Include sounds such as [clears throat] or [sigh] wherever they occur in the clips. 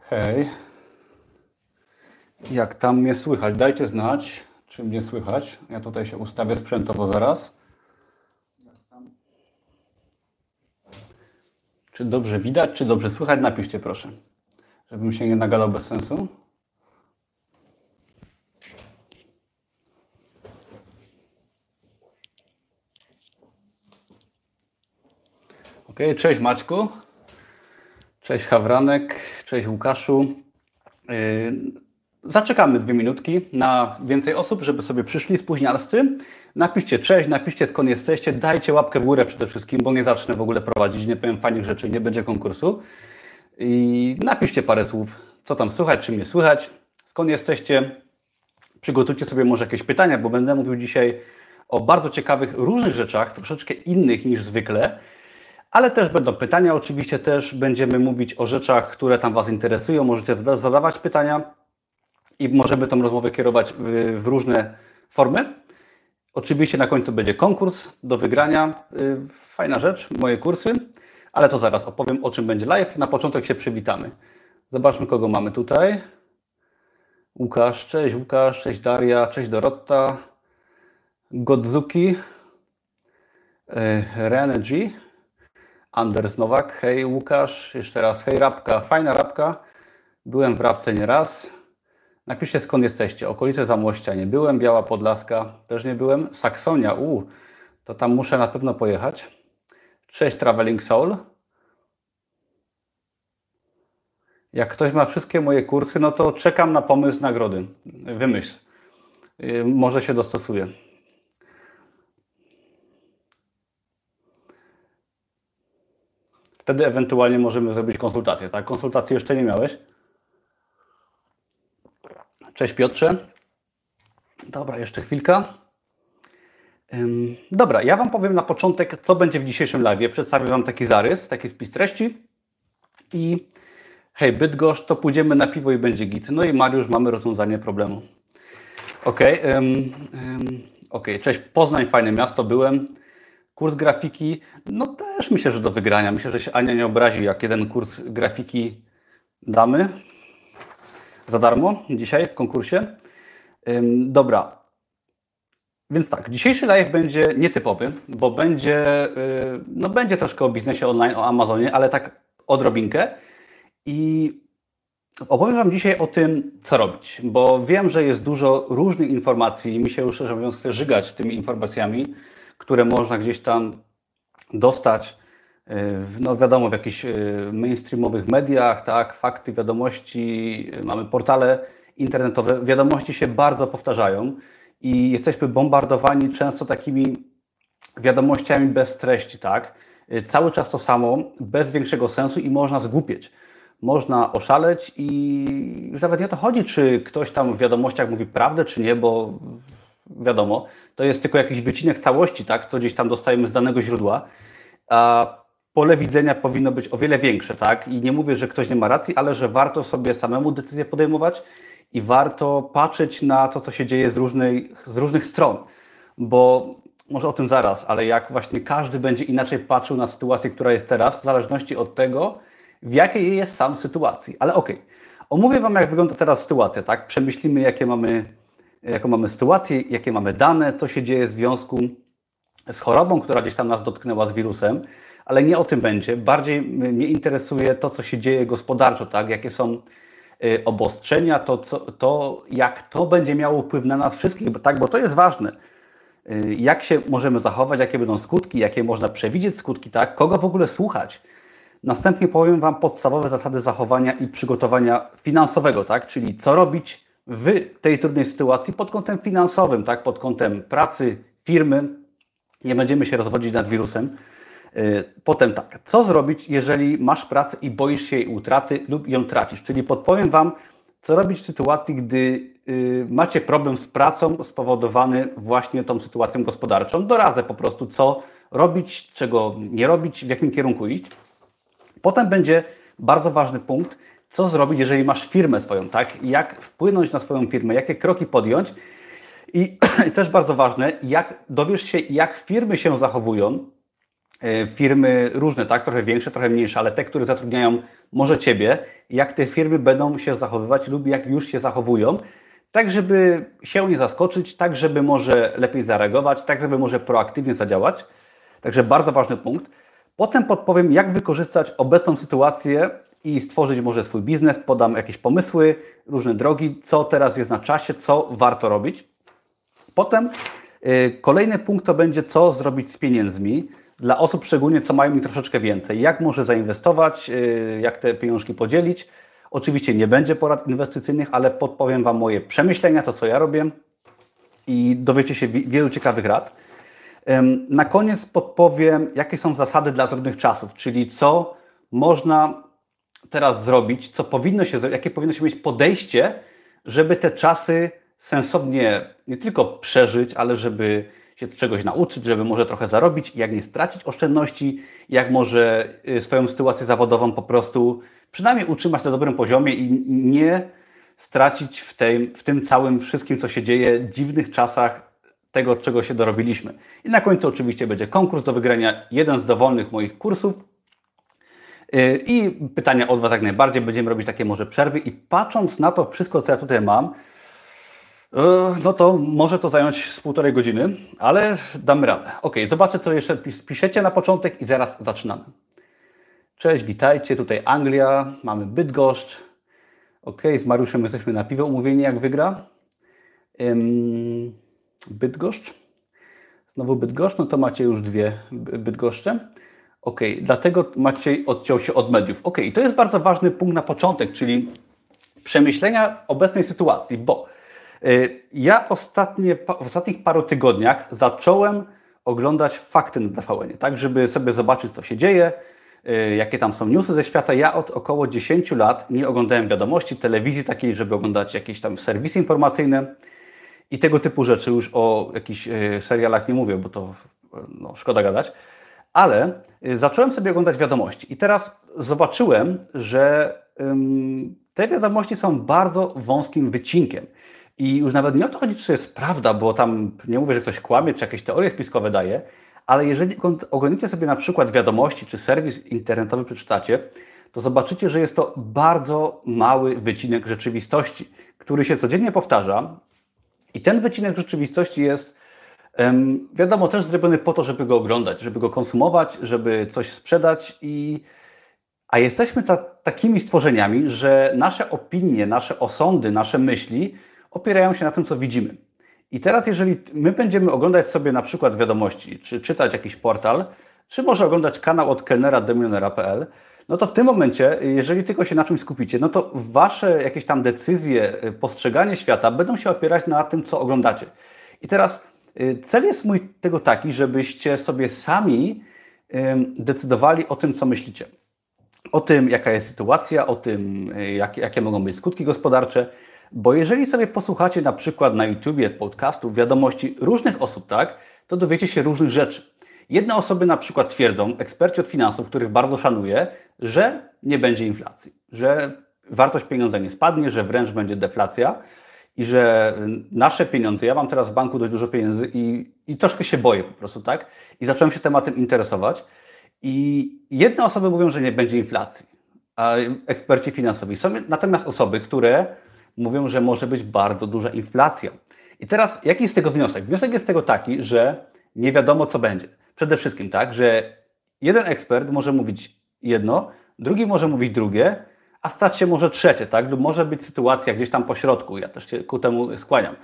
Hej. Jak tam mnie słychać? Dajcie znać, czy mnie słychać. Ja tutaj się ustawię sprzętowo zaraz. Czy dobrze widać, czy dobrze słychać? Napiszcie proszę, żebym się nie nagadał bez sensu. Ok, cześć Maćku. Cześć Hawranek, cześć Łukaszu. Yy, zaczekamy dwie minutki na więcej osób, żeby sobie przyszli spóźnialscy. Napiszcie cześć, napiszcie skąd jesteście, dajcie łapkę w górę przede wszystkim, bo nie zacznę w ogóle prowadzić, nie powiem fajnych rzeczy, nie będzie konkursu. I napiszcie parę słów, co tam słychać, czy mnie słychać, skąd jesteście. Przygotujcie sobie może jakieś pytania, bo będę mówił dzisiaj o bardzo ciekawych, różnych rzeczach, troszeczkę innych niż zwykle. Ale też będą pytania, oczywiście też będziemy mówić o rzeczach, które tam Was interesują. Możecie zadawać pytania i możemy tą rozmowę kierować w, różne formy. Oczywiście na końcu będzie konkurs do wygrania. Y, fajna rzecz, moje kursy, ale to zaraz opowiem o czym będzie live. Na początek się przywitamy. Zobaczmy kogo mamy tutaj. Łukasz, cześć Łukasz, cześć Daria, cześć Dorotta, Godzuki, y, Renergy, Anders Nowak, hej Łukasz, jeszcze raz hej Rabka, fajna Rabka, byłem w Rabce nieraz. Napiszcie skąd jesteście, okolice Zamłościa nie byłem, Biała Podlaska też nie byłem, Saksonia, u, to tam muszę na pewno pojechać. Cześć Traveling Soul. Jak ktoś ma wszystkie moje kursy, no to czekam na pomysł nagrody. Wymyśl. Y, może się dostosuję. Wtedy ewentualnie możemy zrobić konsultację. Tak? Konsultacji jeszcze nie miałeś? Cześć Piotrze. Dobra, jeszcze chwilka. Dobra, ja Wam powiem na początek, co będzie w dzisiejszym live. Przedstawię Wam taki zarys, taki spis treści. I hej, Bydgoszcz, to pójdziemy na piwo i będzie git. No i Mariusz, mamy rozwiązanie problemu. Ok, um, um, ok, cześć, Poznań, fajne miasto, byłem. Kurs grafiki, no też myślę, że do wygrania. Myślę, że się Ania nie obrazi, jak jeden kurs grafiki damy za darmo dzisiaj w konkursie. Dobra. Więc tak, dzisiejszy live będzie nietypowy, bo będzie, y, no będzie troszkę o biznesie online, o Amazonie, ale tak odrobinkę. I opowiem Wam dzisiaj o tym, co robić, bo wiem, że jest dużo różnych informacji i mi się już, szczerze mówiąc, chce żygać tymi informacjami, które można gdzieś tam dostać, e, no wiadomo, w jakichś e, mainstreamowych mediach, tak, fakty, wiadomości, e, mamy portale internetowe, wiadomości się bardzo powtarzają i jesteśmy bombardowani często takimi wiadomościami bez treści, tak? Cały czas to samo, bez większego sensu i można zgłupieć. Można oszaleć i już nawet nie o to chodzi, czy ktoś tam w wiadomościach mówi prawdę, czy nie, bo wiadomo, to jest tylko jakiś wycinek całości, tak, co gdzieś tam dostajemy z danego źródła, a pole widzenia powinno być o wiele większe, tak, i nie mówię, że ktoś nie ma racji, ale że warto sobie samemu decyzję podejmować i warto patrzeć na to, co się dzieje z, różnej, z różnych stron, bo może o tym zaraz, ale jak właśnie każdy będzie inaczej patrzył na sytuację, która jest teraz, w zależności od tego, w jakiej jest sam sytuacji. Ale okej, okay. omówię Wam, jak wygląda teraz sytuacja, tak? Przemyślimy, jakie mamy jaką mamy sytuację, jakie mamy dane, co się dzieje w związku z chorobą, która gdzieś tam nas dotknęła z wirusem, ale nie o tym będzie. Bardziej mnie interesuje to, co się dzieje gospodarczo, tak? jakie są y, obostrzenia, to, co, to jak to będzie miało wpływ na nas wszystkich, bo, tak, bo to jest ważne. Y, jak się możemy zachować, jakie będą skutki, jakie można przewidzieć skutki, tak? kogo w ogóle słuchać. Następnie powiem Wam podstawowe zasady zachowania i przygotowania finansowego, tak? czyli co robić, w tej trudnej sytuacji pod kątem finansowym, tak, pod kątem pracy, firmy. Nie będziemy się rozwodzić nad wirusem. Y, potem tak, co zrobić, jeżeli masz pracę i boisz się jej utraty lub ją tracisz? Czyli podpowiem Wam, co robić w sytuacji, gdy y, macie problem z pracą spowodowany właśnie tą sytuacją gospodarczą. Doradzę po prostu, co robić, czego nie robić, w jakim kierunku iść. Potem będzie bardzo ważny punkt, co zrobić, jeżeli masz firmę swoją, tak? Jak wpłynąć na swoją firmę, jakie kroki podjąć. [clears throat] I też bardzo ważne, jak dowiesz się, jak firmy się zachowują e, firmy różne, tak? Trochę większe, trochę mniejsze, ale te, które zatrudniają może Ciebie, jak te firmy będą się zachowywać lub jak już się zachowują, tak żeby się nie zaskoczyć, tak żeby może lepiej zareagować, tak żeby może proaktywnie zadziałać. Także bardzo ważny punkt. Potem podpowiem, jak wykorzystać obecną sytuację i stworzyć może swój biznes, podam jakieś pomysły, różne drogi, co teraz jest na czasie, co warto robić. Potem yy, kolejny punkt to będzie, co zrobić z pieniędzmi dla osób szczególnie, co mają mi troszeczkę więcej. Jak może zainwestować, yy, jak te pieniążki podzielić. Oczywiście nie będzie porad inwestycyjnych, ale podpowiem Wam moje przemyślenia, to co ja robię i dowiecie się wielu ciekawych rad. Na koniec podpowiem, jakie są zasady dla trudnych czasów, czyli co można teraz zrobić, co powinno się jakie powinno się mieć podejście, żeby te czasy sensownie nie tylko przeżyć, ale żeby się czegoś nauczyć, żeby może trochę zarobić, jak nie stracić oszczędności, jak może y, swoją sytuację zawodową po prostu przynajmniej utrzymać na dobrym poziomie i nie stracić w, w tym całym wszystkim, co się dzieje, dziwnych czasach tego, czego się dorobiliśmy. I na końcu oczywiście będzie konkurs do wygrania, jeden z dowolnych moich kursów. Y, I pytania od Was jak najbardziej. Będziemy robić takie może przerwy i patrząc na to wszystko, co ja tutaj mam, y, no to może to zająć z półtorej godziny, ale damy radę. Ok, zobaczę, co jeszcze piszecie na początek i zaraz zaczynamy. Cześć, witajcie. Tutaj Anglia, mamy Bydgoszcz. Ok, z Mariuszem jesteśmy na piwo umówieni, jak wygra. Ym, Bydgoszcz. Znowu Bydgoszcz, no to macie już dwie Bydgoszcze. Ok, dlatego Maciej odciął się od mediów. Ok, i to jest bardzo ważny punkt na początek, czyli przemyślenia obecnej sytuacji, bo y, ja ostatnie, w ostatnich paru tygodniach zacząłem oglądać fakty na tvn tak, żeby sobie zobaczyć, co się dzieje, y, jakie tam są newsy ze świata. Ja od około 10 lat nie oglądałem wiadomości, telewizji takiej, żeby oglądać jakieś tam serwisy informacyjne i tego typu rzeczy. Już o jakichś y, serialach nie mówię, bo to no, szkoda gadać. Ale zacząłem sobie oglądać wiadomości i teraz zobaczyłem, że te wiadomości są bardzo wąskim wycinkiem. I już nawet nie o to chodzi, czy to jest prawda, bo tam nie mówię, że ktoś kłamie, czy jakieś teorie spiskowe daje, ale jeżeli oglądacie sobie na przykład wiadomości, czy serwis internetowy przeczytacie, to zobaczycie, że jest to bardzo mały wycinek rzeczywistości, który się codziennie powtarza. I ten wycinek rzeczywistości jest, wiadomo, też zrobiony po to, żeby go oglądać, żeby go konsumować, żeby coś sprzedać i a jesteśmy ta, takimi stworzeniami, że nasze opinie, nasze osądy, nasze myśli opierają się na tym, co widzimy. I teraz, jeżeli my będziemy oglądać sobie na przykład wiadomości, czy czytać jakiś portal, czy może oglądać kanał od kelnera demionera.pl, no to w tym momencie, jeżeli tylko się na czymś skupicie, no to wasze jakieś tam decyzje, y, postrzeganie świata będą się opierać na tym, co oglądacie. I teraz cel jest mój tego taki, żebyście sobie sami decydowali o tym, co myślicie. O tym, jaka jest sytuacja, o tym, y, jak, jakie mogą być skutki gospodarcze. Bo jeżeli sobie posłuchacie na przykład na YouTubie podcastów, wiadomości różnych osób, tak, to dowiecie się różnych rzeczy. Jedne osoby na przykład twierdzą, eksperci od finansów, których bardzo szanuję, że nie będzie inflacji, że wartość pieniądza nie spadnie, że wręcz będzie deflacja i że nasze pieniądze, ja mam teraz w banku dość dużo pieniędzy i, i troszkę się boję po prostu, tak? I zacząłem się tematem interesować. I jedne osoby mówią, że nie będzie inflacji, a eksperci finansowi. Są natomiast osoby, które mówią, że może być bardzo duża inflacja. I teraz jaki jest tego wniosek? Wniosek jest tego taki, że nie wiadomo co będzie. Przede wszystkim tak, że jeden ekspert może mówić jedno, drugi może mówić drugie, a stać się może trzecie, tak? Lub może być sytuacja gdzieś tam po środku. Ja też się ku temu skłaniam.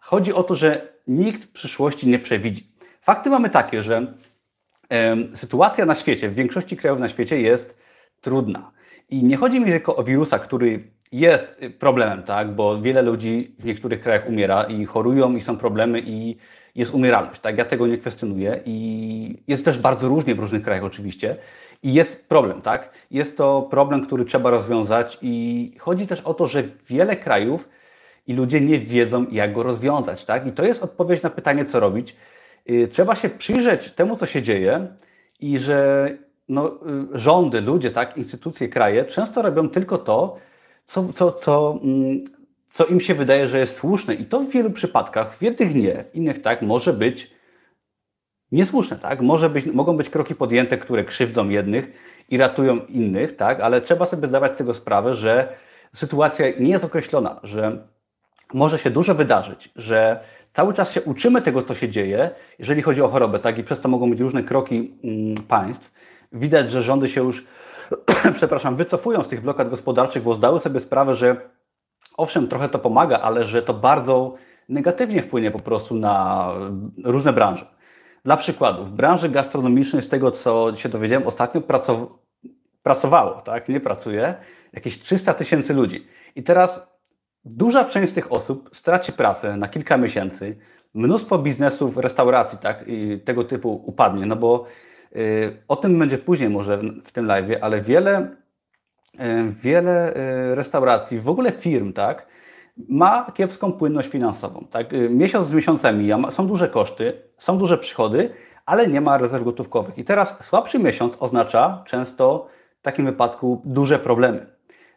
Chodzi o to, że nikt przyszłości nie przewidzi. Fakty mamy takie, że y, sytuacja na świecie, w większości krajów na świecie jest trudna. I nie chodzi mi tylko o wirusa, który jest problemem, tak? Bo wiele ludzi w niektórych krajach umiera i chorują i są problemy i jest umieralność, tak? Ja tego nie kwestionuję i jest też bardzo różnie w różnych krajach oczywiście i jest problem, tak? Jest to problem, który trzeba rozwiązać i chodzi też o to, że wiele krajów i ludzie nie wiedzą, jak go rozwiązać, tak? I to jest odpowiedź na pytanie, co robić. Y, trzeba się przyjrzeć temu, co się dzieje i że no, y, rządy, ludzie, tak, instytucje, kraje często robią tylko to, co, co, co, mm, co im się wydaje, że jest słuszne. I to w wielu przypadkach, w jednych nie, w innych tak, może być niesłuszne, tak? Może być, mogą być kroki podjęte, które krzywdzą jednych i ratują innych, tak? Ale trzeba sobie zdawać z tego sprawę, że sytuacja nie jest określona, że może się dużo wydarzyć, że cały czas się uczymy tego, co się dzieje, jeżeli chodzi o chorobę, tak? I przez to mogą być różne kroki mm, państw. Widać, że rządy się już, [clears throat] przepraszam, wycofują z tych blokad gospodarczych, bo zdały sobie sprawę, że owszem, trochę to pomaga, ale że to bardzo negatywnie wpłynie po prostu na różne branże. Dla przykładu, w branży gastronomicznej, z tego co się dowiedziałem ostatnio, pracow pracowało, tak, nie pracuje, jakieś 300 tysięcy ludzi. I teraz duża część z tych osób straci pracę na kilka miesięcy. Mnóstwo biznesów, restauracji, tak, i tego typu upadnie, no bo y, o tym będzie później może w tym live, ale wiele, wiele y, restauracji, w ogóle firm, tak, ma kiepską płynność finansową. Tak? Y, miesiąc z miesiącem mija, są duże koszty, są duże przychody, ale nie ma rezerw gotówkowych. I teraz słabszy miesiąc oznacza często w takim wypadku duże problemy.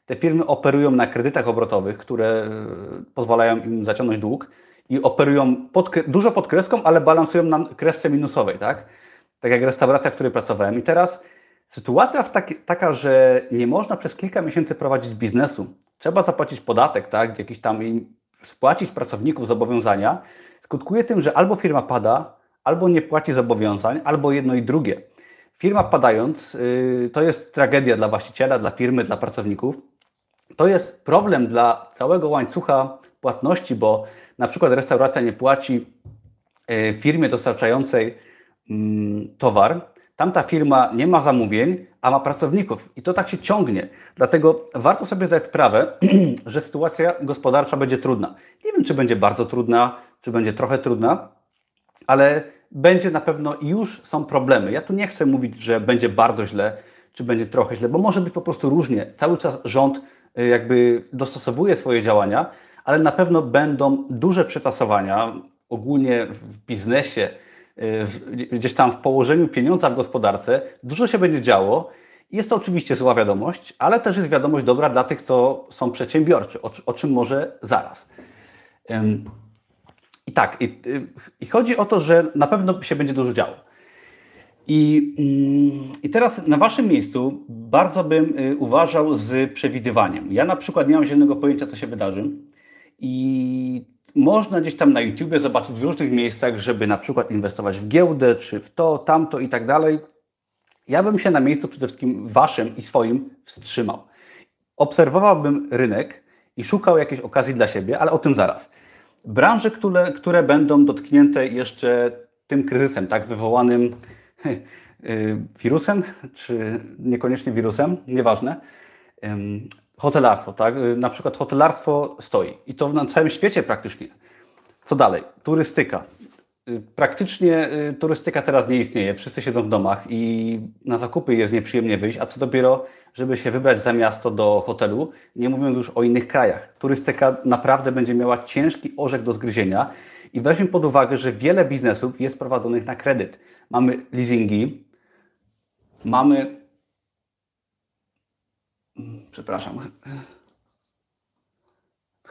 Te firmy operują na kredytach obrotowych, które pozwalają im zaciągnąć dług i operują pod, dużo pod kreską, ale balansują na kresce minusowej, tak? Tak jak restauracja, w której pracowałem. I teraz sytuacja taki, taka, że nie można przez kilka miesięcy prowadzić biznesu, trzeba zapłacić podatek, tak, jakiś tam spłacić pracowników zobowiązania, skutkuje tym, że albo firma pada, albo nie płaci zobowiązań, albo jedno i drugie. Firma padając, yy, to jest tragedia dla właściciela, dla firmy, dla pracowników. To jest problem dla całego łańcucha płatności, bo na przykład restauracja nie płaci yy, firmie dostarczającej yy, towar, tamta firma nie ma zamówień, a ma pracowników. I to tak się ciągnie. Dlatego warto sobie zdać sprawę, [clears throat] że sytuacja gospodarcza będzie trudna. Nie wiem, czy będzie bardzo trudna, czy będzie trochę trudna, ale będzie na pewno już są problemy. Ja tu nie chcę mówić, że będzie bardzo źle, czy będzie trochę źle, bo może być po prostu różnie. Cały czas rząd y, jakby dostosowuje swoje działania, ale na pewno będą duże przetasowania ogólnie w biznesie, gdzieś tam w położeniu pieniądza w gospodarce, dużo się będzie działo. Jest to oczywiście zła wiadomość, ale też jest wiadomość dobra dla tych, co są przedsiębiorczy, o, czym może zaraz. I tak, i, y, i, chodzi o to, że na pewno się będzie dużo działo. I, mm, I teraz na Waszym miejscu bardzo bym y, uważał z przewidywaniem. Ja na przykład nie mam zielonego pojęcia, co się wydarzy. I można gdzieś tam na YouTubie zobaczyć w różnych miejscach, żeby na przykład inwestować w giełdę, czy w to, tamto i tak dalej. Ja bym się na miejscu przede wszystkim waszym i swoim wstrzymał. Obserwowałbym rynek i szukał jakiejś okazji dla siebie, ale o tym zaraz. Branże, które, które będą dotknięte jeszcze tym kryzysem, tak wywołanym [laughs] y, wirusem, czy niekoniecznie wirusem, nieważne hotelarstwo, tak? Y, na przykład hotelarstwo stoi i to na całym świecie praktycznie. Co dalej? Turystyka. Y, praktycznie y, turystyka teraz nie istnieje. Wszyscy siedzą w domach i na zakupy jest nieprzyjemnie wyjść, a co dopiero, żeby się wybrać za miasto do hotelu, nie mówiąc już o innych krajach. Turystyka naprawdę będzie miała ciężki orzech do zgryzienia i weźmy pod uwagę, że wiele biznesów jest prowadzonych na kredyt. Mamy leasingi, mamy Przepraszam.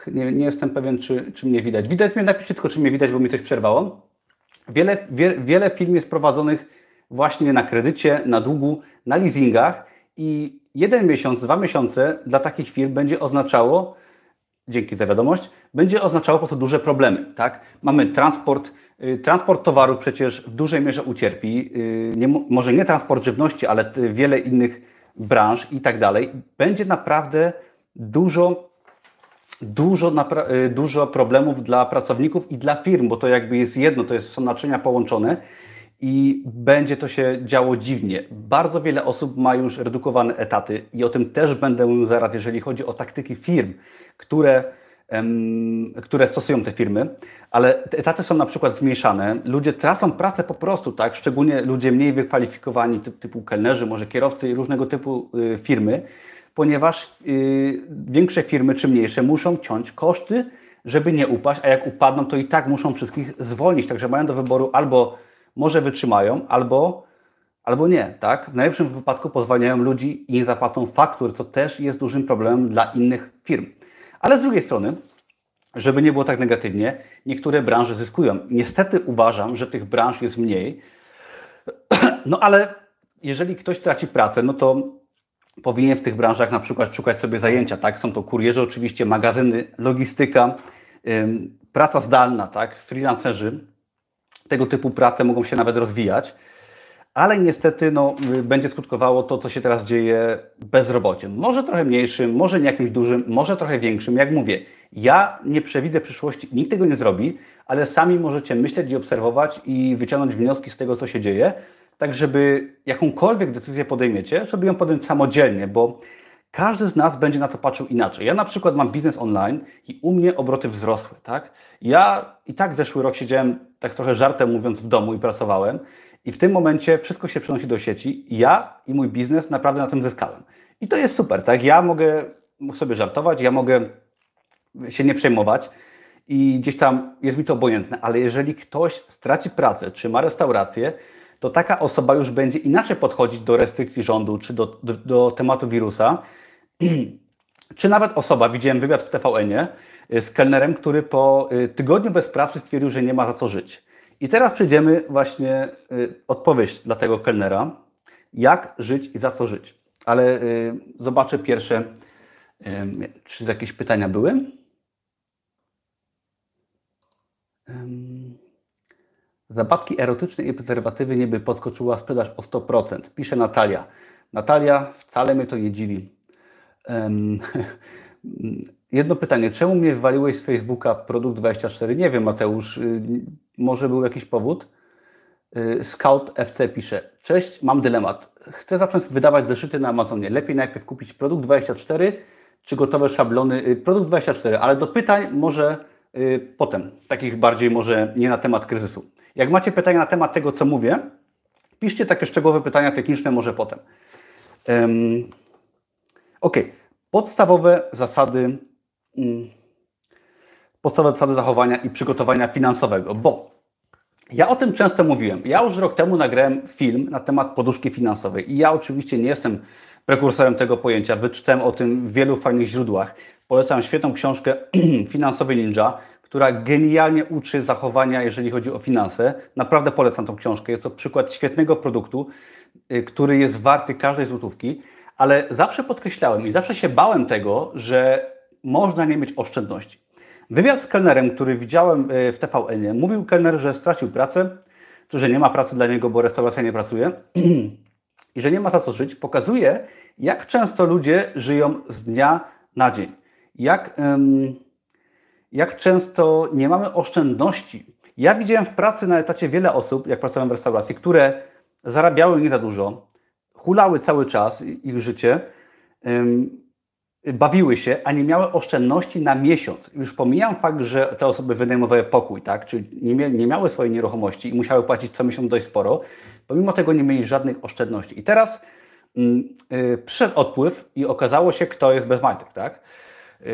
Nie, nie jestem pewien, czy, czy mnie widać. Widać mnie, napiszcie tylko, czy mnie widać, bo mi coś przerwało. Wiele, wie, wiele firm jest prowadzonych właśnie na kredycie, na długu, na leasingach i jeden miesiąc, dwa miesiące dla takich firm będzie oznaczało, dzięki za wiadomość, będzie oznaczało po prostu duże problemy. Tak? Mamy transport, y, transport towarów przecież w dużej mierze ucierpi. Y, nie, może nie transport żywności, ale wiele innych branż i tak dalej, będzie naprawdę dużo, dużo, y, dużo problemów dla pracowników i dla firm, bo to jakby jest jedno, to jest, są naczynia połączone i będzie to się działo dziwnie. Bardzo wiele osób ma już redukowane etaty i o tym też będę mówił zaraz, jeżeli chodzi o taktyki firm, które które stosują te firmy, ale te etaty są na przykład zmniejszane. Ludzie tracą pracę po prostu, tak? Szczególnie ludzie mniej wykwalifikowani, typu kelnerzy, może kierowcy i różnego typu y, firmy, ponieważ y, większe firmy czy mniejsze muszą ciąć koszty, żeby nie upaść, a jak upadną, to i tak muszą wszystkich zwolnić. Także mają do wyboru albo może wytrzymają, albo, albo nie. Tak? W najlepszym wypadku pozwalają ludzi i nie zapłacą faktur, co też jest dużym problemem dla innych firm. Ale z drugiej strony, żeby nie było tak negatywnie, niektóre branże zyskują. Niestety uważam, że tych branż jest mniej, [clears throat] No ale jeżeli ktoś traci pracę, no to powinien w tych branżach na przykład szukać sobie zajęcia, tak? Są to kurierzy oczywiście, magazyny, logistyka, praca zdalna, tak? Freelancerzy. Tego typu prace mogą się nawet rozwijać ale niestety no, będzie skutkowało to, co się teraz dzieje bezrobociem. Może trochę mniejszym, może nie jakimś dużym, może trochę większym. Jak mówię, ja nie przewidzę przyszłości, nikt tego nie zrobi, ale sami możecie myśleć i obserwować i wyciągnąć wnioski z tego, co się dzieje, tak żeby jakąkolwiek decyzję podejmiecie, żeby ją podjąć samodzielnie, bo każdy z nas będzie na to patrzył inaczej. Ja na przykład mam biznes online i u mnie obroty wzrosły, tak? Ja i tak zeszły rok siedziałem, tak trochę żartem mówiąc, w domu i pracowałem i w tym momencie wszystko się przenosi do sieci. Ja i mój biznes naprawdę na tym zyskałem. I to jest super, tak? Ja mogę sobie żartować, ja mogę się nie przejmować i gdzieś tam jest mi to obojętne, ale jeżeli ktoś straci pracę, czy ma restaurację, to taka osoba już będzie inaczej podchodzić do restrykcji rządu, czy do, do, do tematu wirusa, [clears throat] czy nawet osoba, widziałem wywiad w TVN-ie z kelnerem, który po y, tygodniu bez pracy stwierdził, że nie ma za co żyć. I teraz przejdziemy właśnie y, odpowiedź dla tego kelnera, jak żyć i za co żyć. Ale y, zobaczę pierwsze, y, czy jakieś pytania były. Zabawki erotyczne i prezerwatywy nie by podskoczyła sprzedaż o 100%. Pisze Natalia. Natalia, wcale mnie to nie dziwi. [laughs] Jedno pytanie. Czemu mnie wywaliłeś z Facebooka produkt 24? Nie wiem, Mateusz. Y, może był jakiś powód? Y, Scout FC pisze. Cześć, mam dylemat. Chcę zacząć wydawać zeszyty na Amazonie. Lepiej najpierw kupić produkt 24 czy gotowe szablony? Y, produkt 24, ale do pytań może potem. Takich bardziej może nie na temat kryzysu. Jak macie pytania na temat tego, co mówię, piszcie takie szczegółowe pytania techniczne może potem. Um, ok. Podstawowe zasady Mm, podstawowe zasady zachowania i przygotowania finansowego, bo ja o tym często mówiłem. Ja już rok temu nagrałem film na temat poduszki finansowej i ja oczywiście nie jestem prekursorem tego pojęcia. Wyczytałem o tym w wielu fajnych źródłach. Polecam świetną książkę [clears throat] Finansowy Ninja, która genialnie uczy zachowania, jeżeli chodzi o finanse. Naprawdę polecam tą książkę. Jest to przykład świetnego produktu, y, który jest warty każdej złotówki, ale zawsze podkreślałem i zawsze się bałem tego, że można nie mieć oszczędności. Wywiad z kelnerem, który widziałem e, w TVN, mówił kelner, że stracił pracę, czy że nie ma pracy dla niego, bo restauracja nie pracuje [clears throat] i że nie ma za co żyć. Pokazuje, jak często ludzie żyją z dnia na dzień. Jak, jak często nie mamy oszczędności. Ja widziałem w pracy na etacie wiele osób, jak pracowałem w restauracji, które zarabiały nie za dużo, hulały cały czas ich życie bawiły się, a nie miały oszczędności na miesiąc. Już pomijam fakt, że te osoby wynajmowały pokój, tak? czyli nie, nie miały swojej nieruchomości i musiały płacić co miesiąc dość sporo, pomimo tego nie mieli żadnych oszczędności. I teraz yy, przyszedł odpływ i okazało się, kto jest bez majtek. Tak? Yy,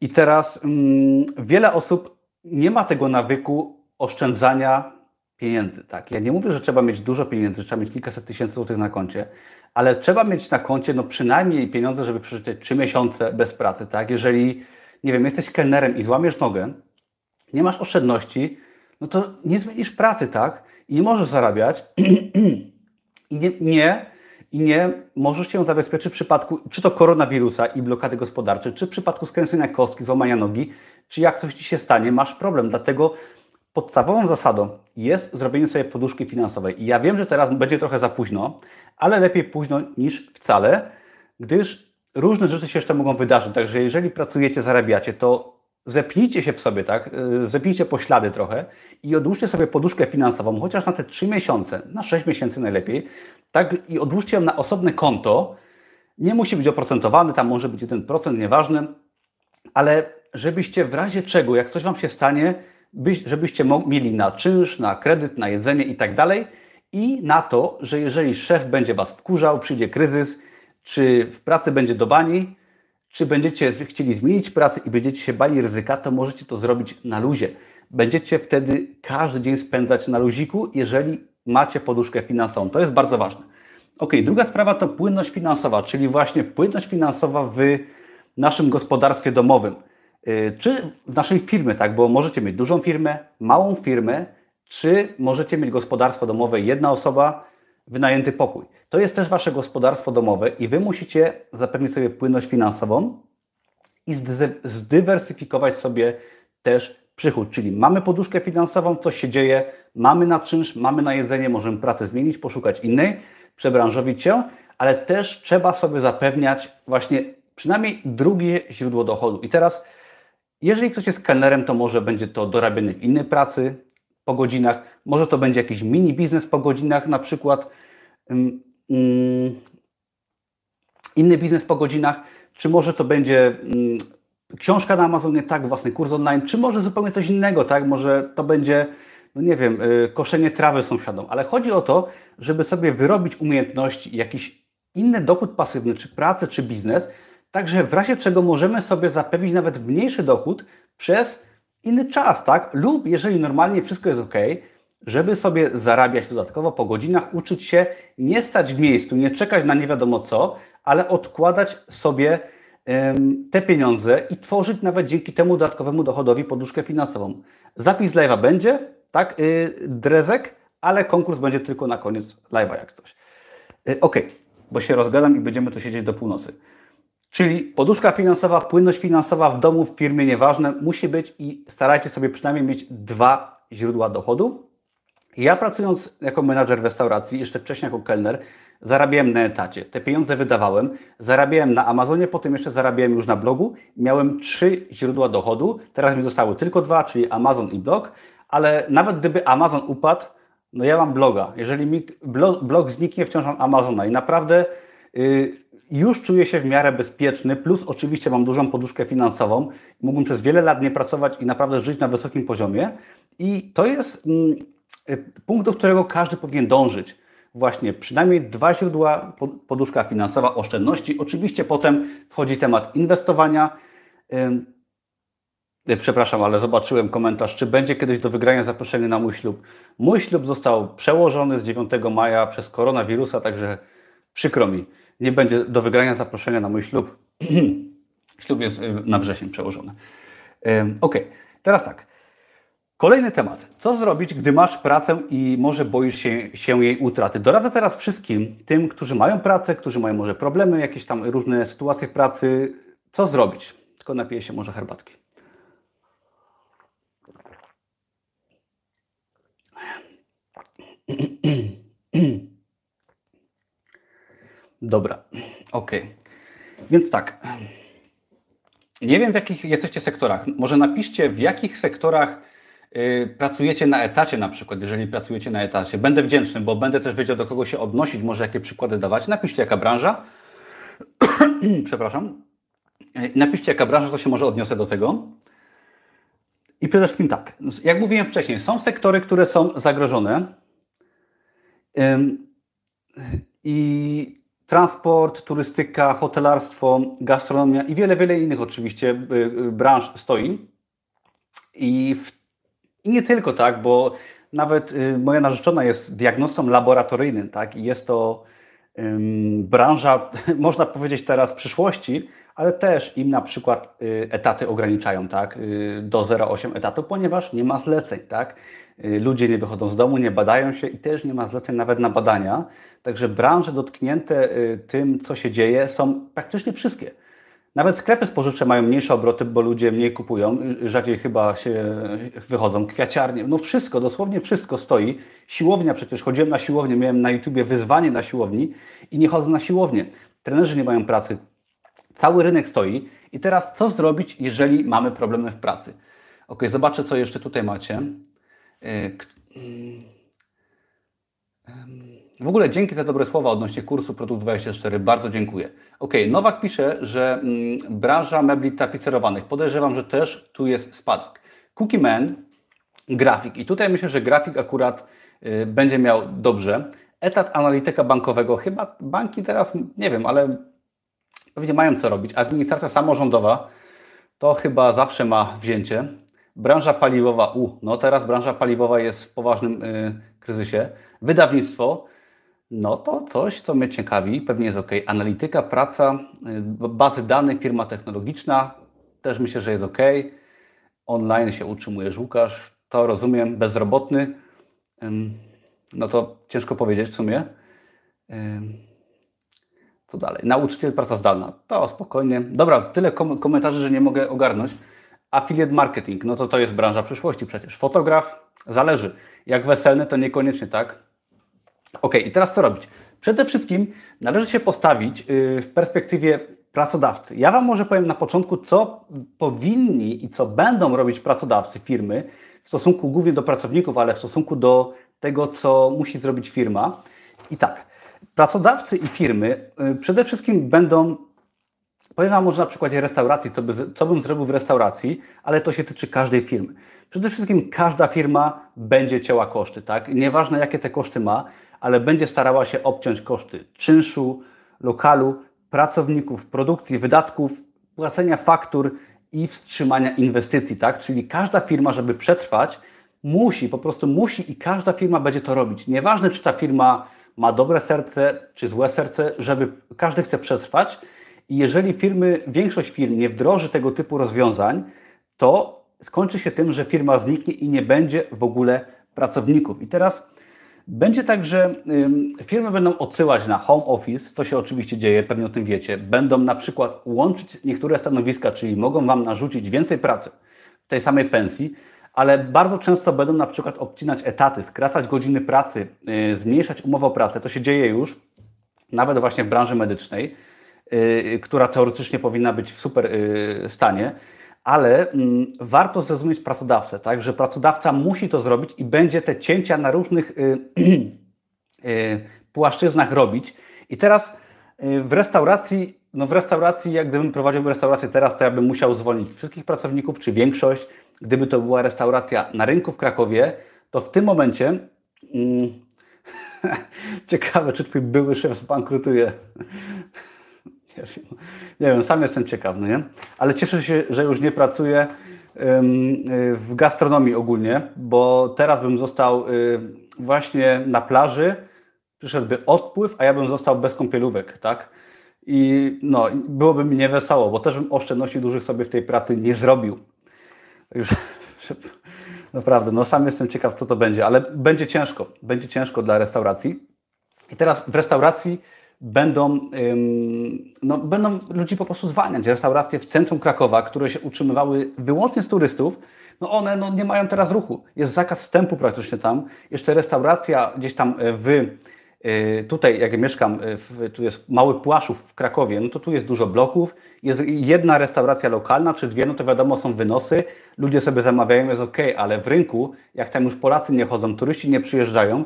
I teraz yy, wiele osób nie ma tego nawyku oszczędzania pieniędzy. Tak? Ja nie mówię, że trzeba mieć dużo pieniędzy, trzeba mieć kilkaset tysięcy złotych na koncie, ale trzeba mieć na koncie no przynajmniej pieniądze, żeby przeżyć 3 miesiące bez pracy, tak? Jeżeli, nie wiem, jesteś kelnerem i złamiesz nogę, nie masz oszczędności, no to nie zmienisz pracy, tak? I nie możesz zarabiać [clears throat] i nie, nie, i nie możesz się zabezpieczyć w przypadku czy to koronawirusa i blokady gospodarczej, czy w przypadku skręcenia kostki, złamania nogi, czy jak coś Ci się stanie, masz problem. Dlatego podstawową zasadą jest zrobienie sobie poduszki finansowej. I ja wiem, że teraz będzie trochę za późno, ale lepiej późno niż wcale, gdyż różne rzeczy się jeszcze mogą wydarzyć. Także jeżeli pracujecie, zarabiacie, to zepnijcie się w sobie, tak? Y, zepnijcie poślady trochę i odłóżcie sobie poduszkę finansową, chociaż na te 3 miesiące, na 6 miesięcy najlepiej, tak? I odłóżcie ją na osobne konto. Nie musi być oprocentowany, tam może być 1%, nieważne, ale żebyście w razie czego, jak coś Wam się stanie, żebyście mieli na czynsz, na kredyt, na jedzenie i tak dalej i na to, że jeżeli szef będzie Was wkurzał, przyjdzie kryzys, czy w pracy będzie do bani, czy będziecie chcieli zmienić pracę i będziecie się bali ryzyka, to możecie to zrobić na luzie. Będziecie wtedy każdy dzień spędzać na luziku, jeżeli macie poduszkę finansową. To jest bardzo ważne. Ok, druga sprawa to płynność finansowa, czyli właśnie płynność finansowa w naszym gospodarstwie domowym. Y, czy w naszej firmie, tak? Bo możecie mieć dużą firmę, małą firmę, czy możecie mieć gospodarstwo domowe, jedna osoba, wynajęty pokój. To jest też Wasze gospodarstwo domowe i Wy musicie zapewnić sobie płynność finansową i zdywersyfikować sobie też przychód. Czyli mamy poduszkę finansową, coś się dzieje, mamy na czynsz, mamy na jedzenie, możemy pracę zmienić, poszukać innej, przebranżowić się, ale też trzeba sobie zapewniać właśnie przynajmniej drugie źródło dochodu. I teraz, jeżeli ktoś jest kelnerem, to może będzie to dorabianie innej pracy po godzinach, może to będzie jakiś mini biznes po godzinach, na przykład. Um, um, inny biznes po godzinach, czy może to będzie um, książka na Amazonie, tak, własny kurs online, czy może zupełnie coś innego, tak, może to będzie no nie wiem, y, koszenie trawy sąsiadom, ale chodzi o to, żeby sobie wyrobić umiejętności, jakiś inny dochód pasywny, czy pracę, czy biznes, także w razie czego możemy sobie zapewnić nawet mniejszy dochód przez inny czas, tak? Lub jeżeli normalnie wszystko jest ok, żeby sobie zarabiać dodatkowo po godzinach, uczyć się, nie stać w miejscu, nie czekać na nie wiadomo co, ale odkładać sobie te pieniądze i tworzyć nawet dzięki temu dodatkowemu dochodowi poduszkę finansową. Zapis live'a będzie, tak, yy, drezek, ale konkurs będzie tylko na koniec live'a jak coś. Yy, ok, bo się rozgadam i będziemy tu siedzieć do północy. Czyli poduszka finansowa, płynność finansowa w domu, w firmie, nieważne, musi być i starajcie sobie przynajmniej mieć dwa źródła dochodu. Ja pracując jako menadżer w restauracji, jeszcze wcześniej jako kelner, zarabiałem na etacie. Te pieniądze wydawałem, zarabiałem na Amazonie, potem jeszcze zarabiałem już na blogu. Miałem trzy źródła dochodu, teraz mi zostały tylko dwa, czyli Amazon i blog, ale nawet gdyby Amazon upadł, no ja mam bloga. Jeżeli mi blog, blog zniknie, wciąż mam Amazona i naprawdę yy, już czuję się w miarę bezpieczny, plus oczywiście mam dużą poduszkę finansową. Mógłbym przez wiele lat nie pracować i naprawdę żyć na wysokim poziomie. I to jest yy, punkt, do którego każdy powinien dążyć. Właśnie przynajmniej dwa źródła, poduszka finansowa, oszczędności. Oczywiście potem wchodzi temat inwestowania. E, przepraszam, ale zobaczyłem komentarz, czy będzie kiedyś do wygrania zaproszenie na mój ślub. Mój ślub został przełożony z 9 maja przez koronawirusa, także przykro mi, nie będzie do wygrania zaproszenia na mój ślub. [clears throat] ślub jest e, na wrzesień przełożony. Ok, teraz tak. Kolejny temat. Co zrobić, gdy masz pracę i może boisz się, się jej utraty? Doradzę teraz wszystkim tym, którzy mają pracę, którzy mają może problemy, jakieś tam różne sytuacje w pracy. Co zrobić? Tylko napiję się może herbatki. [clears throat] Dobra, ok. Więc tak. Nie wiem, w jakich jesteście sektorach. Może napiszcie, w jakich sektorach y, pracujecie na etacie na przykład, jeżeli pracujecie na etacie. Będę wdzięczny, bo będę też wiedział, do kogo się odnosić, może jakie przykłady dawać. Napiszcie, jaka branża. [clears throat] Przepraszam. Napiszcie, jaka branża, to się może odniosę do tego. I przede wszystkim tak, jak mówiłem wcześniej, są sektory, które są zagrożone i transport, turystyka, hotelarstwo, gastronomia i wiele, wiele innych oczywiście y, y, branż stoi. I, w, i nie tylko tak, bo nawet y, moja narzeczona jest diagnostą laboratoryjnym, tak, i jest to branża, [laughs] można powiedzieć teraz przyszłości, ale też im na przykład etaty ograniczają tak, do 0,8 etatu, ponieważ nie ma zleceń. Tak? Y, ludzie nie wychodzą z domu, nie badają się i też nie ma zleceń nawet na badania. Także branże dotknięte y, tym, co się dzieje, są praktycznie wszystkie. Nawet sklepy spożywcze mają mniejsze obroty, bo ludzie mniej kupują, y, rzadziej chyba się wychodzą, kwiaciarnie, no wszystko, dosłownie wszystko stoi. Siłownia przecież, chodziłem na siłownię, miałem na YouTubie wyzwanie na siłowni i nie chodzę na siłownię. Trenerzy nie mają pracy. Cały rynek stoi. I teraz co zrobić, jeżeli mamy problemy w pracy? Ok, zobaczę, co jeszcze tutaj macie. E, w ogóle dzięki za dobre słowa odnośnie kursu Produkt 24. Bardzo dziękuję. Ok, Nowak pisze, że mm, branża mebli tapicerowanych. Podejrzewam, że też tu jest spadek. Cookie Man, grafik. I tutaj myślę, że grafik akurat y, będzie miał dobrze. Etat analityka bankowego. Chyba banki teraz, nie wiem, ale pewnie mają co robić. Administracja samorządowa to chyba zawsze ma wzięcie. Branża paliwowa, u, no teraz branża paliwowa jest w poważnym y, kryzysie. Wydawnictwo, no to coś, co mnie ciekawi, pewnie jest ok. Analityka, praca, y, bazy danych, firma technologiczna, też myślę, że jest ok. Online się utrzymujesz, Łukasz, to rozumiem, bezrobotny, no to ciężko powiedzieć w sumie. Co dalej? Nauczyciel, praca zdalna. To spokojnie. Dobra, tyle kom komentarzy, że nie mogę ogarnąć. Affiliate marketing, no to to jest branża przyszłości przecież. Fotograf, zależy. Jak weselny, to niekoniecznie, tak? Ok, i teraz co robić? Przede wszystkim należy się postawić y, w perspektywie pracodawcy. Ja Wam może powiem na początku, co powinni i co będą robić pracodawcy, firmy w stosunku głównie do pracowników, ale w stosunku do tego, co musi zrobić firma. I tak, pracodawcy i firmy y, przede wszystkim będą, powiem Wam może na przykładzie restauracji, co, by, co bym zrobił w restauracji, ale to się tyczy każdej firmy. Przede wszystkim każda firma będzie cięła koszty, tak? Nieważne jakie te koszty ma, ale będzie starała się obciąć koszty czynszu, lokalu, pracowników, produkcji, wydatków, płacenia faktur i wstrzymania inwestycji, tak? Czyli każda firma, żeby przetrwać, musi, po prostu musi i każda firma będzie to robić. Nieważne, czy ta firma ma dobre serce, czy złe serce, żeby każdy chce przetrwać. I jeżeli firmy, większość firm nie wdroży tego typu rozwiązań, to skończy się tym, że firma zniknie i nie będzie w ogóle pracowników. I teraz będzie tak, że firmy będą odsyłać na home office, co się oczywiście dzieje, pewnie o tym wiecie. Będą na przykład łączyć niektóre stanowiska, czyli mogą Wam narzucić więcej pracy w tej samej pensji, ale bardzo często będą na przykład obcinać etaty, skracać godziny pracy, y, zmniejszać umowę o pracę. To się dzieje już, nawet właśnie w branży medycznej, y, która teoretycznie powinna być w super y, stanie ale mm, warto zrozumieć pracodawcę, tak, że pracodawca musi to zrobić i będzie te cięcia na różnych y, [clears throat] y, płaszczyznach robić. I teraz y, w restauracji, no w restauracji, jak gdybym prowadził restaurację teraz, to ja bym musiał zwolnić wszystkich pracowników, czy większość. Gdyby to była restauracja na rynku w Krakowie, to w tym momencie mm, [laughs] ciekawe, czy twój były szef zbankrutuje. [laughs] Nie wiem, sam jestem ciekaw, no nie? Ale cieszę się, że już nie pracuję w gastronomii ogólnie, bo teraz bym został y, właśnie na plaży, przyszedłby odpływ, a ja bym został bez kąpielówek, tak? I no, byłoby mi niewesoło, bo też bym oszczędności dużych sobie w tej pracy nie zrobił. Już [laughs] naprawdę, no sam jestem ciekaw, co to będzie, ale będzie ciężko. Będzie ciężko dla restauracji. I teraz w restauracji będą, no, będą ludzi po prostu zwalniać. Restauracje w centrum Krakowa, które się utrzymywały wyłącznie z turystów, no one no, nie mają teraz ruchu. Jest zakaz wstępu praktycznie tam. Jeszcze restauracja gdzieś tam w e, Tutaj, jak mieszkam, e, tu jest mały Płaszów w Krakowie, no to tu jest dużo bloków, jest jedna restauracja lokalna, czy dwie, no to wiadomo, są wynosy, ludzie sobie zamawiają, jest ok, ale w rynku, jak tam już Polacy nie chodzą, turyści nie przyjeżdżają,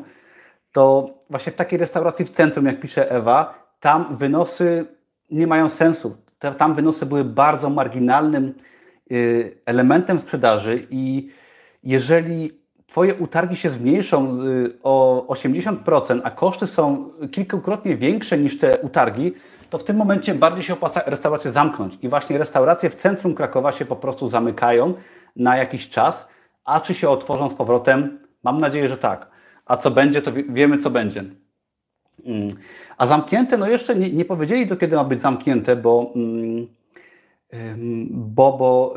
to właśnie w takiej restauracji w centrum, jak pisze Ewa, tam wynosy nie mają sensu. Tam wynosy były bardzo marginalnym y, elementem sprzedaży i jeżeli Twoje utargi się zmniejszą y, o 80%, a koszty są kilkukrotnie większe niż te utargi, to w tym momencie bardziej się opłaca restaurację zamknąć. I właśnie restauracje w centrum Krakowa się po prostu zamykają na jakiś czas, a czy się otworzą z powrotem? Mam nadzieję, że tak a co będzie, to wiemy, co będzie. Mm. A zamknięte, no jeszcze nie, nie powiedzieli to, kiedy ma być zamknięte, bo, mm, bo, bo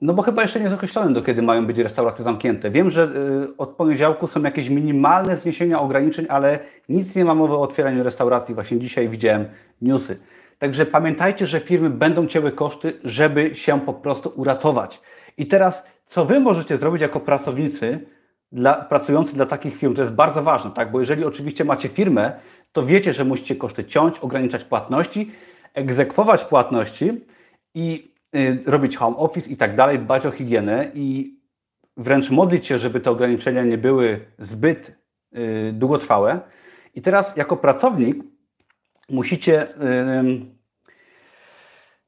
no bo chyba jeszcze nie jest określone, do kiedy mają być restauracje zamknięte. Wiem, że y, od poniedziałku są jakieś minimalne zniesienia ograniczeń, ale nic nie ma mowy o otwieraniu restauracji. Właśnie dzisiaj widziałem newsy. Także pamiętajcie, że firmy będą cięły koszty, żeby się po prostu uratować. I teraz co Wy możecie zrobić jako pracownicy, dla, pracujący dla takich firm, to jest bardzo ważne, tak? bo jeżeli oczywiście macie firmę, to wiecie, że musicie koszty ciąć, ograniczać płatności, egzekwować płatności i robić home office i tak dalej, dbać o higienę i wręcz modlić się, żeby te ograniczenia nie były zbyt y, długotrwałe. I teraz jako pracownik musicie y,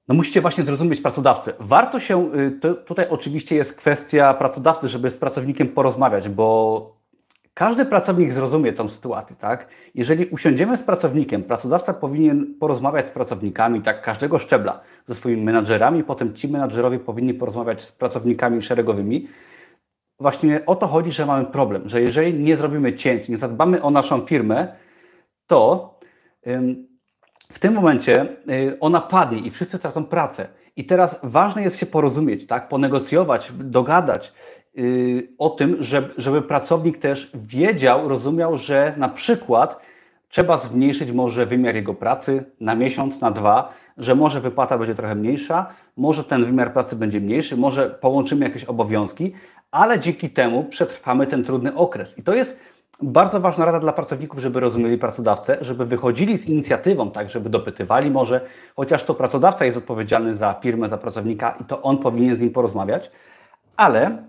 no musicie właśnie zrozumieć pracodawcę. Warto się, y, to, tutaj oczywiście jest kwestia pracodawcy, żeby z pracownikiem porozmawiać, bo każdy pracownik zrozumie tą sytuację, tak? Jeżeli usiądziemy z pracownikiem, pracodawca powinien porozmawiać z pracownikami, tak, każdego szczebla, ze swoimi menadżerami, potem ci menadżerowie powinni porozmawiać z pracownikami szeregowymi. Właśnie o to chodzi, że mamy problem, że jeżeli nie zrobimy cięć, nie zadbamy o naszą firmę, to w tym momencie y, ona padnie i wszyscy tracą pracę. I teraz ważne jest się porozumieć, tak? ponegocjować, dogadać, o tym, żeby, żeby pracownik też wiedział, rozumiał, że na przykład trzeba zmniejszyć może wymiar jego pracy na miesiąc, na dwa, że może wypłata będzie trochę mniejsza, może ten wymiar pracy będzie mniejszy, może połączymy jakieś obowiązki, ale dzięki temu przetrwamy ten trudny okres. I to jest bardzo ważna rada dla pracowników, żeby rozumieli pracodawcę, żeby wychodzili z inicjatywą, tak, żeby dopytywali może, chociaż to pracodawca jest odpowiedzialny za firmę, za pracownika i to on powinien z nim porozmawiać, ale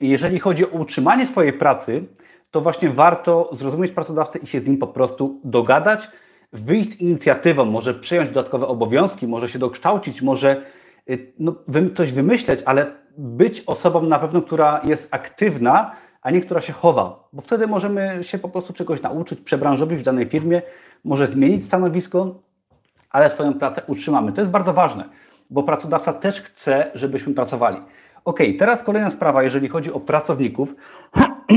jeżeli chodzi o utrzymanie swojej pracy, to właśnie warto zrozumieć pracodawcę i się z nim po prostu dogadać, wyjść z inicjatywą, może przejąć dodatkowe obowiązki, może się dokształcić, może y, no, coś wymyśleć, ale być osobą na pewno, która jest aktywna, a nie która się chowa, bo wtedy możemy się po prostu czegoś nauczyć, przebranżowić w danej firmie, może zmienić stanowisko, ale swoją pracę utrzymamy. To jest bardzo ważne, bo pracodawca też chce, żebyśmy pracowali. Ok, teraz kolejna sprawa, jeżeli chodzi o pracowników,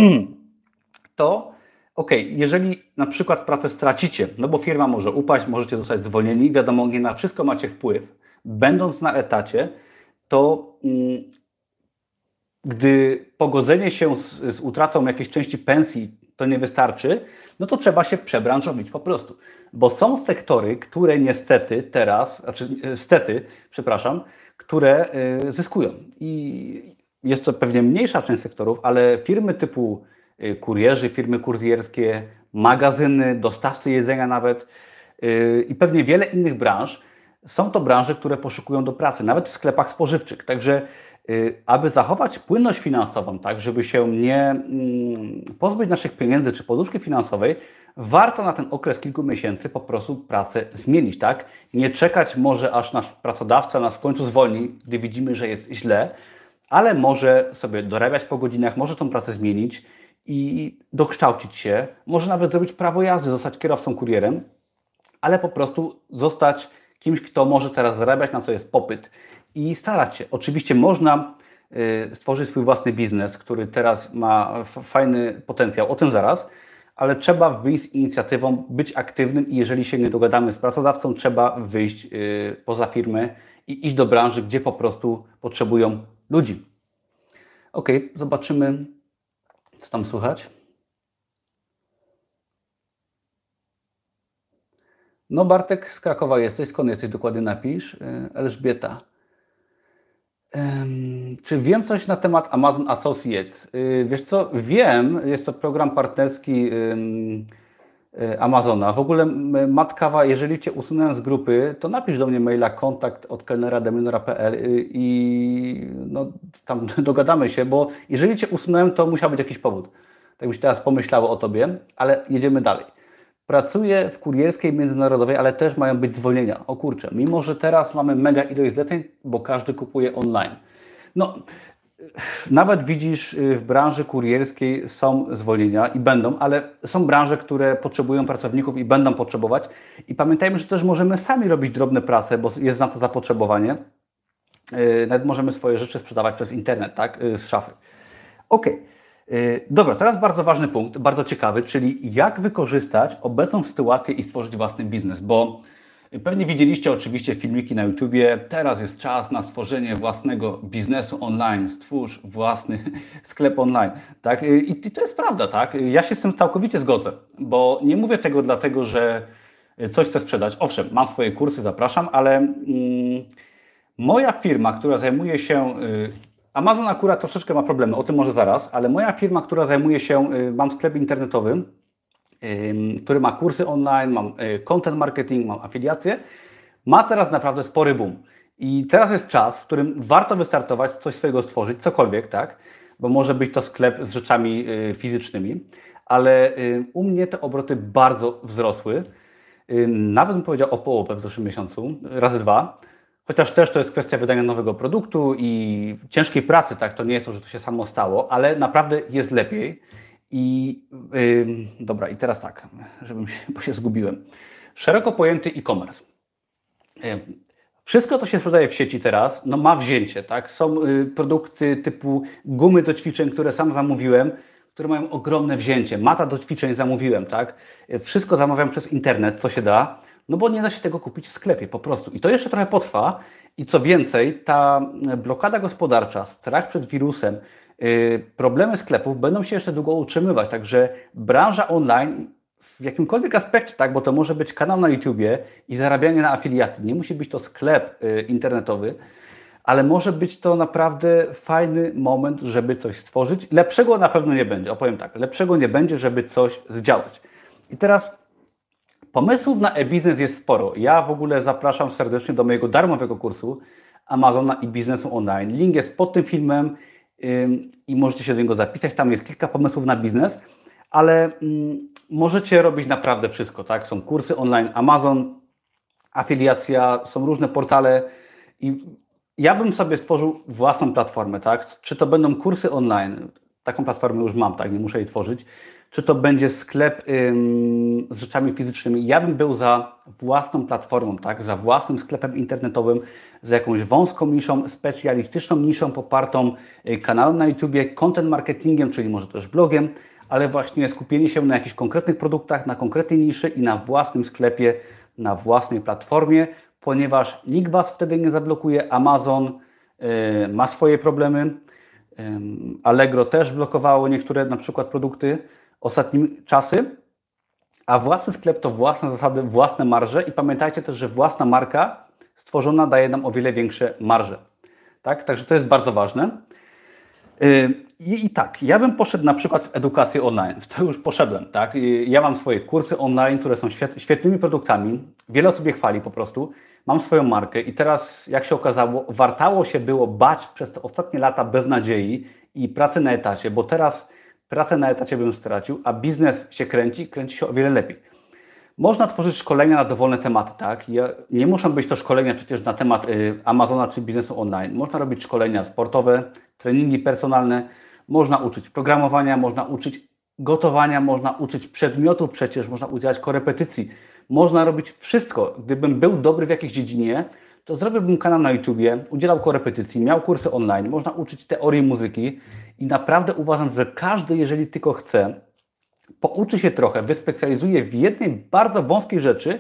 [clears throat] to ok, jeżeli na przykład pracę stracicie, no bo firma może upaść, możecie zostać zwolnieni, wiadomo, nie na wszystko macie wpływ, będąc na etacie, to mm, gdy pogodzenie się z, z, utratą jakiejś części pensji to nie wystarczy, no to trzeba się przebranżowić po prostu. Bo są sektory, które niestety teraz, znaczy stety, przepraszam, które y, zyskują. I jest to pewnie mniejsza część sektorów, ale firmy typu y, kurierzy, firmy kurierskie, magazyny, dostawcy jedzenia nawet y, i pewnie wiele innych branż, są to branże, które poszukują do pracy, nawet w sklepach spożywczych. Także aby zachować płynność finansową, tak, żeby się nie mm, pozbyć naszych pieniędzy czy poduszki finansowej, warto na ten okres kilku miesięcy po prostu pracę zmienić, tak? Nie czekać może aż nasz pracodawca nas w końcu zwolni, gdy widzimy, że jest źle, ale może sobie dorabiać po godzinach, może tą pracę zmienić i dokształcić się, może nawet zrobić prawo jazdy, zostać kierowcą kurierem, ale po prostu zostać kimś, kto może teraz zarabiać, na co jest popyt i starać się. Oczywiście można y, stworzyć swój własny biznes, który teraz ma fajny potencjał, o tym zaraz, ale trzeba wyjść z inicjatywą, być aktywnym i jeżeli się nie dogadamy z pracodawcą, trzeba wyjść y, poza firmę i iść do branży, gdzie po prostu potrzebują ludzi. Ok, zobaczymy, co tam słychać. No Bartek z Krakowa jesteś, skąd jesteś dokładnie napisz? Y, Elżbieta. Czy wiem coś na temat Amazon Associates? Y, wiesz co, wiem, jest to program partnerski y, Amazona. W ogóle Matkawa, jeżeli Cię usunę z grupy, to napisz do mnie maila kontakt od y, i no, tam [laughs] dogadamy się, bo jeżeli Cię usunąłem, to musiał być jakiś powód. Tak się teraz pomyślało o Tobie, ale jedziemy dalej. Pracuję w kurierskiej międzynarodowej, ale też mają być zwolnienia. O kurczę, mimo że teraz mamy mega ilość zleceń, bo każdy kupuje online. No, nawet widzisz, y, w branży kurierskiej są zwolnienia i będą, ale są branże, które potrzebują pracowników i będą potrzebować. I pamiętajmy, że też możemy sami robić drobne pracę, bo jest na to zapotrzebowanie. Y, nawet możemy swoje rzeczy sprzedawać przez internet, tak, y, z szafy. Ok. Y, dobra, teraz bardzo ważny punkt, bardzo ciekawy, czyli jak wykorzystać obecną sytuację i stworzyć własny biznes, bo pewnie widzieliście oczywiście filmiki na YouTubie, teraz jest czas na stworzenie własnego biznesu online, stwórz własny [laughs] sklep online, tak? Y, I to jest prawda, tak? Ja się z tym całkowicie zgodzę, bo nie mówię tego dlatego, że coś chcę sprzedać. Owszem, mam swoje kursy, zapraszam, ale mm, moja firma, która zajmuje się y, Amazon akurat troszeczkę ma problemy, o tym może zaraz, ale moja firma, która zajmuje się, y, mam sklep internetowy, który ma kursy online, mam y, content marketing, mam afiliację, ma teraz naprawdę spory boom. I teraz jest czas, w którym warto wystartować, coś swojego stworzyć, cokolwiek, tak? Bo może być to sklep z rzeczami y, fizycznymi, ale u mnie te obroty bardzo wzrosły. Nawet bym powiedział o połowę w zeszłym miesiącu, razy dwa. Chociaż też to jest kwestia wydania nowego produktu i ciężkiej pracy, tak? To nie jest to, że to się samo stało, ale naprawdę jest lepiej. I yy, dobra, i teraz tak, żebym się, bo się zgubiłem. Szeroko pojęty e-commerce. Yy, wszystko, co się sprzedaje w sieci teraz, no ma wzięcie, tak? Są y, produkty typu gumy do ćwiczeń, które sam zamówiłem, które mają ogromne wzięcie. Mata do ćwiczeń zamówiłem, tak? Wszystko zamawiam przez internet, co się da. No bo nie da się tego kupić w sklepie po prostu. I to jeszcze trochę potrwa. I co więcej, ta blokada gospodarcza, strach przed wirusem, Y, problemy sklepów będą się jeszcze długo utrzymywać, także branża online w jakimkolwiek aspekcie, tak, bo to może być kanał na YouTubie i zarabianie na afiliacji, nie musi być to sklep y, internetowy, ale może być to naprawdę fajny moment, żeby coś stworzyć. Lepszego na pewno nie będzie, opowiem tak, lepszego nie będzie, żeby coś zdziałać. I teraz pomysłów na e-biznes jest sporo. Ja w ogóle zapraszam serdecznie do mojego darmowego kursu Amazona i biznesu online. Link jest pod tym filmem i możecie się do niego zapisać. Tam jest kilka pomysłów na biznes, ale możecie robić naprawdę wszystko. Tak? Są kursy online, Amazon, afiliacja, są różne portale i ja bym sobie stworzył własną platformę. Tak? Czy to będą kursy online, taką platformę już mam, tak? nie muszę jej tworzyć, czy to będzie sklep ym, z rzeczami fizycznymi. Ja bym był za własną platformą, tak? za własnym sklepem internetowym, za jakąś wąską niszą, specjalistyczną niszą popartą y, kanałem na YouTubie, content marketingiem, czyli może też blogiem, ale właśnie skupienie się na jakichś konkretnych produktach, na konkretnej niszy i na własnym sklepie, na własnej platformie, ponieważ nikt Was wtedy nie zablokuje. Amazon yy, ma swoje problemy. Allegro też blokowało niektóre na przykład produkty ostatnimi czasy, a własny sklep to własne zasady, własne marże i pamiętajcie też, że własna marka stworzona daje nam o wiele większe marże. Tak? Także to jest bardzo ważne. I, I, tak, ja bym poszedł na przykład w edukację online. W to już poszedłem. Tak? Ja mam swoje kursy online, które są świetnymi produktami. Wiele osób je chwali po prostu. Mam swoją markę i teraz, jak się okazało, wartało się było bać przez te ostatnie lata beznadziei i pracy na etacie, bo teraz pracę na etacie bym stracił, a biznes się kręci, kręci się o wiele lepiej. Można tworzyć szkolenia na dowolne tematy, tak? Ja, nie muszą być to szkolenia przecież na temat y, Amazona czy biznesu online. Można robić szkolenia sportowe, treningi personalne, można uczyć programowania, można uczyć gotowania, można uczyć przedmiotów przecież, można udzielać korepetycji. Można robić wszystko. Gdybym był dobry w jakiejś dziedzinie, to zrobiłbym kanał na YouTubie, udzielał korepetycji, miał kursy online, można uczyć teorii muzyki i naprawdę uważam, że każdy, jeżeli tylko chce, pouczy się trochę, wyspecjalizuje w jednej bardzo wąskiej rzeczy,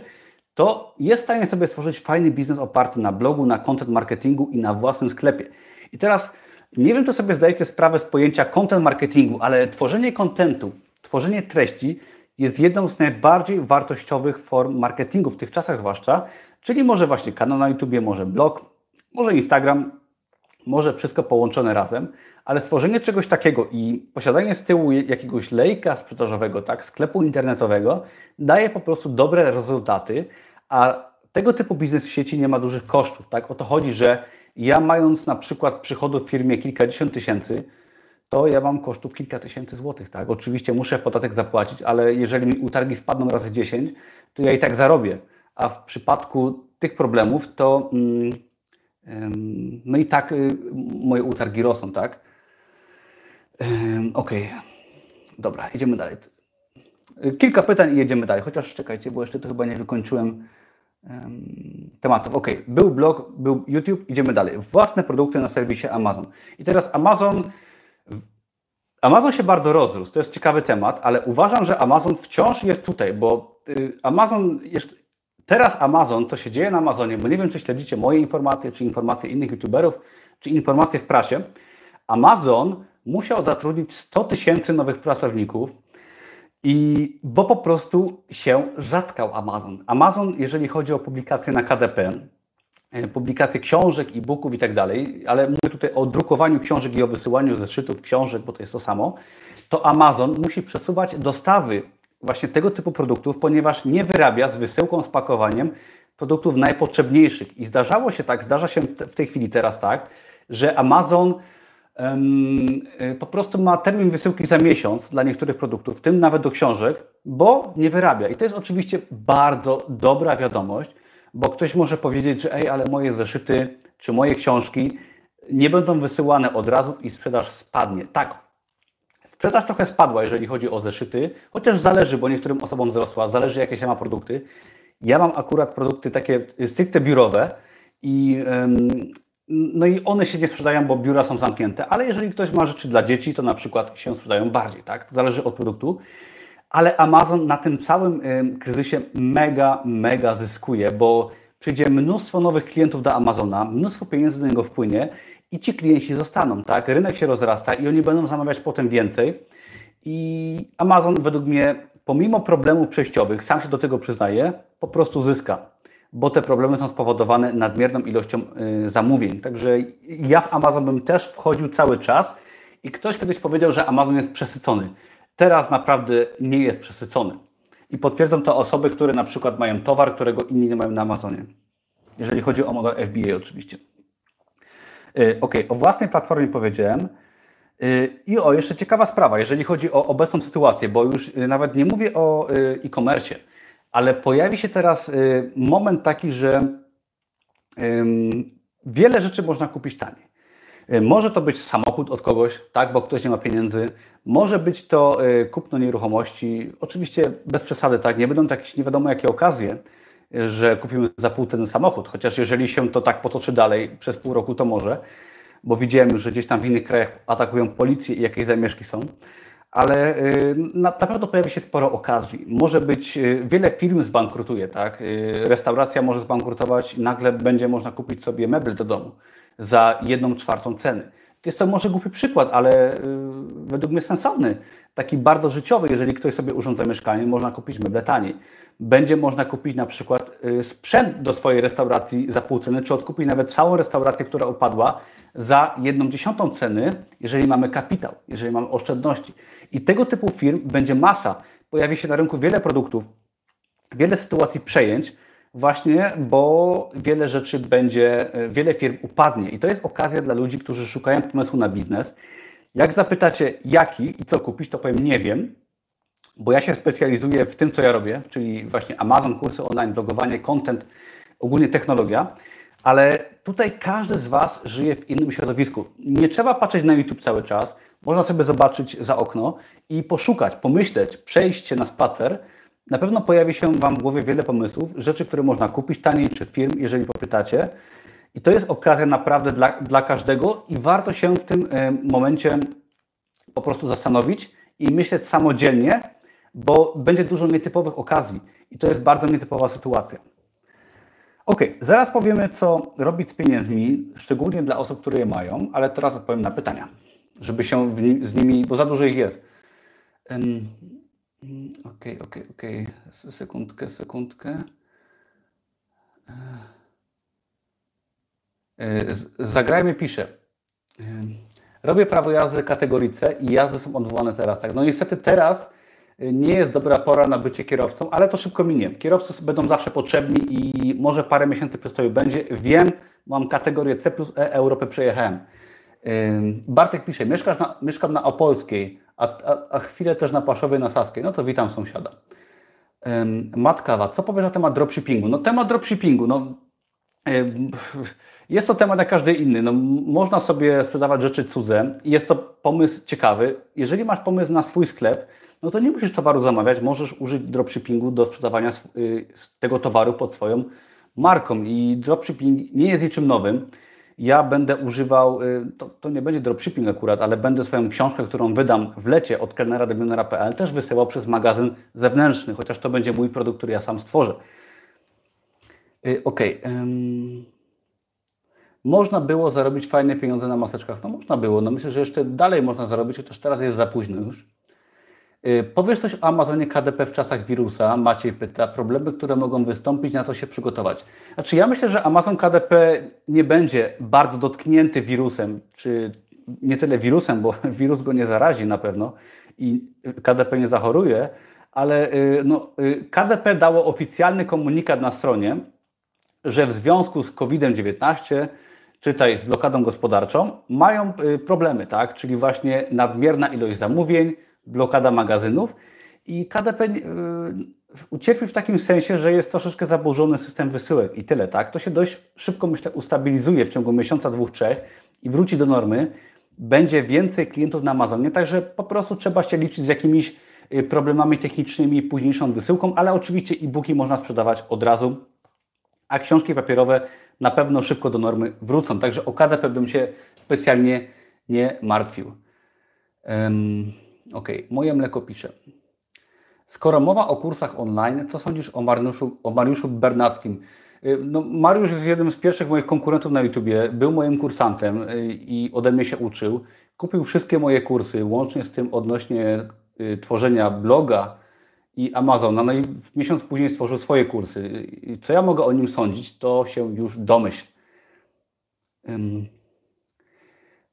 to jest w stanie sobie stworzyć fajny biznes oparty na blogu, na content marketingu i na własnym sklepie. I teraz nie wiem, czy sobie zdajecie sprawę z pojęcia content marketingu, ale tworzenie kontentu, tworzenie treści jest jedną z najbardziej wartościowych form marketingu w tych czasach zwłaszcza, czyli może właśnie kanał na YouTube, może blog, może Instagram, może wszystko połączone razem, ale stworzenie czegoś takiego i posiadanie z tyłu jakiegoś lejka sprzedażowego, tak, sklepu internetowego daje po prostu dobre rezultaty, a tego typu biznes w sieci nie ma dużych kosztów, tak? O to chodzi, że ja mając na przykład przychodów w firmie kilkadziesiąt tysięcy, to ja mam kosztów kilka tysięcy złotych, tak? Oczywiście muszę podatek zapłacić, ale jeżeli mi utargi spadną razy 10, to ja i tak zarobię. A w przypadku tych problemów to mm, no i tak y, moje utargi rosną, tak? Okej, okay. dobra, idziemy dalej. Kilka pytań i jedziemy dalej, chociaż czekajcie, bo jeszcze to chyba nie wykończyłem tematów. Ok, był blog, był YouTube, idziemy dalej. Własne produkty na serwisie Amazon. I teraz Amazon. Amazon się bardzo rozrósł, to jest ciekawy temat, ale uważam, że Amazon wciąż jest tutaj, bo y, Amazon teraz Amazon, co się dzieje na Amazonie, bo nie wiem, czy śledzicie moje informacje, czy informacje innych YouTuberów, czy informacje w prasie. Amazon musiał zatrudnić 100 tysięcy nowych pracowników, i bo po prostu się zatkał Amazon. Amazon, jeżeli chodzi o publikacje na KDP, e, publikacje książek, e-booków i tak dalej, ale mówię tutaj o drukowaniu książek i o wysyłaniu zeszytów książek, bo to jest to samo, to Amazon musi przesuwać dostawy właśnie tego typu produktów, ponieważ nie wyrabia z wysyłką, z pakowaniem produktów najpotrzebniejszych. I zdarzało się tak, zdarza się w tej chwili teraz tak, że Amazon Y, po prostu ma termin wysyłki za miesiąc dla niektórych produktów, w tym nawet do książek, bo nie wyrabia. I to jest oczywiście bardzo dobra wiadomość, bo ktoś może powiedzieć, że ej, ale moje zeszyty czy moje książki nie będą wysyłane od razu i sprzedaż spadnie. Tak, sprzedaż trochę spadła, jeżeli chodzi o zeszyty, chociaż zależy, bo niektórym osobom wzrosła, zależy jakie się ma produkty. Ja mam akurat produkty takie stricte biurowe i no i one się nie sprzedają, bo biura są zamknięte, ale jeżeli ktoś ma rzeczy dla dzieci, to na przykład się sprzedają bardziej, tak? To zależy od produktu. Ale Amazon na tym całym kryzysie mega, mega zyskuje, bo przyjdzie mnóstwo nowych klientów do Amazona, mnóstwo pieniędzy do niego wpłynie i ci klienci zostaną, tak? Rynek się rozrasta i oni będą zamawiać potem więcej. I Amazon według mnie, pomimo problemów przejściowych, sam się do tego przyznaje, po prostu zyska, bo te problemy są spowodowane nadmierną ilością y, zamówień. Także ja w Amazon bym też wchodził cały czas i ktoś kiedyś powiedział, że Amazon jest przesycony. Teraz naprawdę nie jest przesycony. I potwierdzą to osoby, które na przykład mają towar, którego inni nie mają na Amazonie. Jeżeli chodzi o model FBA oczywiście. Y, ok, o własnej platformie powiedziałem. Y, I o, jeszcze ciekawa sprawa, jeżeli chodzi o obecną sytuację, bo już y, nawet nie mówię o e-commerce, ale pojawi się teraz moment taki, że wiele rzeczy można kupić taniej. Może to być samochód od kogoś, tak, bo ktoś nie ma pieniędzy. Może być to kupno nieruchomości. Oczywiście bez przesady, tak, nie będą to jakieś nie wiadomo jakie okazje, że kupimy za pół ceny samochód, chociaż jeżeli się to tak potoczy dalej przez pół roku, to może, bo widziałem, że gdzieś tam w innych krajach atakują policję i jakieś zamieszki są, ale y, na, na pewno pojawi się sporo okazji. Może być, y, wiele firm zbankrutuje, tak? Y, restauracja może zbankrutować i nagle będzie można kupić sobie meble do domu za jedną czwartą ceny. Jest to może głupi przykład, ale według mnie sensowny. Taki bardzo życiowy, jeżeli ktoś sobie urządza mieszkanie, można kupić meble taniej będzie można kupić na przykład y, sprzęt do swojej restauracji za pół ceny, czy odkupić nawet całą restaurację, która upadła za jedną dziesiątą ceny, jeżeli mamy kapitał, jeżeli mamy oszczędności. I tego typu firm będzie masa. Pojawi się na rynku wiele produktów, wiele sytuacji przejęć, właśnie bo wiele rzeczy będzie, y, wiele firm upadnie. I to jest okazja dla ludzi, którzy szukają pomysłu na biznes. Jak zapytacie jaki i co kupić, to powiem nie wiem, bo ja się specjalizuję w tym, co ja robię, czyli właśnie Amazon, kursy online, blogowanie, content, ogólnie technologia, ale tutaj każdy z Was żyje w innym środowisku. Nie trzeba patrzeć na YouTube cały czas, można sobie zobaczyć za okno i poszukać, pomyśleć, przejść się na spacer. Na pewno pojawi się Wam w głowie wiele pomysłów, rzeczy, które można kupić taniej, czy firm, jeżeli popytacie. I to jest okazja naprawdę dla, dla każdego i warto się w tym momencie po prostu zastanowić i myśleć samodzielnie, bo będzie dużo nietypowych okazji i to jest bardzo nietypowa sytuacja. Ok, zaraz powiemy, co robić z pieniędzmi, szczególnie dla osób, które je mają, ale teraz odpowiem na pytania, żeby się z nimi, bo za dużo ich jest. Um, ok, ok, ok, sekundkę, sekundkę. E, zagrajmy pisze. Robię prawo jazdy kategorii C i jazdy są odwołane teraz. Tak? No niestety teraz nie jest dobra pora na bycie kierowcą, ale to szybko minie. Kierowcy będą zawsze potrzebni i może parę miesięcy przystoju będzie. Wiem, mam kategorię C plus E, Europę przejechałem. Bartek pisze, Mieszkasz na, mieszkam na Opolskiej, a, a, a chwilę też na Paszowej, na Saskiej. No to witam sąsiada. Matkawa, co powiesz na temat dropshippingu? No temat dropshippingu, no jest to temat jak każdy inny. No, można sobie sprzedawać rzeczy cudze jest to pomysł ciekawy. Jeżeli masz pomysł na swój sklep, no to nie musisz towaru zamawiać, możesz użyć dropshippingu do sprzedawania y, tego towaru pod swoją marką. I dropshipping nie jest niczym nowym. Ja będę używał, y, to, to nie będzie dropshipping akurat, ale będę swoją książkę, którą wydam w lecie od kelnera do milionera.pl też wysyłał przez magazyn zewnętrzny, chociaż to będzie mój produkt, który ja sam stworzę. Y, ok. Można było zarobić fajne pieniądze na maseczkach. No można było. No myślę, że jeszcze dalej można zarobić, chociaż teraz jest za późno już. Y, powiesz coś o Amazonie KDP w czasach wirusa? Maciej pyta. Problemy, które mogą wystąpić, na co się przygotować? Znaczy ja myślę, że Amazon KDP nie będzie bardzo dotknięty wirusem, czy nie tyle wirusem, bo [laughs] wirus go nie zarazi na pewno i KDP nie zachoruje, ale y, no, y, KDP dało oficjalny komunikat na stronie, że w związku z COVID-19, czytaj z blokadą gospodarczą, mają problemy, tak? czyli właśnie nadmierna ilość zamówień, blokada magazynów i KDP y, ucierpi w takim sensie, że jest troszeczkę zaburzony system wysyłek i tyle, tak? To się dość szybko, myślę, ustabilizuje w ciągu miesiąca, dwóch, trzech i wróci do normy. Będzie więcej klientów na Amazonie, także po prostu trzeba się liczyć z jakimiś y, problemami technicznymi, późniejszą wysyłką, ale oczywiście e-booki można sprzedawać od razu, a książki papierowe na pewno szybko do normy wrócą. Także o KDP bym się specjalnie nie martwił. Um, Ok, moje mleko pisze. Skoro mowa o kursach online, co sądzisz o Mariuszu, o Mariuszu Bernackim? Y, no, Mariusz jest jednym z pierwszych moich konkurentów na YouTubie, był moim kursantem y, i ode mnie się uczył. Kupił wszystkie moje kursy, łącznie z tym odnośnie y, tworzenia bloga i Amazona. No i miesiąc później stworzył swoje kursy. Co ja mogę o nim sądzić, to się już domyśl.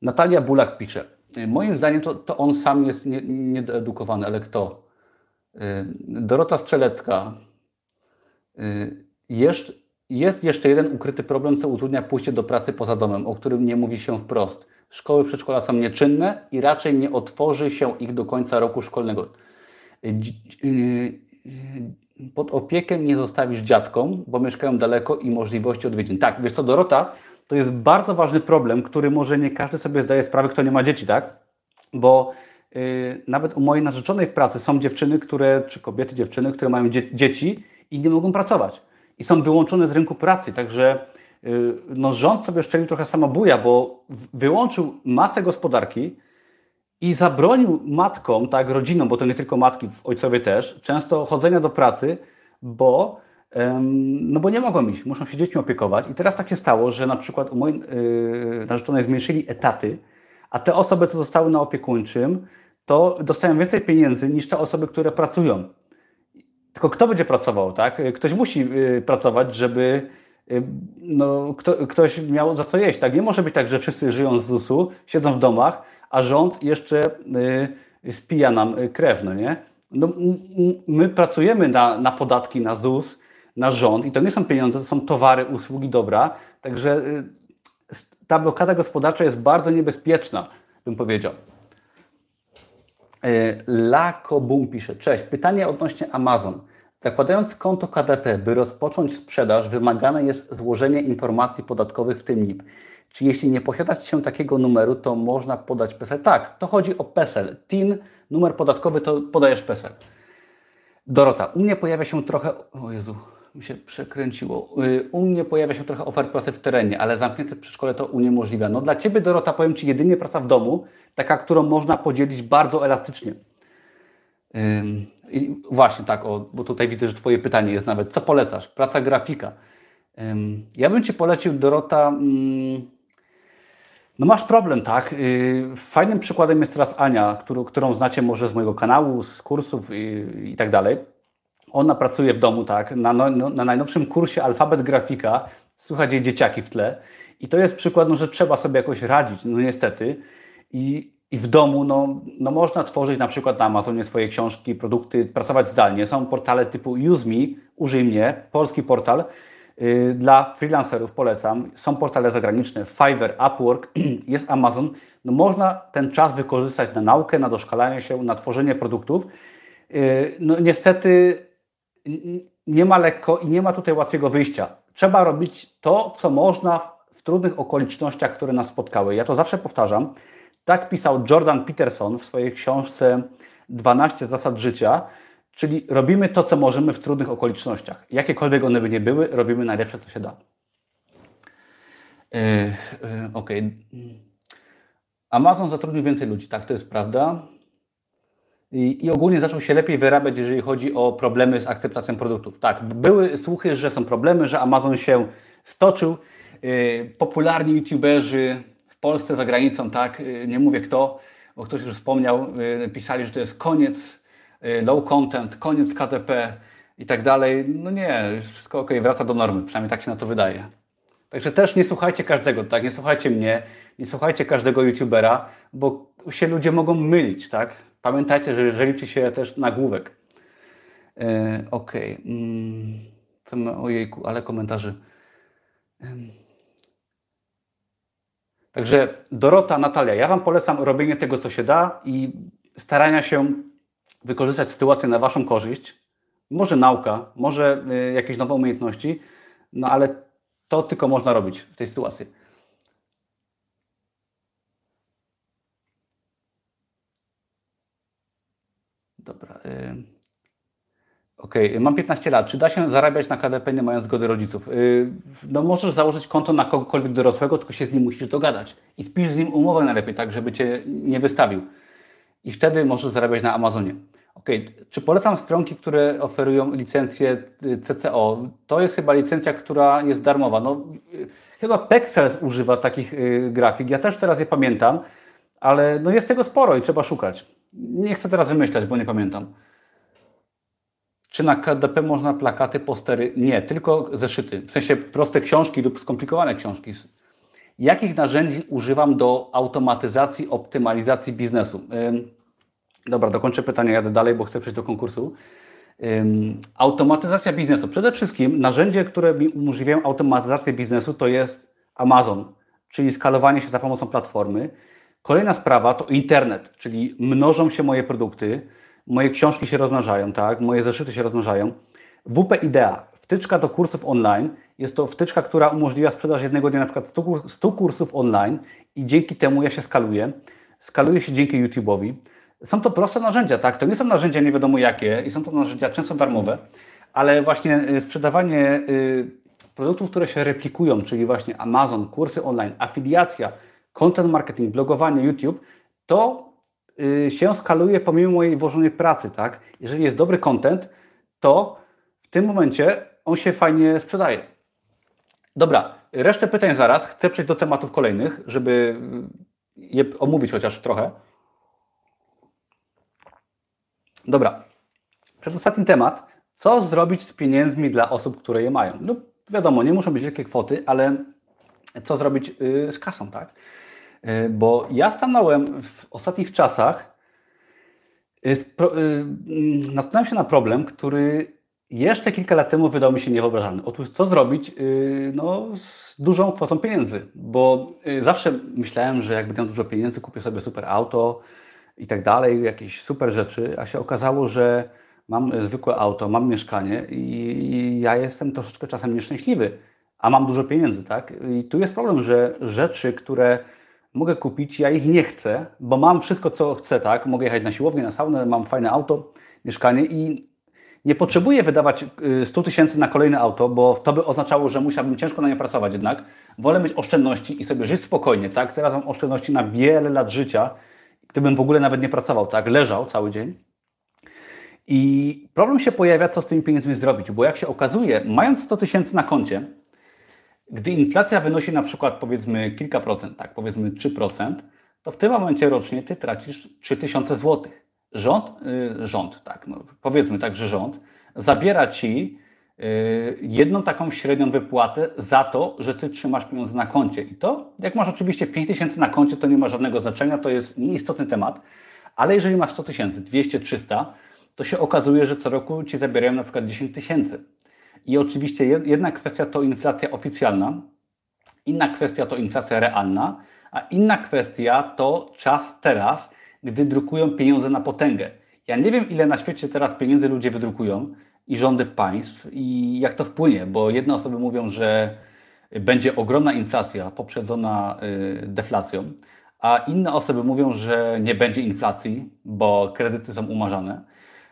Natalia Bulak pisze. Moim zdaniem to, to on sam jest niedoedukowany, nie ale kto? Dorota Strzelecka. Jeszcze, jest jeszcze jeden ukryty problem, co utrudnia pójście do pracy poza domem, o którym nie mówi się wprost. Szkoły przedszkola są nieczynne i raczej nie otworzy się ich do końca roku szkolnego. Y, pod opiekę nie zostawisz dziadkom, bo mieszkają daleko i możliwości odwiedzin. Tak, wiesz co, Dorota, to jest bardzo ważny problem, który może nie każdy sobie zdaje sprawę, kto nie ma dzieci, tak? Bo yy, nawet u mojej narzeczonej w pracy są dziewczyny, które, czy kobiety, dziewczyny, które mają dzie dzieci i nie mogą pracować i są wyłączone z rynku pracy. Także y, no, rząd sobie szczelił trochę samobuja, bo wyłączył masę gospodarki i zabronił matkom, tak, rodzinom, bo to nie tylko matki, ojcowie też, często chodzenia do pracy, bo, no bo nie mogą iść, muszą się dziećmi opiekować. I teraz tak się stało, że na przykład u mojej yy, narzeczonej zmniejszyli etaty, a te osoby, co zostały na opiekuńczym, to dostają więcej pieniędzy niż te osoby, które pracują. Tylko kto będzie pracował, tak? Ktoś musi y, pracować, żeby y, no, kto, ktoś miał za co jeść, tak? Nie może być tak, że wszyscy żyją z ZUS-u, siedzą w domach, a rząd jeszcze y, spija nam krew, no nie? No, my pracujemy na, na podatki, na ZUS, na rząd i to nie są pieniądze, to są towary, usługi, dobra. Także ta blokada gospodarcza jest bardzo niebezpieczna, bym powiedział. E, Lakobum pisze, cześć, pytanie odnośnie Amazon. Zakładając konto KDP, by rozpocząć sprzedaż, wymagane jest złożenie informacji podatkowych, w tym NIP. Czy jeśli nie posiada się takiego numeru, to można podać PESEL? Tak, to chodzi o PESEL. TIN, numer podatkowy, to podajesz PESEL. Dorota, u mnie pojawia się trochę... O Jezu, mi się przekręciło. Y, u mnie pojawia się trochę ofert pracy w terenie, ale zamknięte przedszkole to uniemożliwia. No dla Ciebie, Dorota, powiem Ci, jedynie praca w domu, taka, którą można podzielić bardzo elastycznie. I właśnie tak, o, bo tutaj widzę, że Twoje pytanie jest nawet, co polecasz? Praca grafika. Ja bym Ci polecił, Dorota, no masz problem, tak? Y, fajnym przykładem jest teraz Ania, którą, którą znacie może z mojego kanału, z kursów i, i tak dalej. Ona pracuje w domu, tak, na, no, no, na najnowszym kursie Alfabet Grafika, słychać jej dzieciaki w tle. I to jest przykład, no, że trzeba sobie jakoś radzić, no niestety. I, i w domu no, no można tworzyć na przykład na Amazonie swoje książki, produkty, pracować zdalnie. Są portale typu Use Me, użyj mnie, polski portal. Yy, dla freelancerów polecam. Są portale zagraniczne, Fiverr, Upwork, [clears throat] jest Amazon. No można ten czas wykorzystać na naukę, na doszkalanie się, na tworzenie produktów. Yy, no niestety nie ma lekko i nie ma tutaj łatwego wyjścia. Trzeba robić to, co można w trudnych okolicznościach, które nas spotkały. Ja to zawsze powtarzam. Tak pisał Jordan Peterson w swojej książce 12 zasad życia, czyli robimy to, co możemy w trudnych okolicznościach. Jakiekolwiek one by nie były, robimy najlepsze, co się da. Yy, yy, ok. Amazon zatrudnił więcej ludzi, tak, to jest prawda. I, I, ogólnie zaczął się lepiej wyrabiać, jeżeli chodzi o problemy z akceptacją produktów. Tak, były słuchy, że są problemy, że Amazon się stoczył. Yy, popularni youtuberzy w Polsce, za granicą, tak, yy, nie mówię kto, bo ktoś już wspomniał, yy, pisali, że to jest koniec low content, koniec KTP i tak dalej. No nie, wszystko ok, wraca do normy, przynajmniej tak się na to wydaje. Także też nie słuchajcie każdego, tak, nie słuchajcie mnie, nie słuchajcie każdego youtubera, bo się ludzie mogą mylić, tak. Pamiętajcie, że, że liczy się też nagłówek. E, ok. Mm, ojejku, ale komentarzy. Także Dorota, Natalia, ja Wam polecam robienie tego, co się da i starania się wykorzystać sytuację na Waszą korzyść. Może nauka, może y, jakieś nowe umiejętności, no ale to tylko można robić w tej sytuacji. Dobra. Y, okej, okay. mam 15 lat. Czy da się zarabiać na KDP nie mając zgody rodziców? Y, no możesz założyć konto na kogokolwiek dorosłego, tylko się z nim musisz dogadać. I spisz z nim umowę najlepiej, tak żeby Cię nie wystawił. I wtedy możesz zarabiać na Amazonie. Ok, Okej, okay. czy polecam stronki, które oferują licencję y, CCO? To jest chyba licencja, która jest darmowa. No, chyba Pexels używa takich grafik. Ja też teraz je pamiętam, ale no jest tego sporo i trzeba szukać. Nie chcę teraz wymyślać, bo nie pamiętam. Czy na KDP można plakaty, postery? Nie, tylko zeszyty. W sensie proste książki lub skomplikowane książki. Jakich narzędzi używam do automatyzacji, optymalizacji biznesu? Dobra, dokończę pytanie, jadę dalej, bo chcę przejść do konkursu. Automatyzacja biznesu. Przede wszystkim narzędzie, które mi umożliwiają automatyzację biznesu, to jest Amazon, czyli skalowanie się za pomocą platformy. Kolejna sprawa to internet, czyli mnożą się moje produkty, moje książki się rozmnażają, tak? moje zeszyty się rozmnażają. WP Idea, wtyczka do kursów online. Jest to wtyczka, która umożliwia sprzedaż jednego dnia na przykład 100 kursów online i dzięki temu ja się skaluję. Skaluję się dzięki YouTube'owi. Są to proste narzędzia, tak? To nie są narzędzia nie wiadomo jakie i są to narzędzia często darmowe, ale właśnie y, sprzedawanie y, produktów, które się replikują, czyli właśnie Amazon, kursy online, afiliacja, content marketing, blogowanie, YouTube, to y, się skaluje pomimo mojej włożonej pracy, tak? Jeżeli jest dobry content, to w tym momencie on się fajnie sprzedaje. Dobra, resztę pytań zaraz. Chcę przejść do tematów kolejnych, żeby je omówić chociaż trochę. Dobra. Przedostatni temat. Co zrobić z pieniędzmi dla osób, które je mają? No wiadomo, nie muszą być wielkie kwoty, ale co zrobić y, z kasą, tak? Y, bo ja stanąłem w ostatnich czasach, y, natknąłem się na problem, który jeszcze kilka lat temu wydał mi się niewyobrażalny. Otóż co zrobić no, z dużą kwotą pieniędzy? Bo zawsze myślałem, że jak będę miał dużo pieniędzy, kupię sobie super auto, i tak dalej, jakieś super rzeczy, a się okazało, że mam zwykłe auto, mam mieszkanie i ja jestem troszeczkę czasem nieszczęśliwy, a mam dużo pieniędzy, tak? I tu jest problem, że rzeczy, które mogę kupić, ja ich nie chcę, bo mam wszystko, co chcę, tak? Mogę jechać na siłownię, na saunę, mam fajne auto, mieszkanie i nie potrzebuję wydawać 100 y, tysięcy na kolejne auto, bo to by oznaczało, że musiałbym ciężko na nie pracować jednak. Wolę mieć oszczędności i sobie żyć spokojnie, tak? Teraz mam oszczędności na wiele lat życia, gdybym w ogóle nawet nie pracował, tak, leżał cały dzień. I problem się pojawia, co z tymi pieniędzmi zrobić, bo jak się okazuje, mając 100 tysięcy na koncie, gdy inflacja wynosi na przykład powiedzmy kilka procent, tak, powiedzmy 3%, to w tym momencie rocznie ty tracisz 3000 zł. Rząd, yy, rząd, tak, no, powiedzmy tak, że rząd zabiera ci Y, jedną taką średnią wypłatę za to, że Ty trzymasz pieniądze na koncie. I to, jak masz oczywiście 5 tysięcy na koncie, to nie ma żadnego znaczenia, to jest nieistotny temat, ale jeżeli masz 100 tysięcy, 200, 300, to się okazuje, że co roku Ci zabierają na przykład 10 tysięcy. I oczywiście jedna kwestia to inflacja oficjalna, inna kwestia to inflacja realna, a inna kwestia to czas teraz, gdy drukują pieniądze na potęgę. Ja nie wiem, ile na świecie teraz pieniędzy ludzie wydrukują, i rządy państw i jak to wpłynie, bo jedne osoby mówią, że będzie ogromna inflacja poprzedzona y, deflacją, a inne osoby mówią, że nie będzie inflacji, bo kredyty są umarzane,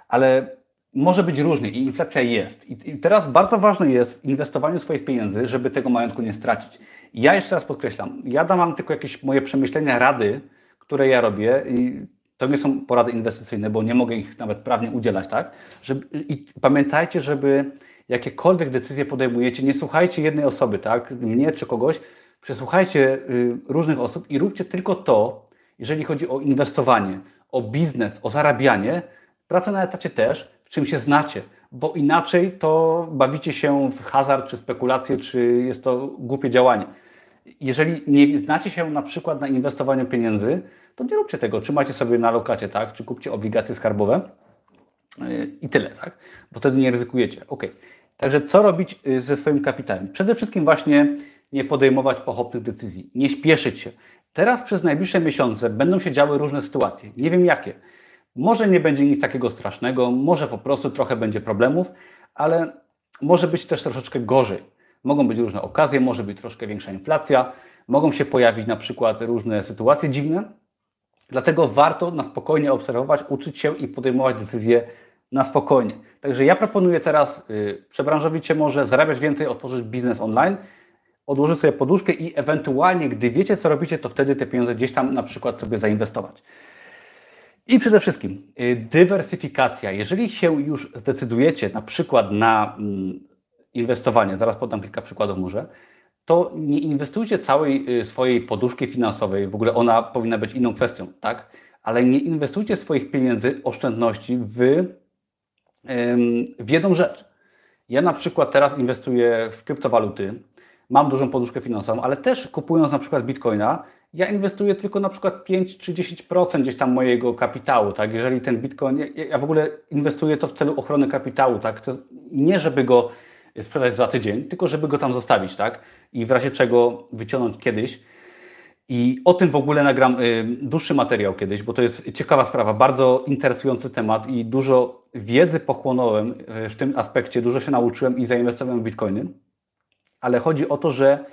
ale może być różnie i inflacja jest. I teraz bardzo ważne jest w inwestowaniu swoich pieniędzy, żeby tego majątku nie stracić. Ja jeszcze raz podkreślam, ja dam tylko jakieś moje przemyślenia, rady, które ja robię i to nie są porady inwestycyjne, bo nie mogę ich nawet prawnie udzielać, tak? Żeby, I pamiętajcie, żeby jakiekolwiek decyzje podejmujecie, nie słuchajcie jednej osoby, tak? Mnie czy kogoś, przesłuchajcie y, różnych osób i róbcie tylko to, jeżeli chodzi o inwestowanie, o biznes, o zarabianie, pracę na etacie też, czym się znacie, bo inaczej to bawicie się w hazard, czy spekulacje, czy jest to głupie działanie. Jeżeli nie znacie się na przykład na inwestowaniu pieniędzy, to nie róbcie tego. Trzymajcie sobie na lokacie, tak? Czy kupcie obligacje skarbowe yy, i tyle, tak? Bo wtedy nie ryzykujecie. Ok. Także co robić yy, ze swoim kapitałem? Przede wszystkim właśnie nie podejmować pochopnych decyzji, nie śpieszyć się. Teraz przez najbliższe miesiące będą się działy różne sytuacje. Nie wiem jakie. Może nie będzie nic takiego strasznego, może po prostu trochę będzie problemów, ale może być też troszeczkę gorzej. Mogą być różne okazje, może być troszkę większa inflacja, mogą się pojawić na przykład różne sytuacje dziwne, Dlatego warto na spokojnie obserwować, uczyć się i podejmować decyzje na spokojnie. Także ja proponuję teraz yy, przebranżowić się może, zarabiać więcej, otworzyć biznes online, odłożyć sobie poduszkę i ewentualnie, gdy wiecie, co robicie, to wtedy te pieniądze gdzieś tam na przykład sobie zainwestować. I przede wszystkim y, dywersyfikacja. Jeżeli się już zdecydujecie na przykład na mm, inwestowanie, zaraz podam kilka przykładów może, to nie inwestujcie całej y, swojej poduszki finansowej, w ogóle ona powinna być inną kwestią, tak? Ale nie inwestujcie swoich pieniędzy, oszczędności w, w jedną rzecz. Ja na przykład teraz inwestuję w kryptowaluty, mam dużą poduszkę finansową, ale też kupując na przykład bitcoina, ja inwestuję tylko na przykład 5 czy 10% gdzieś tam mojego kapitału, tak? Jeżeli ten bitcoin, ja, w ogóle inwestuję to w celu ochrony kapitału, tak? To nie żeby go sprzedać za tydzień, tylko żeby go tam zostawić, tak? I w razie czego wyciągnąć kiedyś. I o tym w ogóle nagram y, dłuższy materiał kiedyś, bo to jest ciekawa sprawa, bardzo interesujący temat i dużo wiedzy pochłonąłem y, w tym aspekcie, dużo się nauczyłem i zainwestowałem w bitcoiny. Ale chodzi o to, że,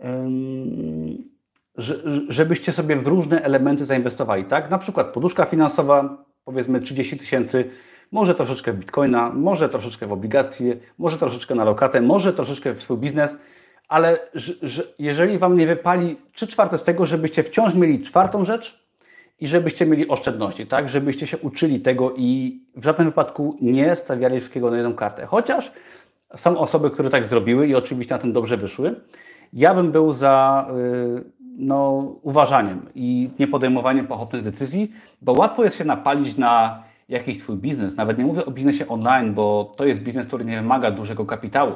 że żebyście sobie w różne elementy zainwestowali, tak? Na przykład poduszka finansowa, powiedzmy 30 tysięcy, może troszeczkę w bitcoina, może troszeczkę w obligacje, może troszeczkę na lokatę, może troszeczkę w swój biznes, ale że, że jeżeli Wam nie wypali trzy czwarte z tego, żebyście wciąż mieli czwartą rzecz i żebyście mieli oszczędności, tak? Żebyście się uczyli tego i w żadnym wypadku nie stawiali wszystkiego na jedną kartę. Chociaż są osoby, które tak zrobiły i oczywiście na tym dobrze wyszły. Ja bym był za yy, no, uważaniem i nie podejmowaniem pochopnych decyzji, bo łatwo jest się napalić na jakiś swój biznes. Nawet nie mówię o biznesie online, bo to jest biznes, który nie wymaga dużego kapitału.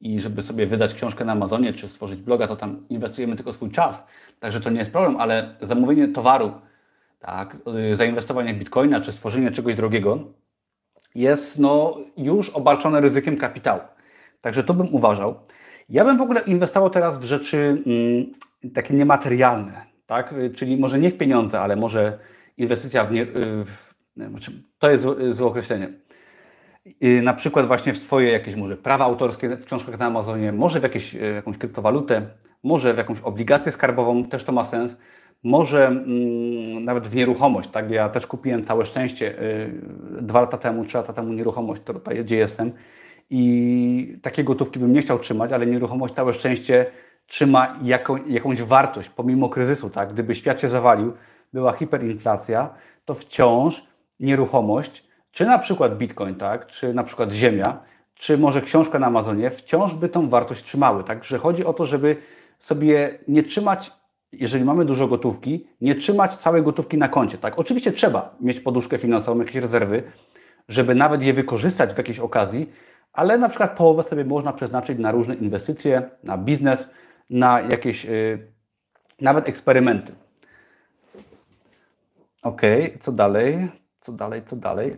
I żeby sobie wydać książkę na Amazonie czy stworzyć bloga, to tam inwestujemy tylko swój czas. Także to nie jest problem, ale zamówienie towaru, tak, zainwestowanie w bitcoina czy stworzenie czegoś drogiego jest no, już obarczone ryzykiem kapitału. Także to bym uważał. Ja bym w ogóle inwestował teraz w rzeczy mm, takie niematerialne, tak? czyli może nie w pieniądze, ale może inwestycja w, nie, w znaczy, to jest złe określenie. Na przykład właśnie w swoje jakieś może prawa autorskie w książkach na Amazonie, może w jakieś, e, jakąś kryptowalutę, może w jakąś obligację skarbową, też to ma sens. Może mm, nawet w nieruchomość, tak? Ja też kupiłem całe szczęście y, dwa lata temu, trzy lata temu nieruchomość, tutaj gdzie jestem i takiej gotówki bym nie chciał trzymać, ale nieruchomość całe szczęście trzyma jaką, jakąś wartość pomimo kryzysu, tak? Gdyby świat się zawalił, była hiperinflacja, to wciąż nieruchomość, czy na przykład bitcoin, tak, czy na przykład ziemia, czy może książka na Amazonie, wciąż by tą wartość trzymały. Także chodzi o to, żeby sobie nie trzymać, jeżeli mamy dużo gotówki, nie trzymać całej gotówki na koncie. Tak? Oczywiście trzeba mieć poduszkę finansową, jakieś rezerwy, żeby nawet je wykorzystać w jakiejś okazji, ale na przykład połowę sobie można przeznaczyć na różne inwestycje, na biznes, na jakieś yy, nawet eksperymenty. Ok, co dalej? Co dalej, co dalej?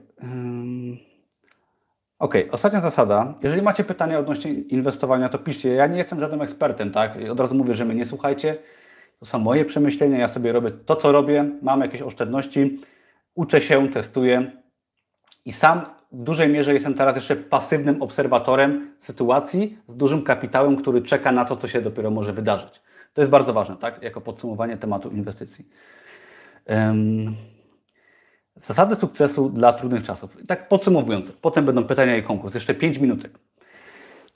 Ok, ostatnia zasada. Jeżeli macie pytania odnośnie inwestowania, to piszcie. Ja nie jestem żadnym ekspertem, tak? Od razu mówię, że mnie nie słuchajcie. To są moje przemyślenia, ja sobie robię to, co robię, mam jakieś oszczędności, uczę się, testuję i sam w dużej mierze jestem teraz jeszcze pasywnym obserwatorem sytuacji z dużym kapitałem, który czeka na to, co się dopiero może wydarzyć. To jest bardzo ważne, tak? Jako podsumowanie tematu inwestycji. Um, Zasady sukcesu dla trudnych czasów. Tak podsumowując, potem będą pytania i konkurs. Jeszcze 5 minutek.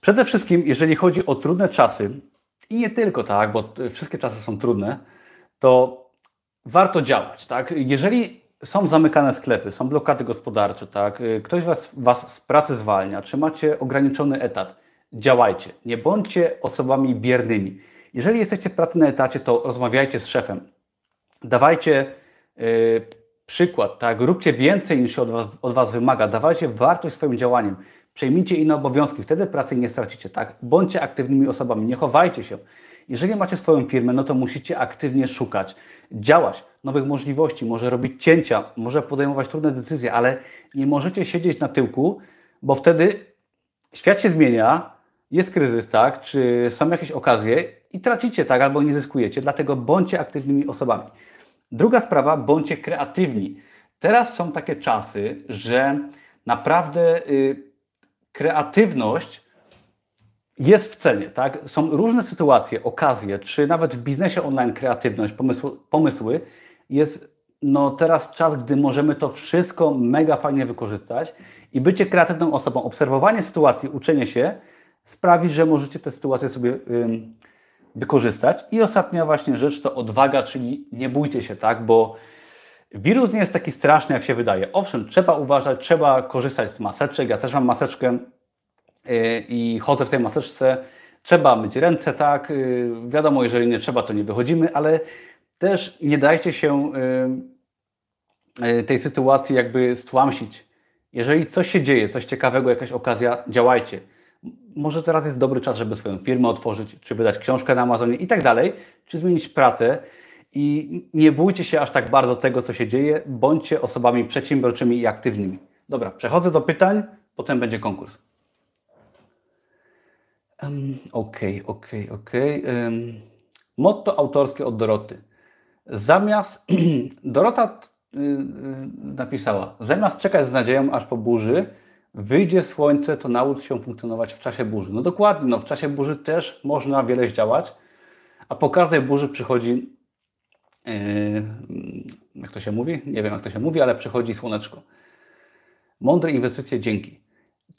Przede wszystkim, jeżeli chodzi o trudne czasy, i nie tylko tak, bo wszystkie czasy są trudne, to warto działać. Tak? Jeżeli są zamykane sklepy, są blokady gospodarcze, tak? ktoś was, was z pracy zwalnia, czy macie ograniczony etat, działajcie. Nie bądźcie osobami biernymi. Jeżeli jesteście w pracy na etacie, to rozmawiajcie z szefem. Dawajcie. Yy, przykład, tak? Róbcie więcej niż się od was, od was wymaga, dawajcie wartość swoim działaniem, przejmijcie inne obowiązki, wtedy pracy nie stracicie, tak? Bądźcie aktywnymi osobami, nie chowajcie się. Jeżeli macie swoją firmę, no to musicie aktywnie szukać, działać, nowych możliwości, może robić cięcia, może podejmować trudne decyzje, ale nie możecie siedzieć na tyłku, bo wtedy świat się zmienia, jest kryzys, tak? Czy są jakieś okazje i tracicie, tak? Albo nie zyskujecie, dlatego bądźcie aktywnymi osobami. Druga sprawa, bądźcie kreatywni. Teraz są takie czasy, że naprawdę y, kreatywność jest w cenie. Tak? Są różne sytuacje, okazje, czy nawet w biznesie online kreatywność, pomysły, jest no teraz czas, gdy możemy to wszystko mega fajnie wykorzystać i bycie kreatywną osobą, obserwowanie sytuacji, uczenie się sprawi, że możecie te sytuacje sobie wykorzystać. I ostatnia właśnie rzecz to odwaga, czyli nie bójcie się, tak, bo Wirus nie jest taki straszny, jak się wydaje. Owszem, trzeba uważać, trzeba korzystać z maseczek. Ja też mam maseczkę i chodzę w tej maseczce. Trzeba myć ręce, tak. Y, wiadomo, jeżeli nie trzeba, to nie wychodzimy, ale też nie dajcie się tej sytuacji jakby stłamsić. Jeżeli coś się dzieje, coś ciekawego, jakaś okazja, działajcie. Może teraz jest dobry czas, żeby swoją firmę otworzyć, czy wydać książkę na Amazonie i tak dalej, czy zmienić pracę. I nie bójcie się aż tak bardzo tego, co się dzieje, bądźcie osobami przedsiębiorczymi i aktywnymi. Dobra, przechodzę do pytań, potem będzie konkurs. Okej, okej, okej. Motto autorskie od Doroty. Zamiast [clears throat] Dorota y, y, napisała, zamiast czekać z nadzieją aż po burzy, wyjdzie słońce, to naucz się funkcjonować w czasie burzy. No dokładnie, no w czasie burzy też można wiele zdziałać, a po każdej burzy przychodzi Yy, jak to się mówi? Nie wiem, jak to się mówi, ale przychodzi słoneczko. Mądre inwestycje dzięki.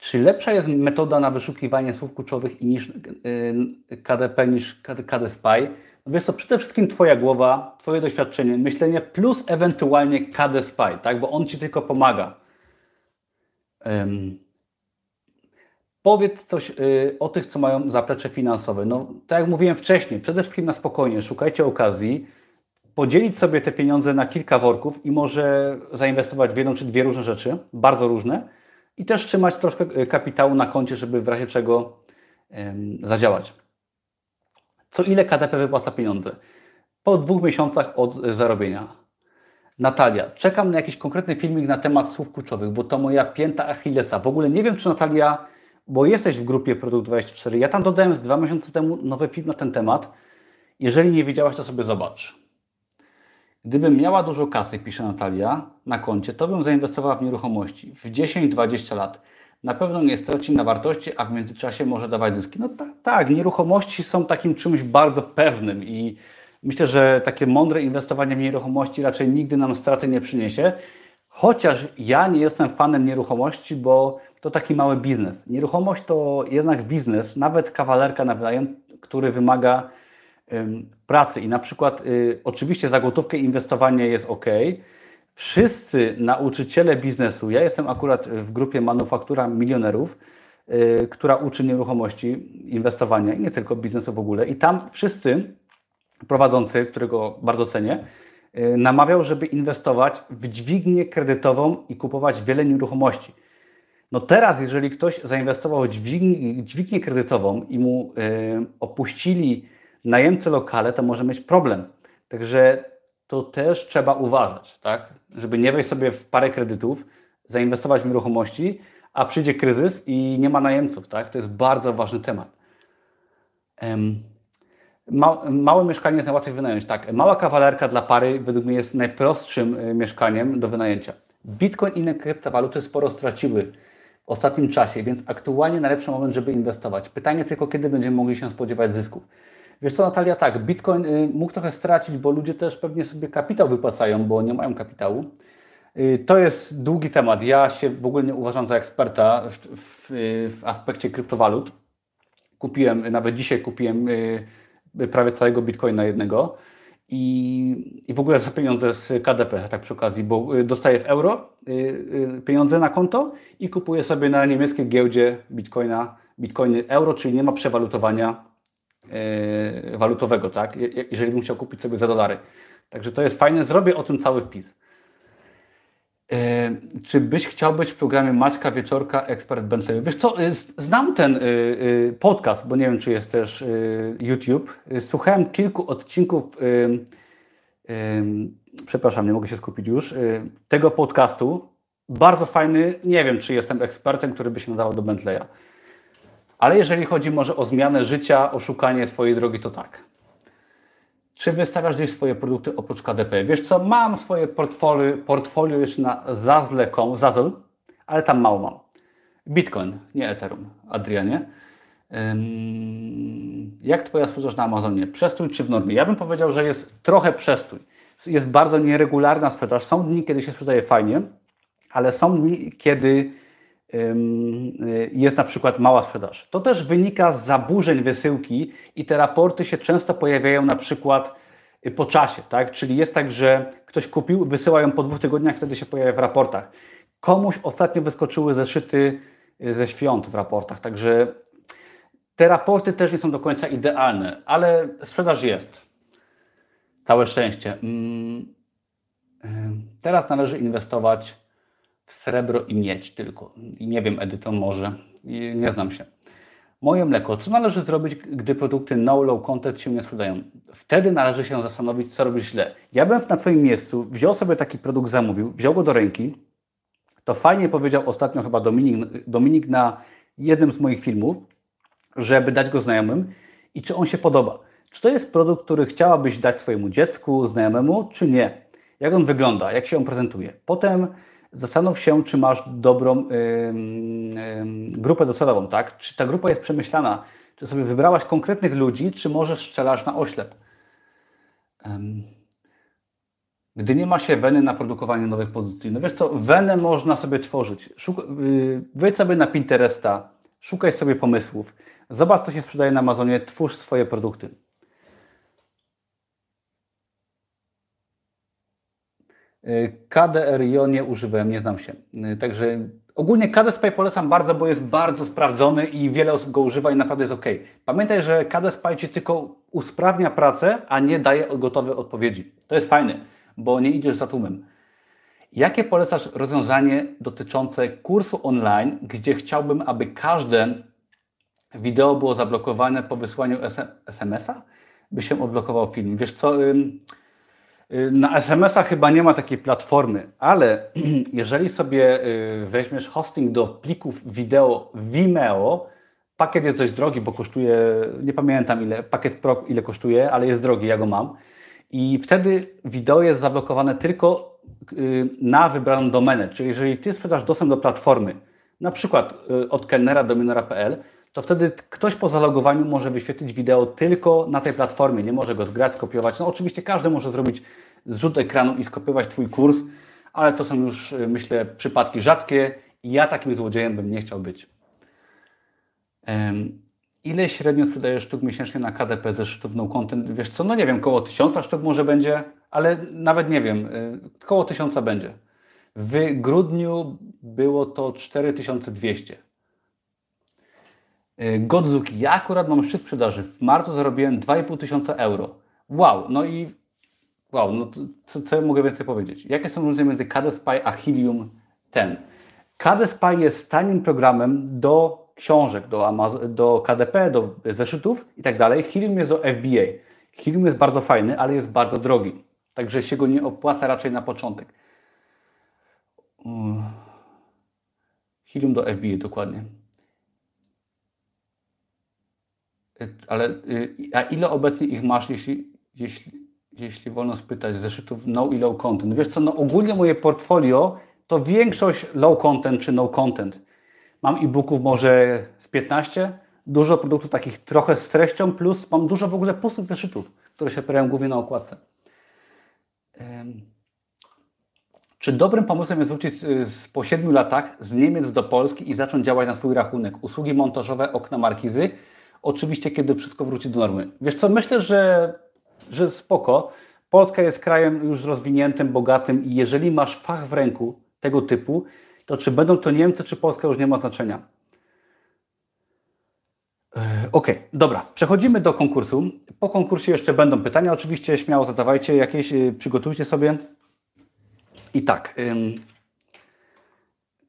Czy lepsza jest metoda na wyszukiwanie słów kluczowych niż yy, KDP niż KD Spy? No wiesz co, przede wszystkim Twoja głowa, Twoje doświadczenie, myślenie plus ewentualnie KD Spy, tak? bo on Ci tylko pomaga. Um, powiedz coś y, o tych, co mają zaplecze finansowe. No, tak jak mówiłem wcześniej, przede wszystkim na spokojnie, szukajcie okazji, podzielić sobie te pieniądze na kilka worków i może zainwestować w jedną czy dwie różne rzeczy, bardzo różne, i też trzymać troszkę e, kapitału na koncie, żeby w razie czego zadziałać. Co ile KDP wypłaca pieniądze? Po dwóch miesiącach od e, zarobienia. Natalia, czekam na jakiś konkretny filmik na temat słów kluczowych, bo to moja pięta Achillesa. W ogóle nie wiem, czy Natalia, bo jesteś w grupie Produkt 24, ja tam dodałem z dwa miesiące temu nowy film na ten temat. Jeżeli nie wiedziałaś, to sobie zobacz. Gdybym miała dużo kasy, pisze Natalia, na koncie, to bym zainwestowała w nieruchomości w 10-20 lat. Na pewno nie straci na wartości, a w międzyczasie może dawać zyski. No tak, tak, nieruchomości są takim czymś bardzo pewnym i myślę, że takie mądre inwestowanie w nieruchomości raczej nigdy nam straty nie przyniesie. Chociaż ja nie jestem fanem nieruchomości, bo to taki mały biznes. Nieruchomość to jednak biznes, nawet kawalerka na wynajem, który wymaga pracy i na przykład y, oczywiście za gotówkę inwestowanie jest ok. Wszyscy nauczyciele biznesu, ja jestem akurat w grupie Manufaktura Milionerów, y, która uczy nieruchomości, inwestowania i nie tylko biznesu w ogóle. I tam wszyscy prowadzący, którego bardzo cenię, y, namawiał, żeby inwestować w dźwignię kredytową i kupować wiele nieruchomości. No teraz, jeżeli ktoś zainwestował w dźwignię, dźwignię kredytową i mu y, opuścili najemcy lokale, to może mieć problem. Także to też trzeba uważać, tak? Żeby nie wejść sobie w parę kredytów, zainwestować w nieruchomości, a przyjdzie kryzys i nie ma najemców, tak? To jest bardzo ważny temat. Ma, małe mieszkanie jest najłatwiej wynająć. Tak, mała kawalerka dla pary według mnie jest najprostszym e, mieszkaniem do wynajęcia. Bitcoin i inne kryptowaluty sporo straciły w ostatnim czasie, więc aktualnie najlepszy moment, żeby inwestować. Pytanie tylko, kiedy będziemy mogli się spodziewać zysków. Wiesz co, Natalia, tak, Bitcoin y, mógł trochę stracić, bo ludzie też pewnie sobie kapitał wypłacają, bo nie mają kapitału. Y, to jest długi temat. Ja się w ogóle nie uważam za eksperta w, w, w aspekcie kryptowalut. Kupiłem, nawet dzisiaj kupiłem y, prawie całego Bitcoina jednego i, i w ogóle za pieniądze z KDP, tak przy okazji, bo dostaję w euro pieniądze na konto i kupuję sobie na niemieckiej giełdzie Bitcoina, Bitcoiny euro, czyli nie ma przewalutowania walutowego, tak? Jeżeli bym chciał kupić sobie za dolary. Także to jest fajne, zrobię o tym cały wpis. E, czy byś chciał być w programie Maćka Wieczorka, ekspert Bentley? Wiesz co, e, znam ten podcast, bo nie wiem, czy jest też YouTube. Słuchałem kilku odcinków, przepraszam, nie mogę się skupić już, tego podcastu. Bardzo fajny, nie wiem, czy jestem ekspertem, który by się nadawał do Bentleya. Ale jeżeli chodzi może o zmianę życia, o szukanie swojej drogi, to tak. Czy wystawiasz gdzieś swoje produkty oprócz KDP? Wiesz co, mam swoje portfolio, portfolio jeszcze na Zazzle.com, Zazzle, ale tam mało mam. Bitcoin, nie Ethereum, Adrianie. Jak Twoja sprzedaż na Amazonie? Przestój czy w normie? Ja bym powiedział, że jest trochę przestój. Jest bardzo nieregularna sprzedaż. Są dni, kiedy się sprzedaje fajnie, ale są dni, kiedy jest na przykład mała sprzedaż. To też wynika z zaburzeń wysyłki i te raporty się często pojawiają na przykład y, po czasie, tak? Czyli jest tak, że ktoś kupił, wysyła ją po dwóch tygodniach, wtedy się pojawia w raportach. Komuś ostatnio wyskoczyły zeszyty y, ze świąt w raportach, także te raporty też nie są do końca idealne, ale sprzedaż jest. Całe szczęście. Mm, teraz należy inwestować srebro i miedź tylko. I nie wiem, Edyton może. nie znam się. Moje mleko. Co należy zrobić, gdy produkty no-low content się nie sprzedają? Wtedy należy się zastanowić, co robisz źle. Ja bym na Twoim miejscu wziął sobie taki produkt, zamówił, wziął go do ręki. To fajnie powiedział ostatnio chyba Dominik, Dominik na jednym z moich filmów, żeby dać go znajomym i czy on się podoba. Czy to jest produkt, który chciałabyś dać swojemu dziecku, znajomemu, czy nie? Jak on wygląda, jak się on prezentuje. Potem zastanów się, czy masz dobrą grupę docelową, tak? Czy ta grupa jest przemyślana? Czy sobie wybrałaś konkretnych ludzi, czy możesz strzelasz na oślep? Gdy nie ma się weny na produkowanie nowych pozycji. No wiesz co, wenę można sobie tworzyć. Yy, wejdź sobie na Pinteresta, szukaj sobie pomysłów. Zobacz, co się sprzedaje na Amazonie, twórz swoje produkty. KDR IO nie używałem, nie znam się. Także ogólnie KDSPy polecam bardzo, bo jest bardzo sprawdzony i wiele osób go używa i naprawdę jest ok. Pamiętaj, że KDSPy Ci tylko usprawnia pracę, a nie daje gotowe odpowiedzi. To jest fajne, bo nie idziesz za tłumem. Jakie polecasz rozwiązanie dotyczące kursu online, gdzie chciałbym, aby każde wideo było zablokowane po wysłaniu SMS-a, by się odblokował film? Wiesz co... Y, na SMS-a chyba nie ma takiej platformy, ale [clears throat] jeżeli sobie y, weźmiesz hosting do plików wideo Vimeo, pakiet jest dość drogi, bo kosztuje, nie pamiętam ile, pakiet Pro ile kosztuje, ale jest drogi, ja go mam. I wtedy wideo jest zablokowane tylko y, na wybraną domenę. Czyli jeżeli Ty sprzedasz dostęp do platformy, na przykład od kelnera do minora.pl, to wtedy ktoś po zalogowaniu może wyświetlić wideo tylko na tej platformie, nie może go zgrać, skopiować. No oczywiście każdy może zrobić zrzut ekranu i skopiować Twój kurs, ale to są już, y, myślę, przypadki rzadkie i ja takim złodziejem bym nie chciał być. Um, ile średnio sprzedajesz sztuk miesięcznie na KDP ze sztuk no content? Wiesz co, no nie wiem, koło tysiąca sztuk może będzie, ale nawet nie wiem, y, koło tysiąca będzie. W grudniu było to 4200. Y, Godzuki, ja akurat mam szczyt sprzedaży. W marcu zarobiłem 2,5 tysiąca euro. Wow, no i Wow, no co, co ja mogę więcej powiedzieć? Jakie są różnice między KDSPY a Helium 10? KDSPY jest tanim programem do książek, do, Amazon, do KDP, do zeszytów i tak dalej. Helium jest do FBA. Helium jest bardzo fajny, ale jest bardzo drogi. Także się go nie opłaca raczej na początek. Mm. Helium do FBA dokładnie. Y, ale y, a ile obecnie ich masz, jeśli, jeśli jeśli wolno spytać, zeszytów no i low content. Wiesz co, no ogólnie moje portfolio to większość low content czy no content. Mam e-booków może z 15, dużo produktów takich trochę z treścią, plus mam dużo w ogóle pustych zeszytów, które się pojawiają głównie na okładce. Czy dobrym pomysłem jest wrócić po 7 latach z Niemiec do Polski i zacząć działać na swój rachunek? Usługi montażowe, okna markizy. Oczywiście, kiedy wszystko wróci do normy. Wiesz co, myślę, że że spoko. Polska jest krajem już rozwiniętym, bogatym i jeżeli masz fach w ręku tego typu, to czy będą to Niemcy, czy Polska już nie ma znaczenia. E, ok, dobra, przechodzimy do konkursu. Po konkursie jeszcze będą pytania. Oczywiście śmiało zadawajcie jakieś, e, przygotujcie sobie. I tak,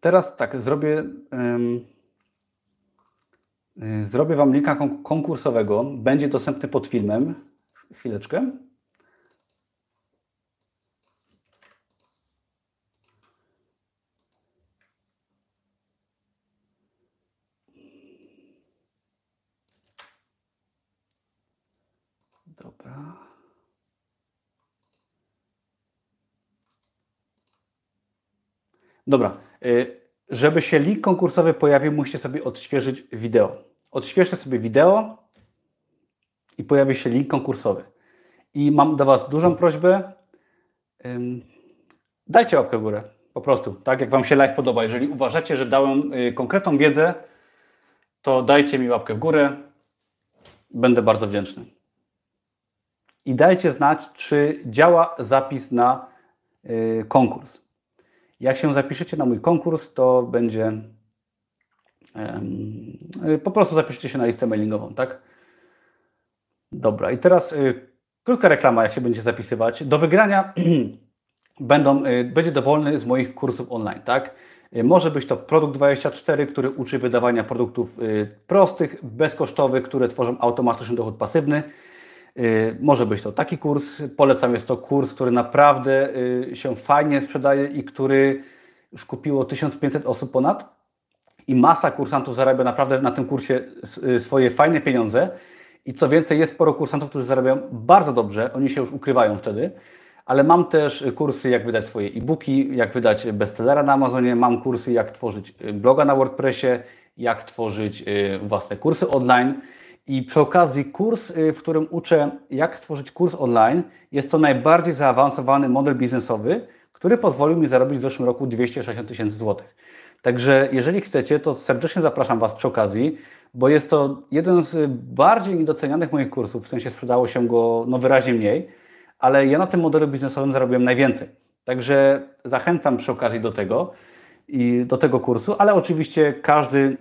teraz tak, zrobię, zrobię Wam linka konkursowego. Będzie dostępny pod filmem. Chwileczkę. Dobra. Dobra. Żeby się link konkursowy pojawił, musicie sobie odświeżyć wideo. Odświeżcie sobie wideo, i pojawi się link konkursowy. I mam do Was dużą prośbę. Dajcie łapkę w górę. Po prostu, tak jak Wam się live podoba. Jeżeli uważacie, że dałem y, konkretną wiedzę, to dajcie mi łapkę w górę. Będę bardzo wdzięczny. i dajcie znać, czy działa zapis na y, konkurs. Jak się zapiszecie na mój konkurs, to będzie y, po prostu zapiszcie się na listę mailingową, tak? Dobra, i teraz y, krótka reklama, jak się będzie zapisywać. Do wygrania [clears throat] będą, y, będzie dowolny z moich kursów online, tak? Może być to Produkt 24, który uczy wydawania produktów prostych, bezkosztowych, które tworzą automatyczny dochód pasywny. Może być to taki kurs. Polecam, jest to kurs, który naprawdę się fajnie sprzedaje i który już kupiło 1500 osób ponad. I masa kursantów zarabia naprawdę na tym kursie swoje fajne pieniądze. I co więcej, jest sporo kursantów, którzy zarabiają bardzo dobrze. Oni się już ukrywają wtedy ale mam też kursy, jak wydać swoje e-booki, jak wydać bestsellera na Amazonie, mam kursy, jak tworzyć y, bloga na WordPressie, jak tworzyć y, własne kursy online. I przy okazji kurs, y, w którym uczę, jak stworzyć kurs online, jest to najbardziej zaawansowany model biznesowy, który pozwolił mi zarobić w zeszłym roku 260 tysięcy złotych. Także jeżeli chcecie, to serdecznie zapraszam Was przy okazji, bo jest to jeden z bardziej niedocenianych moich kursów, w sensie sprzedało się go no, wyraźnie mniej ale ja na tym modelu biznesowym zarobiłem najwięcej. Także zachęcam przy okazji do tego i do tego kursu, ale oczywiście każdy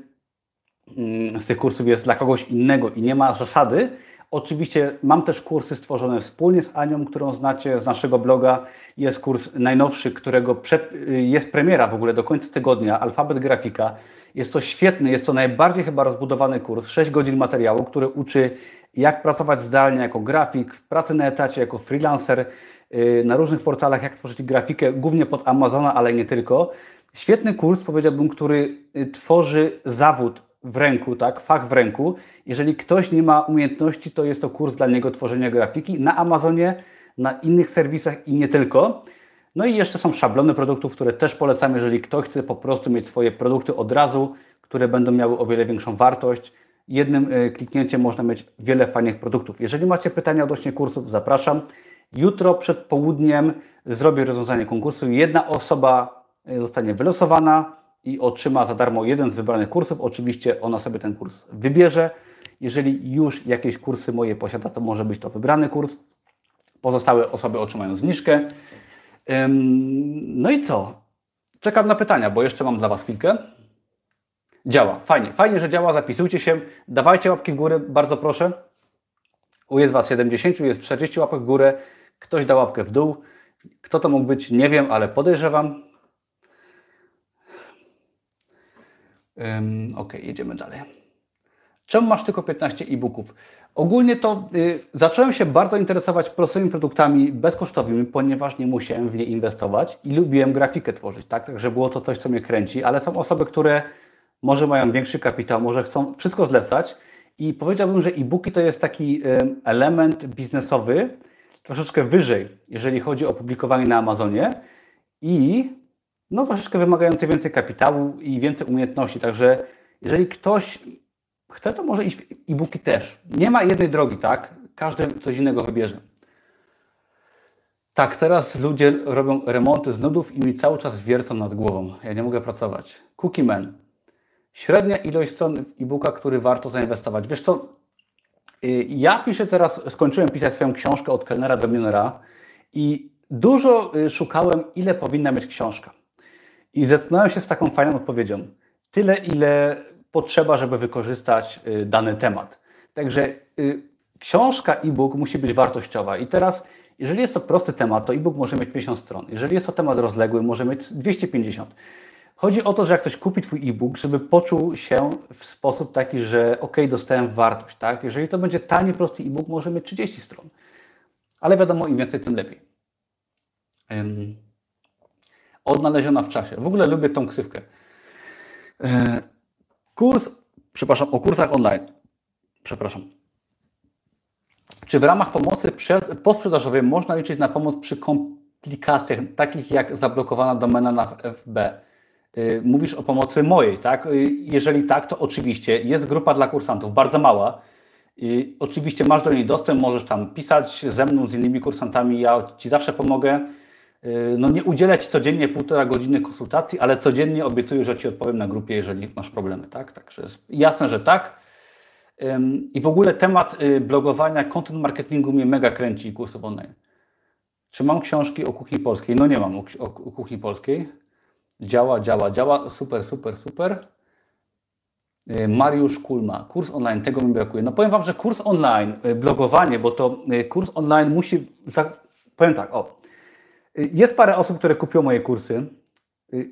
z tych kursów jest dla kogoś innego i nie ma zasady. Oczywiście mam też kursy stworzone wspólnie z Anią, którą znacie z naszego bloga. Jest kurs najnowszy, którego przed, jest premiera w ogóle do końca tygodnia, Alfabet Grafika. Jest to świetny, jest to najbardziej chyba rozbudowany kurs, 6 godzin materiału, który uczy jak pracować zdalnie jako grafik, w pracy na etacie, jako freelancer, y, na różnych portalach, jak tworzyć grafikę, głównie pod Amazona, ale nie tylko. Świetny kurs, powiedziałbym, który y, tworzy zawód w ręku, tak, fach w ręku. Jeżeli ktoś nie ma umiejętności, to jest to kurs dla niego tworzenia grafiki na Amazonie, na innych serwisach i nie tylko. No i jeszcze są szablony produktów, które też polecam, jeżeli ktoś chce po prostu mieć swoje produkty od razu, które będą miały o wiele większą wartość jednym e, kliknięciem można mieć wiele fajnych produktów. Jeżeli macie pytania odnośnie kursów, zapraszam. Jutro przed południem zrobię rozwiązanie konkursu. Jedna osoba e, zostanie wylosowana i otrzyma za darmo jeden z wybranych kursów. Oczywiście ona sobie ten kurs wybierze. Jeżeli już jakieś kursy moje posiada, to może być to wybrany kurs. Pozostałe osoby otrzymają zniżkę. No i co? Czekam na pytania, bo jeszcze mam dla Was chwilkę. Działa, fajnie, fajnie, że działa, zapisujcie się, dawajcie łapki w górę, bardzo proszę. U jest Was 70, jest 40 łapek w górę, ktoś da łapkę w dół. Kto to mógł być, nie wiem, ale podejrzewam. Um, ok, jedziemy dalej. Czemu masz tylko 15 e-booków? Ogólnie to y, zacząłem się bardzo interesować prostymi produktami bezkosztowymi, ponieważ nie musiałem w nie inwestować i lubiłem grafikę tworzyć, tak? Także było to coś, co mnie kręci, ale są osoby, które może mają większy kapitał, może chcą wszystko zlecać. I powiedziałbym, że e-booki to jest taki element biznesowy troszeczkę wyżej, jeżeli chodzi o publikowanie na Amazonie i no troszeczkę wymagający więcej kapitału i więcej umiejętności. Także jeżeli ktoś chce, to może iść w e-booki też. Nie ma jednej drogi, tak? Każdy coś innego wybierze. Tak, teraz ludzie robią remonty z nudów i mi cały czas wiercą nad głową. Ja nie mogę pracować. Cookie Man. Średnia ilość stron e-booka, który warto zainwestować. Wiesz co, y, ja piszę teraz, skończyłem pisać swoją książkę od kelnera do milionera i dużo y, szukałem, ile powinna mieć książka. I zetknąłem się z taką fajną odpowiedzią. Tyle, ile potrzeba, żeby wykorzystać y, dany temat. Także książka e-book musi być wartościowa. I teraz, jeżeli jest to prosty temat, to e-book może mieć 50 stron. Jeżeli jest to temat rozległy, może mieć 250. Chodzi o to, że jak ktoś kupi Twój e-book, żeby poczuł się w sposób taki, że ok, dostałem wartość, tak? Jeżeli to będzie tani, prosty e-book, może mieć 30 stron. Ale wiadomo, im więcej, tym lepiej. Um, odnaleziona w czasie. W ogóle lubię tą ksywkę. E, kurs, przepraszam, o kursach online. Przepraszam. Czy w ramach pomocy posprzedażowej można liczyć na pomoc przy komplikacjach, takich jak zablokowana domena na FB? Y, mówisz o pomocy mojej, tak? Y, jeżeli tak, to oczywiście jest grupa dla kursantów, bardzo mała. I oczywiście masz do niej dostęp, możesz tam pisać ze mną, z innymi kursantami, ja Ci zawsze pomogę. Y, no nie udzielę Ci codziennie półtora godziny konsultacji, ale codziennie obiecuję, że Ci odpowiem na grupie, jeżeli masz problemy, tak? Także jest jasne, że tak. I w ogóle temat y, blogowania, content marketingu mnie mega kręci i kursów online. Czy mam książki o kuchni polskiej? No nie mam o, kuchni polskiej. Działa, działa, działa. Super, super, super. Y, Mariusz Kulma, kurs online, tego mi brakuje. No powiem Wam, że kurs online, blogowanie, bo to kurs online musi, powiem tak, o, jest parę osób, które kupiło moje kursy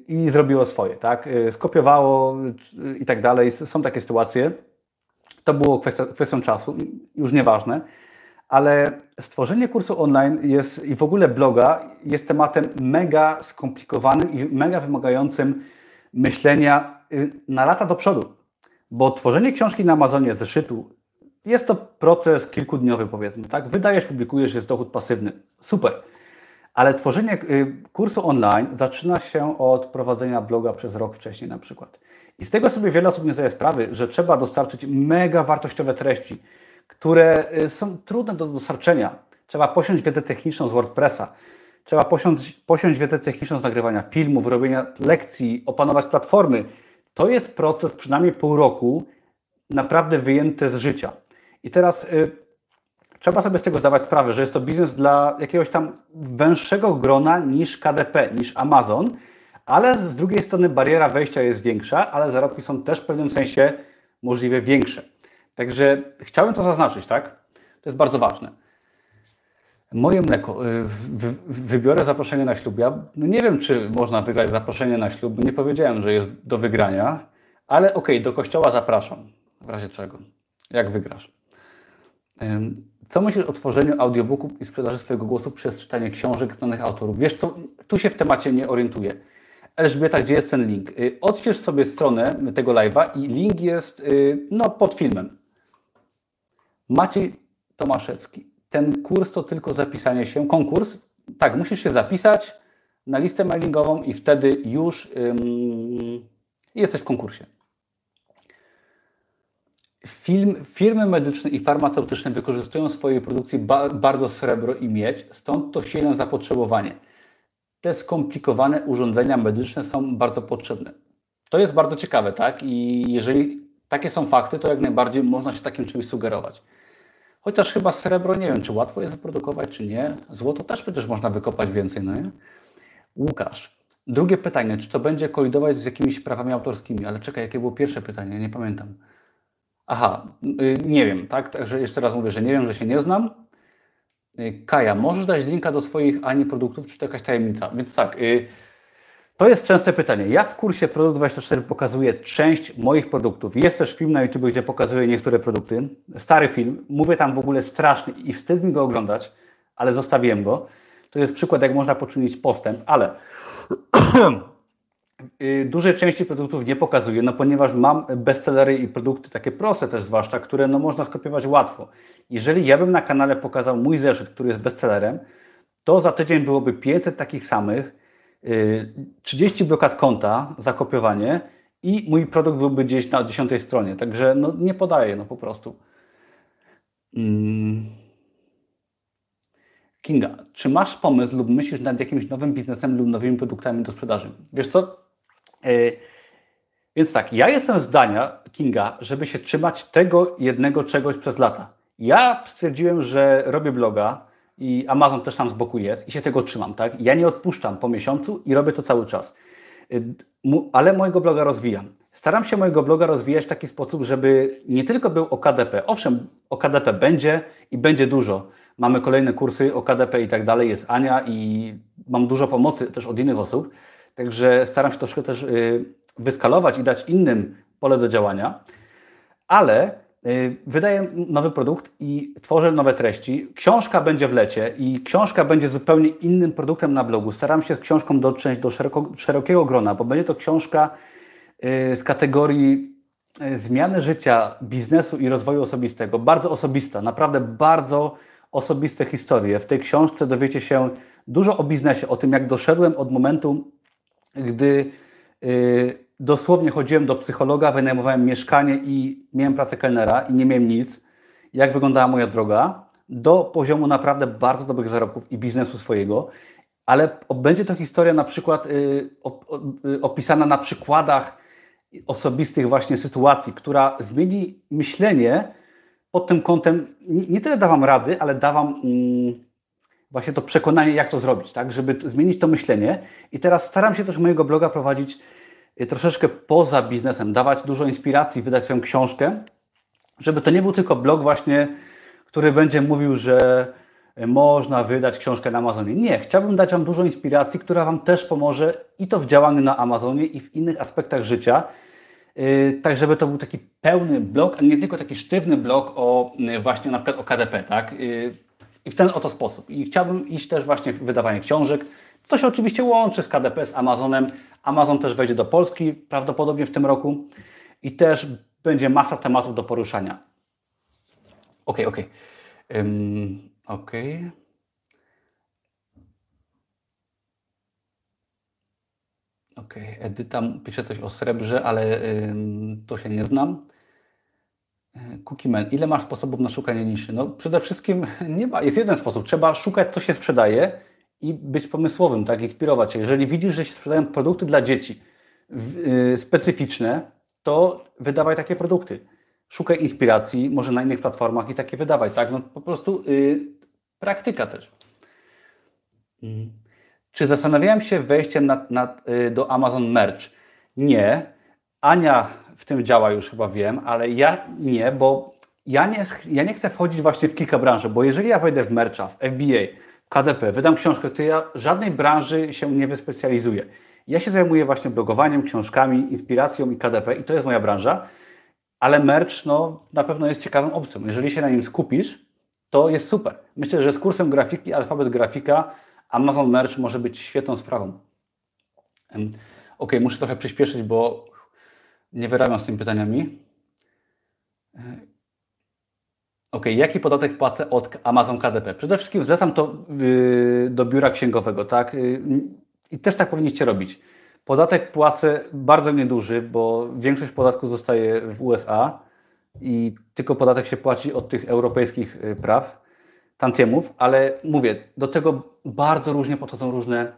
i zrobiło swoje, tak, skopiowało i tak dalej, są takie sytuacje. To było kwestia, kwestią czasu, już nieważne, ale stworzenie kursu online jest i w ogóle bloga jest tematem mega skomplikowanym i mega wymagającym myślenia y, na lata do przodu. Bo tworzenie książki na Amazonie, zeszytu, jest to proces kilkudniowy, powiedzmy. Tak? Wydajesz, publikujesz, jest dochód pasywny. Super. Ale tworzenie y, kursu online zaczyna się od prowadzenia bloga przez rok wcześniej na przykład. I z tego sobie wiele osób nie zdaje sprawy, że trzeba dostarczyć mega wartościowe treści, które y, są trudne do dostarczenia. Trzeba posiąść wiedzę techniczną z WordPressa, trzeba posiąść, posiąść wiedzę techniczną z nagrywania filmów, robienia lekcji, opanować platformy. To jest proces przynajmniej pół roku naprawdę wyjęty z życia. I teraz y, trzeba sobie z tego zdawać sprawę, że jest to biznes dla jakiegoś tam węższego grona niż KDP, niż Amazon, ale z drugiej strony bariera wejścia jest większa, ale zarobki są też w pewnym sensie możliwie większe. Także chciałem to zaznaczyć, tak? To jest bardzo ważne. Moje mleko. Y, wybiorę zaproszenie na ślub. Ja nie wiem, czy można wygrać zaproszenie na ślub. Nie powiedziałem, że jest do wygrania, ale okej, okay, do kościoła zapraszam. W razie czego? Jak wygrasz? Co myślisz o tworzeniu audiobooków i sprzedaży swojego głosu przez czytanie książek znanych autorów? Wiesz co, tu się w temacie nie orientuję. Elżbieta, gdzie jest ten link? Y, odśwież sobie stronę tego live'a i link jest y, no, pod filmem. Maciej Tomaszewski. Ten kurs to tylko zapisanie się. Konkurs? Tak, musisz się zapisać na listę mailingową i wtedy już ym, jesteś w konkursie. Film, firmy medyczne i farmaceutyczne wykorzystują w swojej produkcji ba bardzo srebro i miedź, stąd to silne zapotrzebowanie te skomplikowane urządzenia medyczne są bardzo potrzebne. To jest bardzo ciekawe, tak? I jeżeli takie są fakty, to jak najbardziej można się takim czymś sugerować. Chociaż chyba srebro, nie wiem, czy łatwo jest wyprodukować, czy nie. Złoto też przecież można wykopać więcej, no nie? Łukasz. Drugie pytanie, czy to będzie kolidować z jakimiś prawami autorskimi? Ale czekaj, jakie było pierwsze pytanie? Nie pamiętam. Aha, y, nie wiem, tak? Także jeszcze raz mówię, że nie wiem, że się nie znam. Y, Kaja, możesz dać linka do swoich Ani produktów, czy to jakaś tajemnica? Więc tak, y, to jest częste pytanie. Ja w kursie Produkt 24 pokazuję część moich produktów. Jest też film na YouTube, gdzie pokazuję niektóre produkty. Stary film. Mówię tam w ogóle straszny i wstyd mi go oglądać, ale zostawiłem go. To jest przykład, jak można poczynić postęp, ale [clears throat] dużej części produktów nie pokazuję, no ponieważ mam bestsellery i produkty takie proste też zwłaszcza, które no można skopiować łatwo. Jeżeli ja bym na kanale pokazał mój zeszyt, który jest bestsellerem, to za tydzień byłoby 500 takich samych, 30 y, blokad konta, zakopiowanie i mój produkt byłby gdzieś na 10 stronie. Także no, nie podaję, no po prostu. Hmm. Kinga, czy masz pomysł lub myślisz nad jakimś nowym biznesem lub nowymi produktami do sprzedaży? Wiesz co, więc tak, ja jestem zdania Kinga, żeby się trzymać tego jednego czegoś przez lata. Ja stwierdziłem, że robię bloga i Amazon też tam z boku jest i się tego trzymam, tak? Ja nie odpuszczam po miesiącu i robię to cały czas. E, ale mojego bloga rozwijam. Staram się mojego bloga rozwijać w taki sposób, żeby nie tylko był o KDP. Owszem, o KDP będzie i będzie dużo. Mamy kolejne kursy o KDP i tak dalej. Jest Ania i mam dużo pomocy też od innych osób Także staram się troszkę też y, wyskalować i dać innym pole do działania, ale y, wydaję nowy produkt i tworzę nowe treści. Książka będzie w lecie i książka będzie zupełnie innym produktem na blogu. Staram się z książką dotrzeć do szeroko, szerokiego grona, bo będzie to książka y, z kategorii zmiany życia, biznesu i rozwoju osobistego. Bardzo osobista, naprawdę bardzo osobiste historie. W tej książce dowiecie się dużo o biznesie, o tym jak doszedłem od momentu gdy y, dosłownie chodziłem do psychologa, wynajmowałem mieszkanie i miałem pracę kelnera i nie miałem nic, jak wyglądała moja droga, do poziomu naprawdę bardzo dobrych zarobków i biznesu swojego, ale będzie to historia na przykład y, y, opisana na przykładach osobistych właśnie sytuacji, która zmieni myślenie pod tym kątem. Nie, tyle dawam rady, ale dawam mm, właśnie to przekonanie, jak to zrobić, tak? żeby zmienić to myślenie. I teraz staram się też mojego bloga prowadzić y, troszeczkę poza biznesem, dawać dużo inspiracji, wydać swoją książkę, żeby to nie był tylko blog właśnie, który będzie mówił, że można wydać książkę na Amazonie. Nie, chciałbym dać Wam dużo inspiracji, która Wam też pomoże i to w działaniu na Amazonie i w innych aspektach życia. Y, tak, żeby to był taki pełny blog, a nie tylko taki sztywny blog o y, właśnie na przykład o KDP, tak? I w ten oto sposób. I chciałbym iść też właśnie w wydawanie książek, co się oczywiście łączy z KDP, z Amazonem. Amazon też wejdzie do Polski prawdopodobnie w tym roku i też będzie masa tematów do poruszania. Ok, ok. Um, ok. Ok, Edyta pisze coś o srebrze, ale to się nie znam. Cookieman, ile masz sposobów na szukanie niszy? No przede wszystkim nie ma, jest jeden sposób. Trzeba szukać, co się sprzedaje i być pomysłowym, tak, inspirować się. Jeżeli widzisz, że się sprzedają produkty dla dzieci yy, specyficzne, to wydawaj takie produkty. Szukaj inspiracji, może na innych platformach i takie wydawaj, tak? No po prostu yy, praktyka też. Mm. Czy zastanawiałem się wejściem nad, nad, yy, do Amazon Merch? Nie. Ania w tym działa już chyba wiem, ale ja nie, bo ja nie, ja nie chcę wchodzić właśnie w kilka branży, bo jeżeli ja wejdę w mercha, w FBA, w KDP, wydam książkę, to ja żadnej branży się nie wyspecjalizuję. Ja się zajmuję właśnie blogowaniem, książkami, inspiracją i KDP i to jest moja branża, ale merch no, na pewno jest ciekawą opcją. Jeżeli się na nim skupisz, to jest super. Myślę, że z kursem grafiki, alfabet grafika, Amazon Merch może być świetną sprawą. Ok, muszę trochę przyspieszyć, bo nie wyrabiam z tymi pytaniami. Ok, jaki podatek płacę od Amazon KDP? Przede wszystkim zlecam to yy, do biura księgowego, tak? Yy, I też tak powinniście robić. Podatek płacę bardzo nieduży, bo większość podatku zostaje w USA i tylko podatek się płaci od tych europejskich y, praw, tantiemów, ale mówię, do tego bardzo różnie podchodzą różne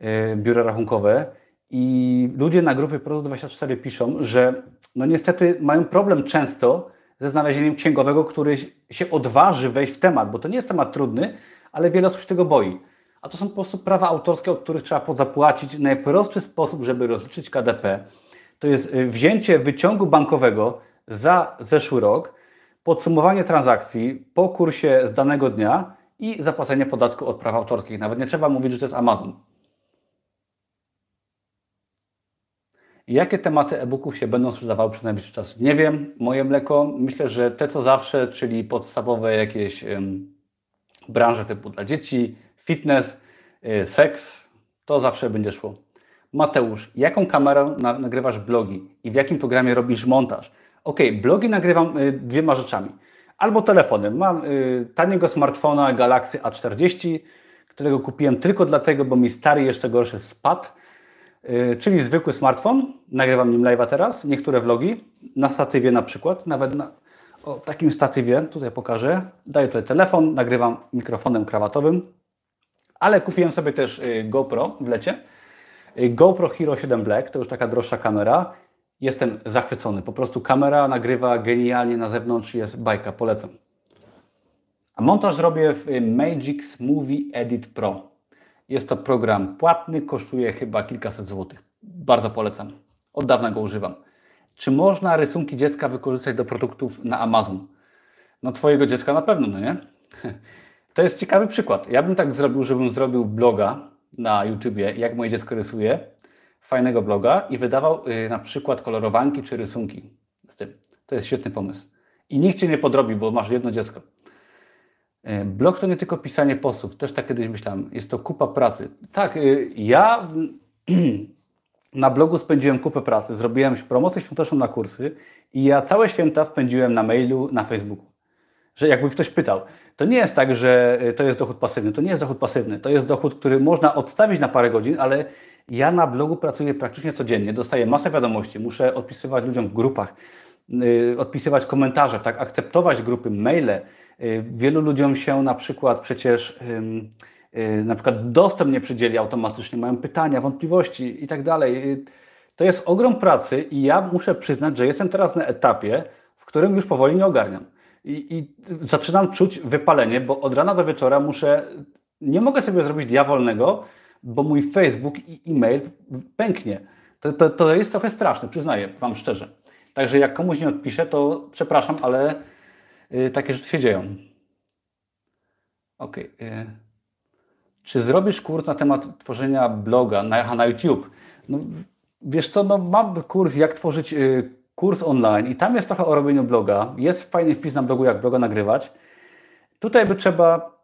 y, biura rachunkowe i ludzie na grupie Produkt24 piszą, że no niestety mają problem często ze znalezieniem księgowego, który się odważy wejść w temat, bo to nie jest temat trudny, ale wiele osób się tego boi. A to są po prostu prawa autorskie, od których trzeba pozapłacić. Najprostszy sposób, żeby rozliczyć KDP, to jest y, wzięcie wyciągu bankowego za zeszły rok, podsumowanie transakcji po kursie z danego dnia i zapłacenie podatku od praw autorskich. Nawet nie trzeba mówić, że to jest Amazon. Jakie tematy e-booków się będą sprzedawały przez najbliższy czas? Nie wiem. Moje mleko, myślę, że te co zawsze, czyli podstawowe jakieś branże typu dla dzieci, fitness, y, seks, to zawsze będzie szło. Mateusz, jaką kamerą na, nagrywasz blogi i w jakim programie robisz montaż? Ok, blogi nagrywam y, dwiema rzeczami. Albo telefonem. Mam y, taniego smartfona Galaxy A40, którego kupiłem tylko dlatego, bo mi stary jeszcze gorszy spadł czyli zwykły smartfon, nagrywam nim live'a teraz, niektóre vlogi, na statywie na przykład, nawet na o, takim statywie, tutaj pokażę, daję tutaj telefon, nagrywam mikrofonem krawatowym, ale kupiłem sobie też y, GoPro w lecie, y, GoPro Hero 7 Black, to już taka droższa kamera, jestem zachwycony, po prostu kamera nagrywa genialnie na zewnątrz, jest bajka, polecam. A montaż robię w Magix Movie Edit Pro. Jest to program płatny, kosztuje chyba kilkaset złotych. Bardzo polecam. Od dawna go używam. Czy można rysunki dziecka wykorzystać do produktów na Amazon? No Twojego dziecka na pewno, no nie? [laughs] To jest ciekawy przykład. Ja bym tak zrobił, żebym zrobił bloga na YouTubie, jak moje dziecko rysuje, fajnego bloga i wydawał yy, na przykład kolorowanki czy rysunki z tym. To jest świetny pomysł. I nikt Cię nie podrobi, bo masz jedno dziecko. E, blog to nie tylko pisanie postów, też tak kiedyś myślałem, jest to kupa pracy. Tak, y, ja [clears throat] na blogu spędziłem kupę pracy, zrobiłem promocję świąteczną na kursy i ja całe święta spędziłem na mailu, na Facebooku. Że jakby ktoś pytał, to nie jest tak, że y, to jest dochód pasywny, to nie jest dochód pasywny, to jest dochód, który można odstawić na parę godzin, ale ja na blogu pracuję praktycznie codziennie, dostaję masę wiadomości, muszę odpisywać ludziom w grupach, yy, odpisywać komentarze, tak, akceptować grupy, maile, Y, wielu ludziom się na przykład przecież y, na przykład dostęp nie przydzieli automatycznie, mają pytania, wątpliwości i tak dalej. Y, to jest ogrom pracy i ja muszę przyznać, że jestem teraz na etapie, w którym już powoli nie ogarniam. I, I zaczynam czuć wypalenie, bo od rana do wieczora muszę, nie mogę sobie zrobić dnia wolnego, bo mój Facebook i e-mail pęknie. To, to, to jest trochę straszne, przyznaję Wam szczerze. Także jak komuś nie odpiszę, to przepraszam, ale y, takie rzeczy się dzieją. Ok. Y, czy zrobisz kurs na temat tworzenia bloga na, na YouTube? No, wiesz co, no, mam kurs, jak tworzyć y, kurs online i tam jest trochę o robieniu bloga. Jest fajny wpis na blogu, jak bloga nagrywać. Tutaj by trzeba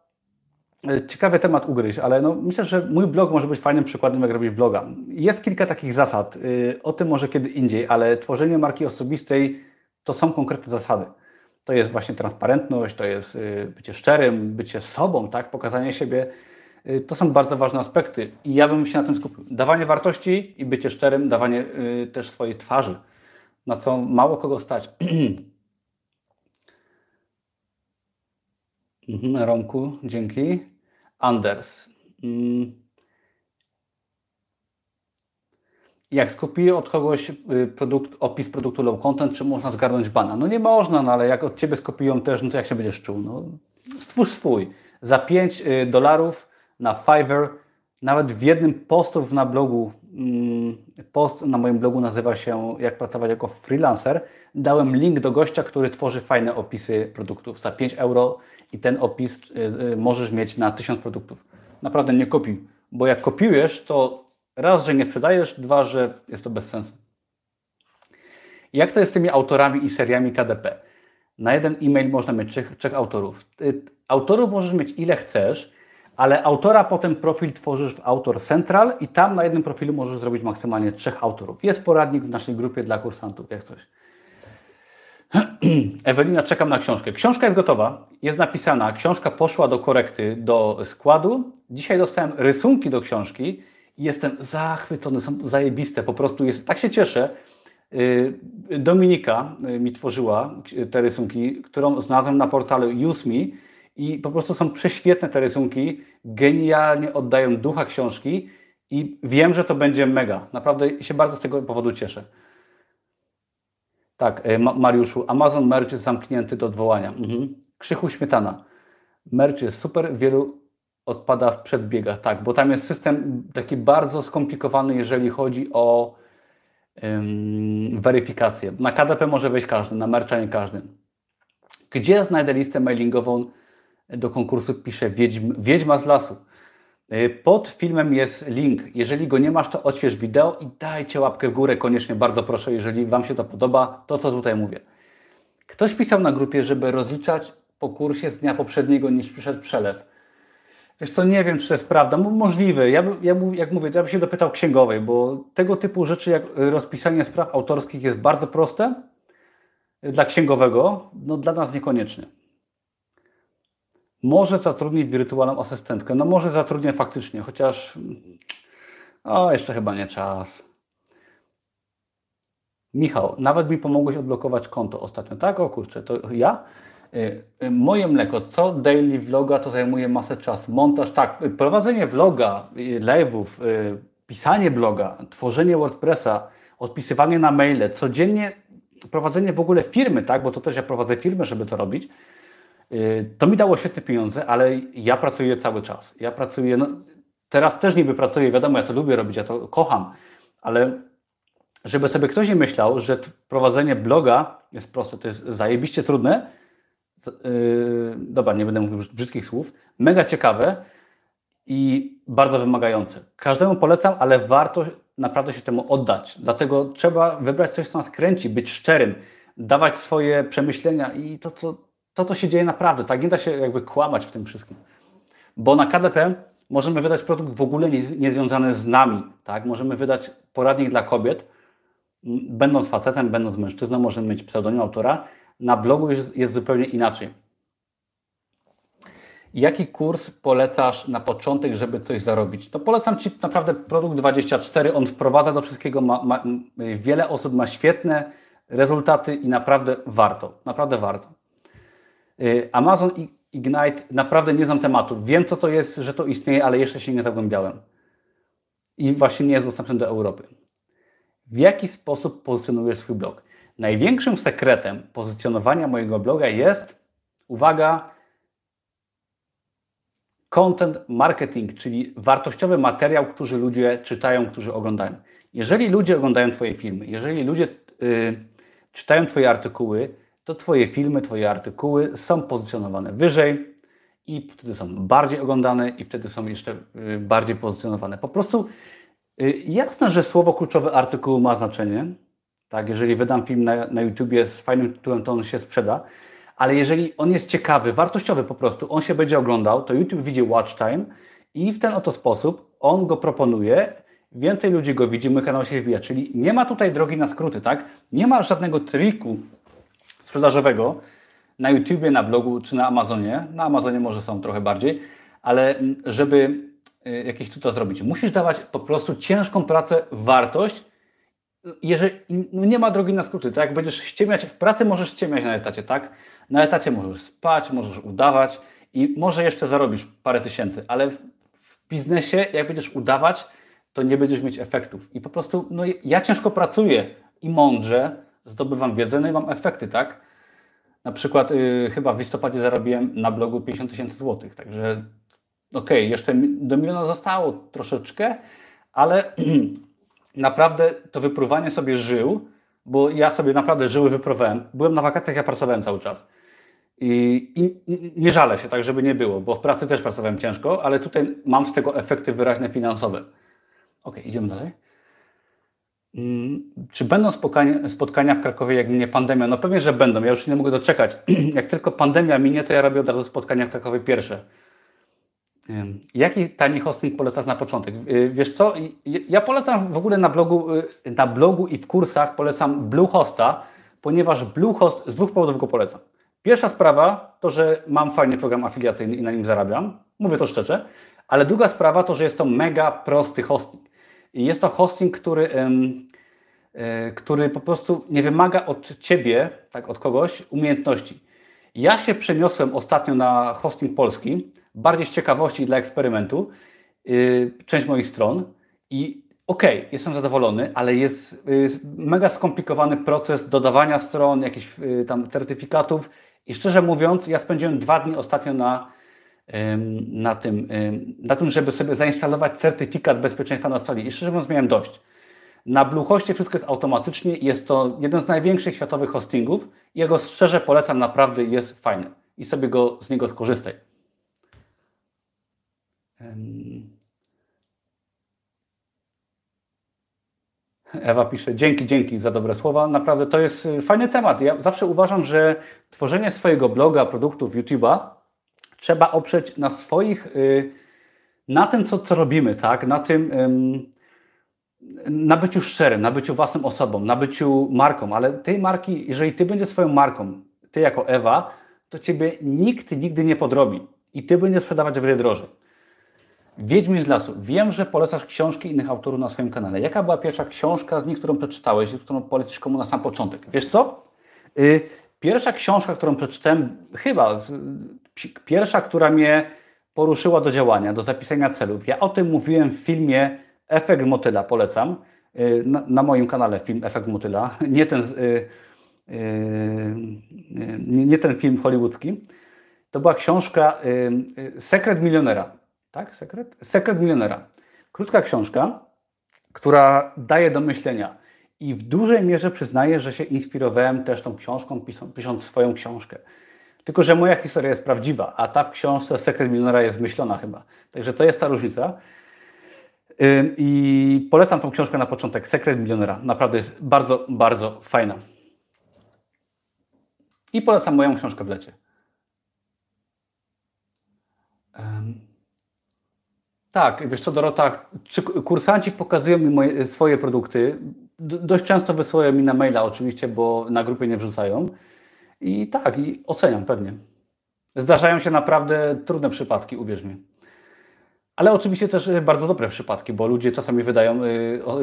y, ciekawy temat ugryźć, ale no, myślę, że mój blog może być fajnym przykładem, jak robić bloga. Jest kilka takich zasad, y, o tym może kiedy indziej, ale tworzenie marki osobistej to są konkretne zasady. To jest właśnie transparentność, to jest y, bycie szczerym, bycie sobą, tak? pokazanie siebie Y, to są bardzo ważne aspekty i ja bym się na tym skupił. Dawanie wartości i bycie szczerym, dawanie y, też swojej twarzy, na co mało kogo stać. [clears throat] Mhm, Romku, dzięki. Anders. Mm. Jak skupię od kogoś y, produkt, opis produktu low content, czy można zgarnąć bana? No nie można, no ale jak od Ciebie skopiują też, no to jak się będziesz czuł? No, stwórz swój. Za 5 dolarów na Fiverr, nawet w jednym postów na blogu, mm, post na moim blogu nazywa się Jak pracować jako freelancer, dałem link do gościa, który tworzy fajne opisy produktów za 5 euro i ten opis y, y, możesz mieć na 1000 produktów. Naprawdę nie kopiuj, bo jak kopiujesz, to raz, że nie sprzedajesz, dwa, że jest to bez sensu. Jak to jest z tymi autorami i seriami KDP? Na jeden e-mail można mieć trzech, trzech autorów. Autorów możesz mieć ile chcesz, ale autora potem profil tworzysz w Autor Central i tam na jednym profilu możesz zrobić maksymalnie trzech autorów. Jest poradnik w naszej grupie dla kursantów, jak coś. [clears throat] Ewelina, czekam na książkę. Książka jest gotowa, jest napisana, książka poszła do korekty, do składu. Dzisiaj dostałem rysunki do książki jestem zachwycony, są zajebiste, po prostu jest, tak się cieszę. Y, Dominika y, mi tworzyła te rysunki, którą znalazłem na portalu Use Me i po prostu są prześwietne te rysunki, genialnie oddają ducha książki i wiem, że to będzie mega. Naprawdę się bardzo z tego powodu cieszę. Tak, Mariuszu, Amazon Merch jest zamknięty do odwołania. Mhm. Krzychu Śmietana. Merch jest super, wielu odpada w przedbiegach, tak, bo tam jest system taki bardzo skomplikowany, jeżeli chodzi o ym, weryfikację. Na KDP może wejść każdy, na Mercha nie każdy. Gdzie znajdę listę mailingową do konkursu pisze Wiedźm, Wiedźma z lasu. E, pod filmem jest link. Jeżeli go nie masz, to odśwież wideo i dajcie łapkę w górę koniecznie, bardzo proszę, jeżeli Wam się to podoba, to co tutaj mówię. Ktoś pisał na grupie, żeby rozliczać po kursie z dnia poprzedniego niż przyszedł przelew. Wiesz co, nie wiem, czy to jest prawda. Możliwe. Ja, ja, jak mówię, ja bym się dopytał księgowej, bo tego typu rzeczy jak rozpisanie spraw autorskich jest bardzo proste dla księgowego, no dla nas niekoniecznie. Może zatrudnić wirtualną asystentkę. No może zatrudnię faktycznie, chociaż o, jeszcze chyba nie czas. Michał, nawet mi pomogłeś odblokować konto ostatnio. Tak? O kurczę, to ja? Y, y, moje mleko, co daily vloga to zajmuje masę czasu. Montaż, tak, prowadzenie vloga, y, live'ów, pisanie bloga, tworzenie WordPressa, odpisywanie na maile, codziennie prowadzenie w ogóle firmy, tak, bo to też ja prowadzę firmę, żeby to robić, Y, to mi dało świetne pieniądze, ale ja pracuję cały czas. Ja pracuję, no, teraz też niby pracuję, wiadomo, ja to lubię robić, ja to kocham, ale żeby sobie ktoś nie myślał, że prowadzenie bloga jest proste, to jest zajebiście trudne, yy, dobra, nie będę mówił brzydkich słów, mega ciekawe i bardzo wymagające. Każdemu polecam, ale warto naprawdę się temu oddać. Dlatego trzeba wybrać coś, co nas kręci, być szczerym, dawać swoje przemyślenia i to, co to, co się dzieje naprawdę, tak? Nie da się jakby kłamać w tym wszystkim. Bo na KDP możemy wydać produkt w ogóle niezwiązany nie z nami, tak? Możemy wydać poradnik dla kobiet, będąc facetem, będąc mężczyzną, możemy mieć pseudonim autora. Na blogu jest, jest zupełnie inaczej. Jaki kurs polecasz na początek, żeby coś zarobić? To polecam Ci naprawdę produkt 24. On wprowadza do wszystkiego. Ma, ma, wiele osób ma świetne rezultaty i naprawdę warto. Naprawdę warto. Y, Amazon Ignite naprawdę nie znam tematu. Wiem, co to jest, że to istnieje, ale jeszcze się nie zagłębiałem. I właśnie nie jest dostępny do Europy. W jaki sposób pozycjonujesz swój blog? Największym sekretem pozycjonowania mojego bloga jest Uwaga, content marketing, czyli wartościowy materiał, który ludzie czytają, którzy oglądają. Jeżeli ludzie oglądają Twoje filmy, jeżeli ludzie yy, czytają Twoje artykuły, to Twoje filmy, Twoje artykuły są pozycjonowane wyżej i wtedy są bardziej oglądane i wtedy są jeszcze yy, bardziej pozycjonowane. Po prostu yy, jasne, że słowo kluczowe artykułu ma znaczenie. Tak, jeżeli wydam film na, na YouTubie z fajnym tytułem, to on się sprzeda ale jeżeli on jest ciekawy, wartościowy po prostu, on się będzie oglądał, to YouTube widzi watch time i w ten oto sposób on go proponuje, więcej ludzi go widzi, mój kanał się wbija, czyli nie ma tutaj drogi na skróty, tak? Nie ma żadnego triku sprzedażowego na YouTubie, na blogu czy na Amazonie. Na Amazonie może są trochę bardziej, ale żeby y, jakieś tutaj zrobić, musisz dawać po prostu ciężką pracę, wartość jeżeli no nie ma drogi na skróty, tak? Jak będziesz ściemiać, w pracy możesz ściemiać na etacie, tak? Na etacie możesz spać, możesz udawać i może jeszcze zarobisz parę tysięcy, ale w, w biznesie, jak będziesz udawać, to nie będziesz mieć efektów. I po prostu, no ja ciężko pracuję i mądrze zdobywam wiedzę, no i mam efekty, tak? Na przykład yy, chyba w listopadzie zarobiłem na blogu 50 tysięcy złotych, także okej, okay, jeszcze do miliona zostało troszeczkę, ale [clears throat] naprawdę to wypruwanie sobie żył, bo ja sobie naprawdę żyły wyprowałem. Byłem na wakacjach, ja pracowałem cały czas. I, I, nie żalę się, tak żeby nie było, bo w pracy też pracowałem ciężko, ale tutaj mam z tego efekty wyraźne finansowe. Ok, idziemy dalej. Hmm, czy będą spotkania w Krakowie, jak minie pandemia? No pewnie, że będą. Ja już nie mogę doczekać. [clears throat] jak tylko pandemia minie, to ja robię od razu spotkania w Krakowie pierwsze. Jaki tani hosting polecasz na początek? Y, wiesz co, ja polecam w ogóle na blogu, y, na blogu i w kursach polecam Bluehosta, ponieważ Bluehost z dwóch powodów go polecam. Pierwsza sprawa to, że mam fajny program afiliacyjny i na nim zarabiam. Mówię to szczerze. Ale druga sprawa to, że jest to mega prosty hosting. I jest to hosting, który, yy, który po prostu nie wymaga od Ciebie, tak od kogoś, umiejętności. Ja się przeniosłem ostatnio na hosting polski, bardziej z ciekawości dla eksperymentu, yy, część moich stron. I okej, okay, jestem zadowolony, ale jest, jest, mega skomplikowany proces dodawania stron, jakichś yy, tam certyfikatów. I szczerze mówiąc, ja spędziłem dwa dni ostatnio na, na, tym, na tym, żeby sobie zainstalować certyfikat bezpieczeństwa na stronie i szczerze mówiąc miałem dość. Na Bluehoście wszystko jest automatycznie, jest to jeden z największych światowych hostingów. Ja go szczerze polecam, naprawdę jest fajny. I sobie go, z niego skorzystaj. Ewa pisze, dzięki, dzięki za dobre słowa. Naprawdę to jest y, fajny temat. Ja zawsze uważam, że tworzenie swojego bloga, produktów YouTube'a trzeba oprzeć na swoich, y, na tym, co, co robimy, tak? Na tym, na byciu szczerym, na byciu własną osobą, na byciu marką, ale tej marki, jeżeli ty będziesz swoją marką, ty jako Ewa, to ciebie nikt nigdy nie podrobi i ty będziesz sprzedawać wiele drożej. Wiedźmin z lasu. Wiem, że polecasz książki innych autorów na swoim kanale. Jaka była pierwsza książka z nich, którą przeczytałeś, którą polecisz komu na sam początek? Wiesz co? Y, pierwsza książka, którą przeczytałem, chyba pierwsza, która mnie poruszyła do działania, do zapisania celów. Ja o tym mówiłem w filmie Efekt Motyla, polecam. Y, na, na moim kanale film Efekt Motyla. [laughs] Nie ten, y, nie ten film hollywoodzki. To była książka Sekret Milionera. Tak? Sekret? Sekret milionera. Krótka książka, która daje do myślenia. I w dużej mierze przyznaję, że się inspirowałem też tą książką, pisząc, swoją książkę. Tylko, że moja historia jest prawdziwa, a ta w książce Sekret Milionera jest myślona chyba. Także to jest ta różnica. I polecam tą książkę na początek. Sekret Milionera. Naprawdę jest bardzo, bardzo fajna. I polecam moją książkę w lecie. Tak, wiesz co Dorota, czy kursanci pokazują mi moje, swoje produkty. dość często wysyłają mi na maila oczywiście, bo na grupie nie wrzucają. I tak, i oceniam pewnie. Zdarzają się naprawdę trudne przypadki, uwierz mi. Ale oczywiście też bardzo dobre przypadki, bo ludzie czasami wydają,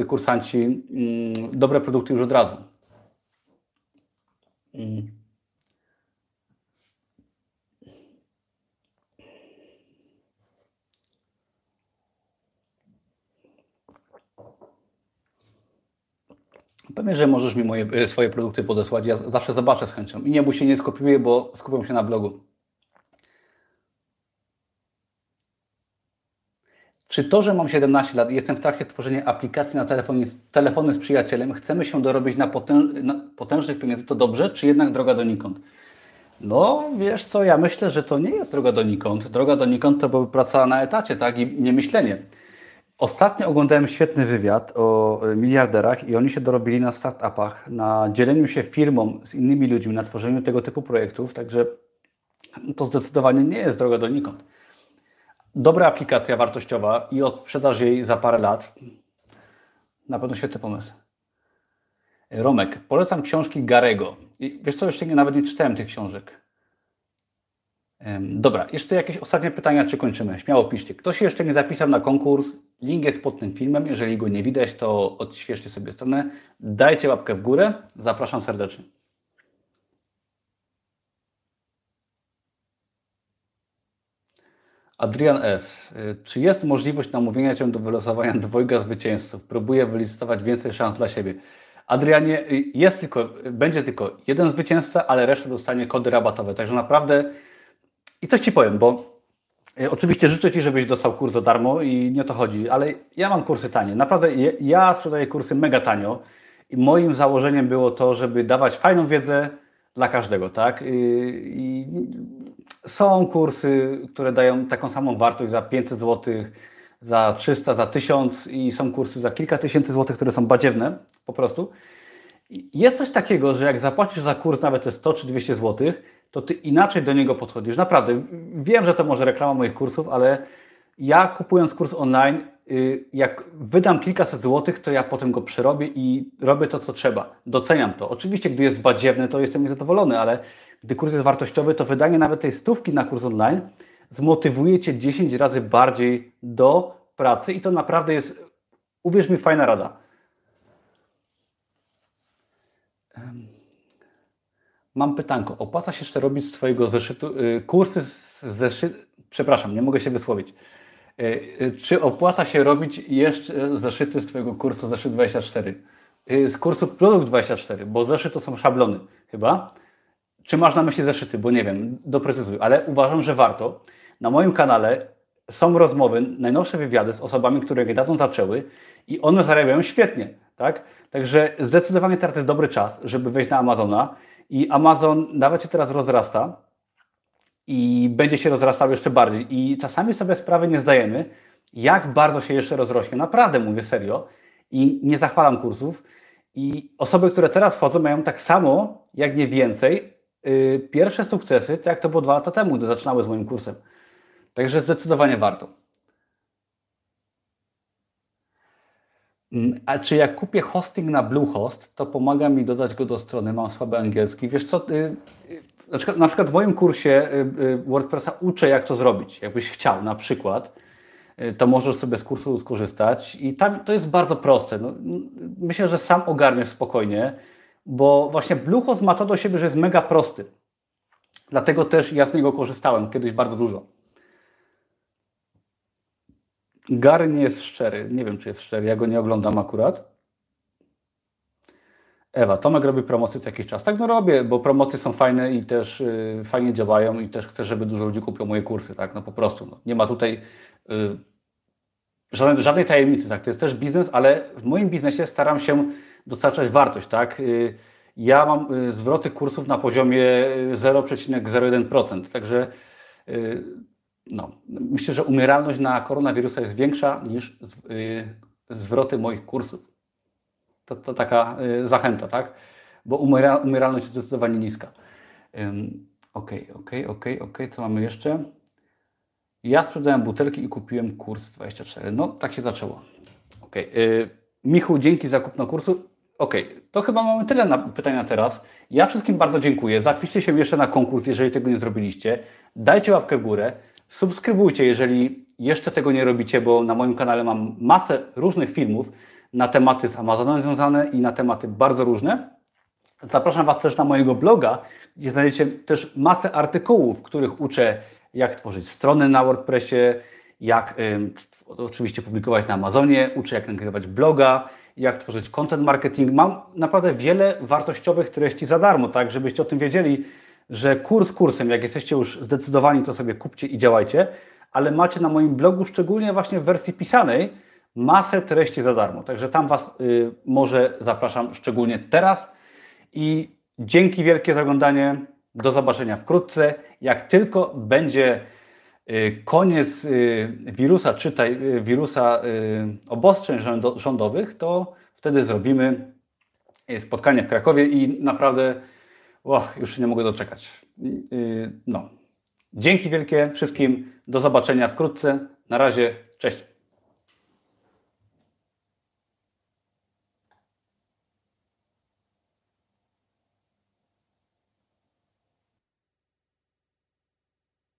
y, kursanci, mm, dobre produkty już od razu. Pewnie, że możesz mi moje, e, swoje produkty podesłać. Ja zawsze zobaczę z chęcią. I nie bój się, nie skopiuję, bo skupiam się na blogu. Czy to, że mam 17 lat i jestem w trakcie tworzenia aplikacji na telefon, telefony z przyjacielem, chcemy się dorobić na, potęż, na potężnych pieniędzy, to dobrze, czy jednak droga donikąd? No, wiesz co, ja myślę, że to nie jest droga donikąd. Droga donikąd to była praca na etacie, tak? I nie myślenie. Ostatnio oglądałem świetny wywiad o e, miliarderach i oni się dorobili na startupach, na dzieleniu się firmą z innymi ludźmi, na tworzeniu tego typu projektów, także to zdecydowanie nie jest droga donikąd. Dobra aplikacja wartościowa i odsprzedaż jej za parę lat, na pewno świetny pomysł. Romek, polecam książki Garego. I wiesz co, jeszcze nie, nawet nie czytałem tych książek. Dobra, jeszcze jakieś ostatnie pytania, czy kończymy? Śmiało piszcie. Kto się jeszcze nie zapisał na konkurs? Link jest pod tym filmem. Jeżeli go nie widać, to odświeżcie sobie stronę. Dajcie łapkę w górę. Zapraszam serdecznie. Adrian S. Czy jest możliwość namówienia Cię do wylosowania [laughs] dwojga zwycięzców? Próbuję wylistować więcej szans dla siebie. Adrianie, jest tylko, będzie tylko jeden zwycięzca, ale reszta dostanie kody rabatowe. Także naprawdę i coś Ci powiem, bo e, oczywiście życzę Ci, żebyś dostał kurs za darmo i nie o to chodzi, ale ja mam kursy tanie. Naprawdę ja sprzedaję kursy mega tanio i moim założeniem było to, żeby dawać fajną wiedzę dla każdego, tak? I są kursy, które dają taką samą wartość za 500 zł, za 300, za 1000 i są kursy za kilka tysięcy złotych, które są badziewne po prostu. Jest coś takiego, że jak zapłacisz za kurs nawet te 100 czy 200 złotych, to ty inaczej do niego podchodzisz. Naprawdę, wiem, że to może reklama moich kursów, ale ja kupując kurs online, y, jak wydam kilkaset złotych, to ja potem go przerobię i robię to, co trzeba. Doceniam to. Oczywiście, gdy jest badziewny, to jestem niezadowolony, ale gdy kurs jest wartościowy, to wydanie nawet tej stówki na kurs online zmotywuje Cię 10 razy bardziej do pracy i to naprawdę jest, uwierz mi, fajna rada. Mam pytanko. Opłaca się jeszcze robić z Twojego zeszytu y, kursy z zeszytu. Przepraszam, nie mogę się wysłowić. Y, y, czy opłaca się robić jeszcze zeszyty z Twojego kursu Zeszyt 24? Z kursu Produkt 24, bo zeszyty to są szablony chyba. Czy masz na myśli zeszyty? Bo nie wiem, doprecyzuj, ale uważam, że warto. Na moim kanale są rozmowy, najnowsze wywiady z osobami, które niedawno zaczęły i one zarabiają świetnie, tak? Także zdecydowanie teraz jest dobry czas, żeby wejść na Amazona i Amazon nawet się teraz rozrasta i będzie się rozrastał jeszcze bardziej. I czasami sobie sprawy nie zdajemy, jak bardzo się jeszcze rozrośnie. Naprawdę mówię serio i nie zachwalam kursów. I osoby, które teraz wchodzą, mają tak samo, jak nie więcej, yy, pierwsze sukcesy, tak jak to było dwa lata temu, gdy zaczynały z moim kursem. Także zdecydowanie warto. A czy jak kupię hosting na Bluehost, to pomaga mi dodać go do strony, mam słaby angielski. Wiesz co, y, y, na przykład w moim kursie y, WordPressa uczę jak to zrobić. Jakbyś chciał na przykład, to możesz sobie z kursu skorzystać i tam to jest bardzo proste. No, myślę, że sam ogarniesz spokojnie, bo właśnie Bluehost ma to do siebie, że jest mega prosty. Dlatego też ja z niego korzystałem kiedyś bardzo dużo. Gary nie jest szczery. Nie wiem, czy jest szczery. Ja go nie oglądam akurat. Ewa, Tomek robi promocje co jakiś czas. Tak, no robię, bo promocje są fajne i też y, fajnie działają i też chcę, żeby dużo ludzi kupiło moje kursy, tak, no po prostu. No. Nie ma tutaj y, żadnej, żadnej tajemnicy, tak, to jest też biznes, ale w moim biznesie staram się dostarczać wartość, tak. Y, ja mam zwroty kursów na poziomie 0,01%, y, także no, myślę, że umieralność na koronawirusa jest większa niż y, zwroty moich kursów. To, to taka y, zachęta, tak? Bo umiera, umieralność jest zdecydowanie niska. Ok, ok, ok, ok. Co mamy jeszcze? Ja sprzedałem butelki i kupiłem kurs 24. No, tak się zaczęło. Ok. Michu, dzięki za kupno kursu. Ok, to chyba mamy tyle na pytania teraz. Ja wszystkim bardzo dziękuję. Zapiszcie się jeszcze na konkurs, jeżeli tego nie zrobiliście. Dajcie łapkę w górę. Subskrybujcie, jeżeli jeszcze tego nie robicie, bo na moim kanale mam masę różnych filmów na tematy z Amazonem związane i na tematy bardzo różne. Zapraszam Was też na mojego bloga, gdzie znajdziecie też masę artykułów, w których uczę, jak tworzyć strony na WordPressie, jak y, oczywiście publikować na Amazonie, uczę, jak nagrywać bloga, jak tworzyć content marketing. Mam naprawdę wiele wartościowych treści za darmo, tak, żebyście o tym wiedzieli że kurs kursem, jak jesteście już zdecydowani, to sobie kupcie i działajcie, ale macie na moim blogu, szczególnie właśnie w wersji pisanej, masę treści za darmo. Także tam Was y, może zapraszam szczególnie teraz i dzięki wielkie za oglądanie. Do zobaczenia wkrótce. Jak tylko będzie y, koniec y, wirusa, czytaj y, wirusa obostrzeń rządowych, to wtedy zrobimy spotkanie w Krakowie i naprawdę oh, już nie mogę doczekać. No. Dzięki wielkie wszystkim. Do zobaczenia wkrótce. Na razie. Cześć.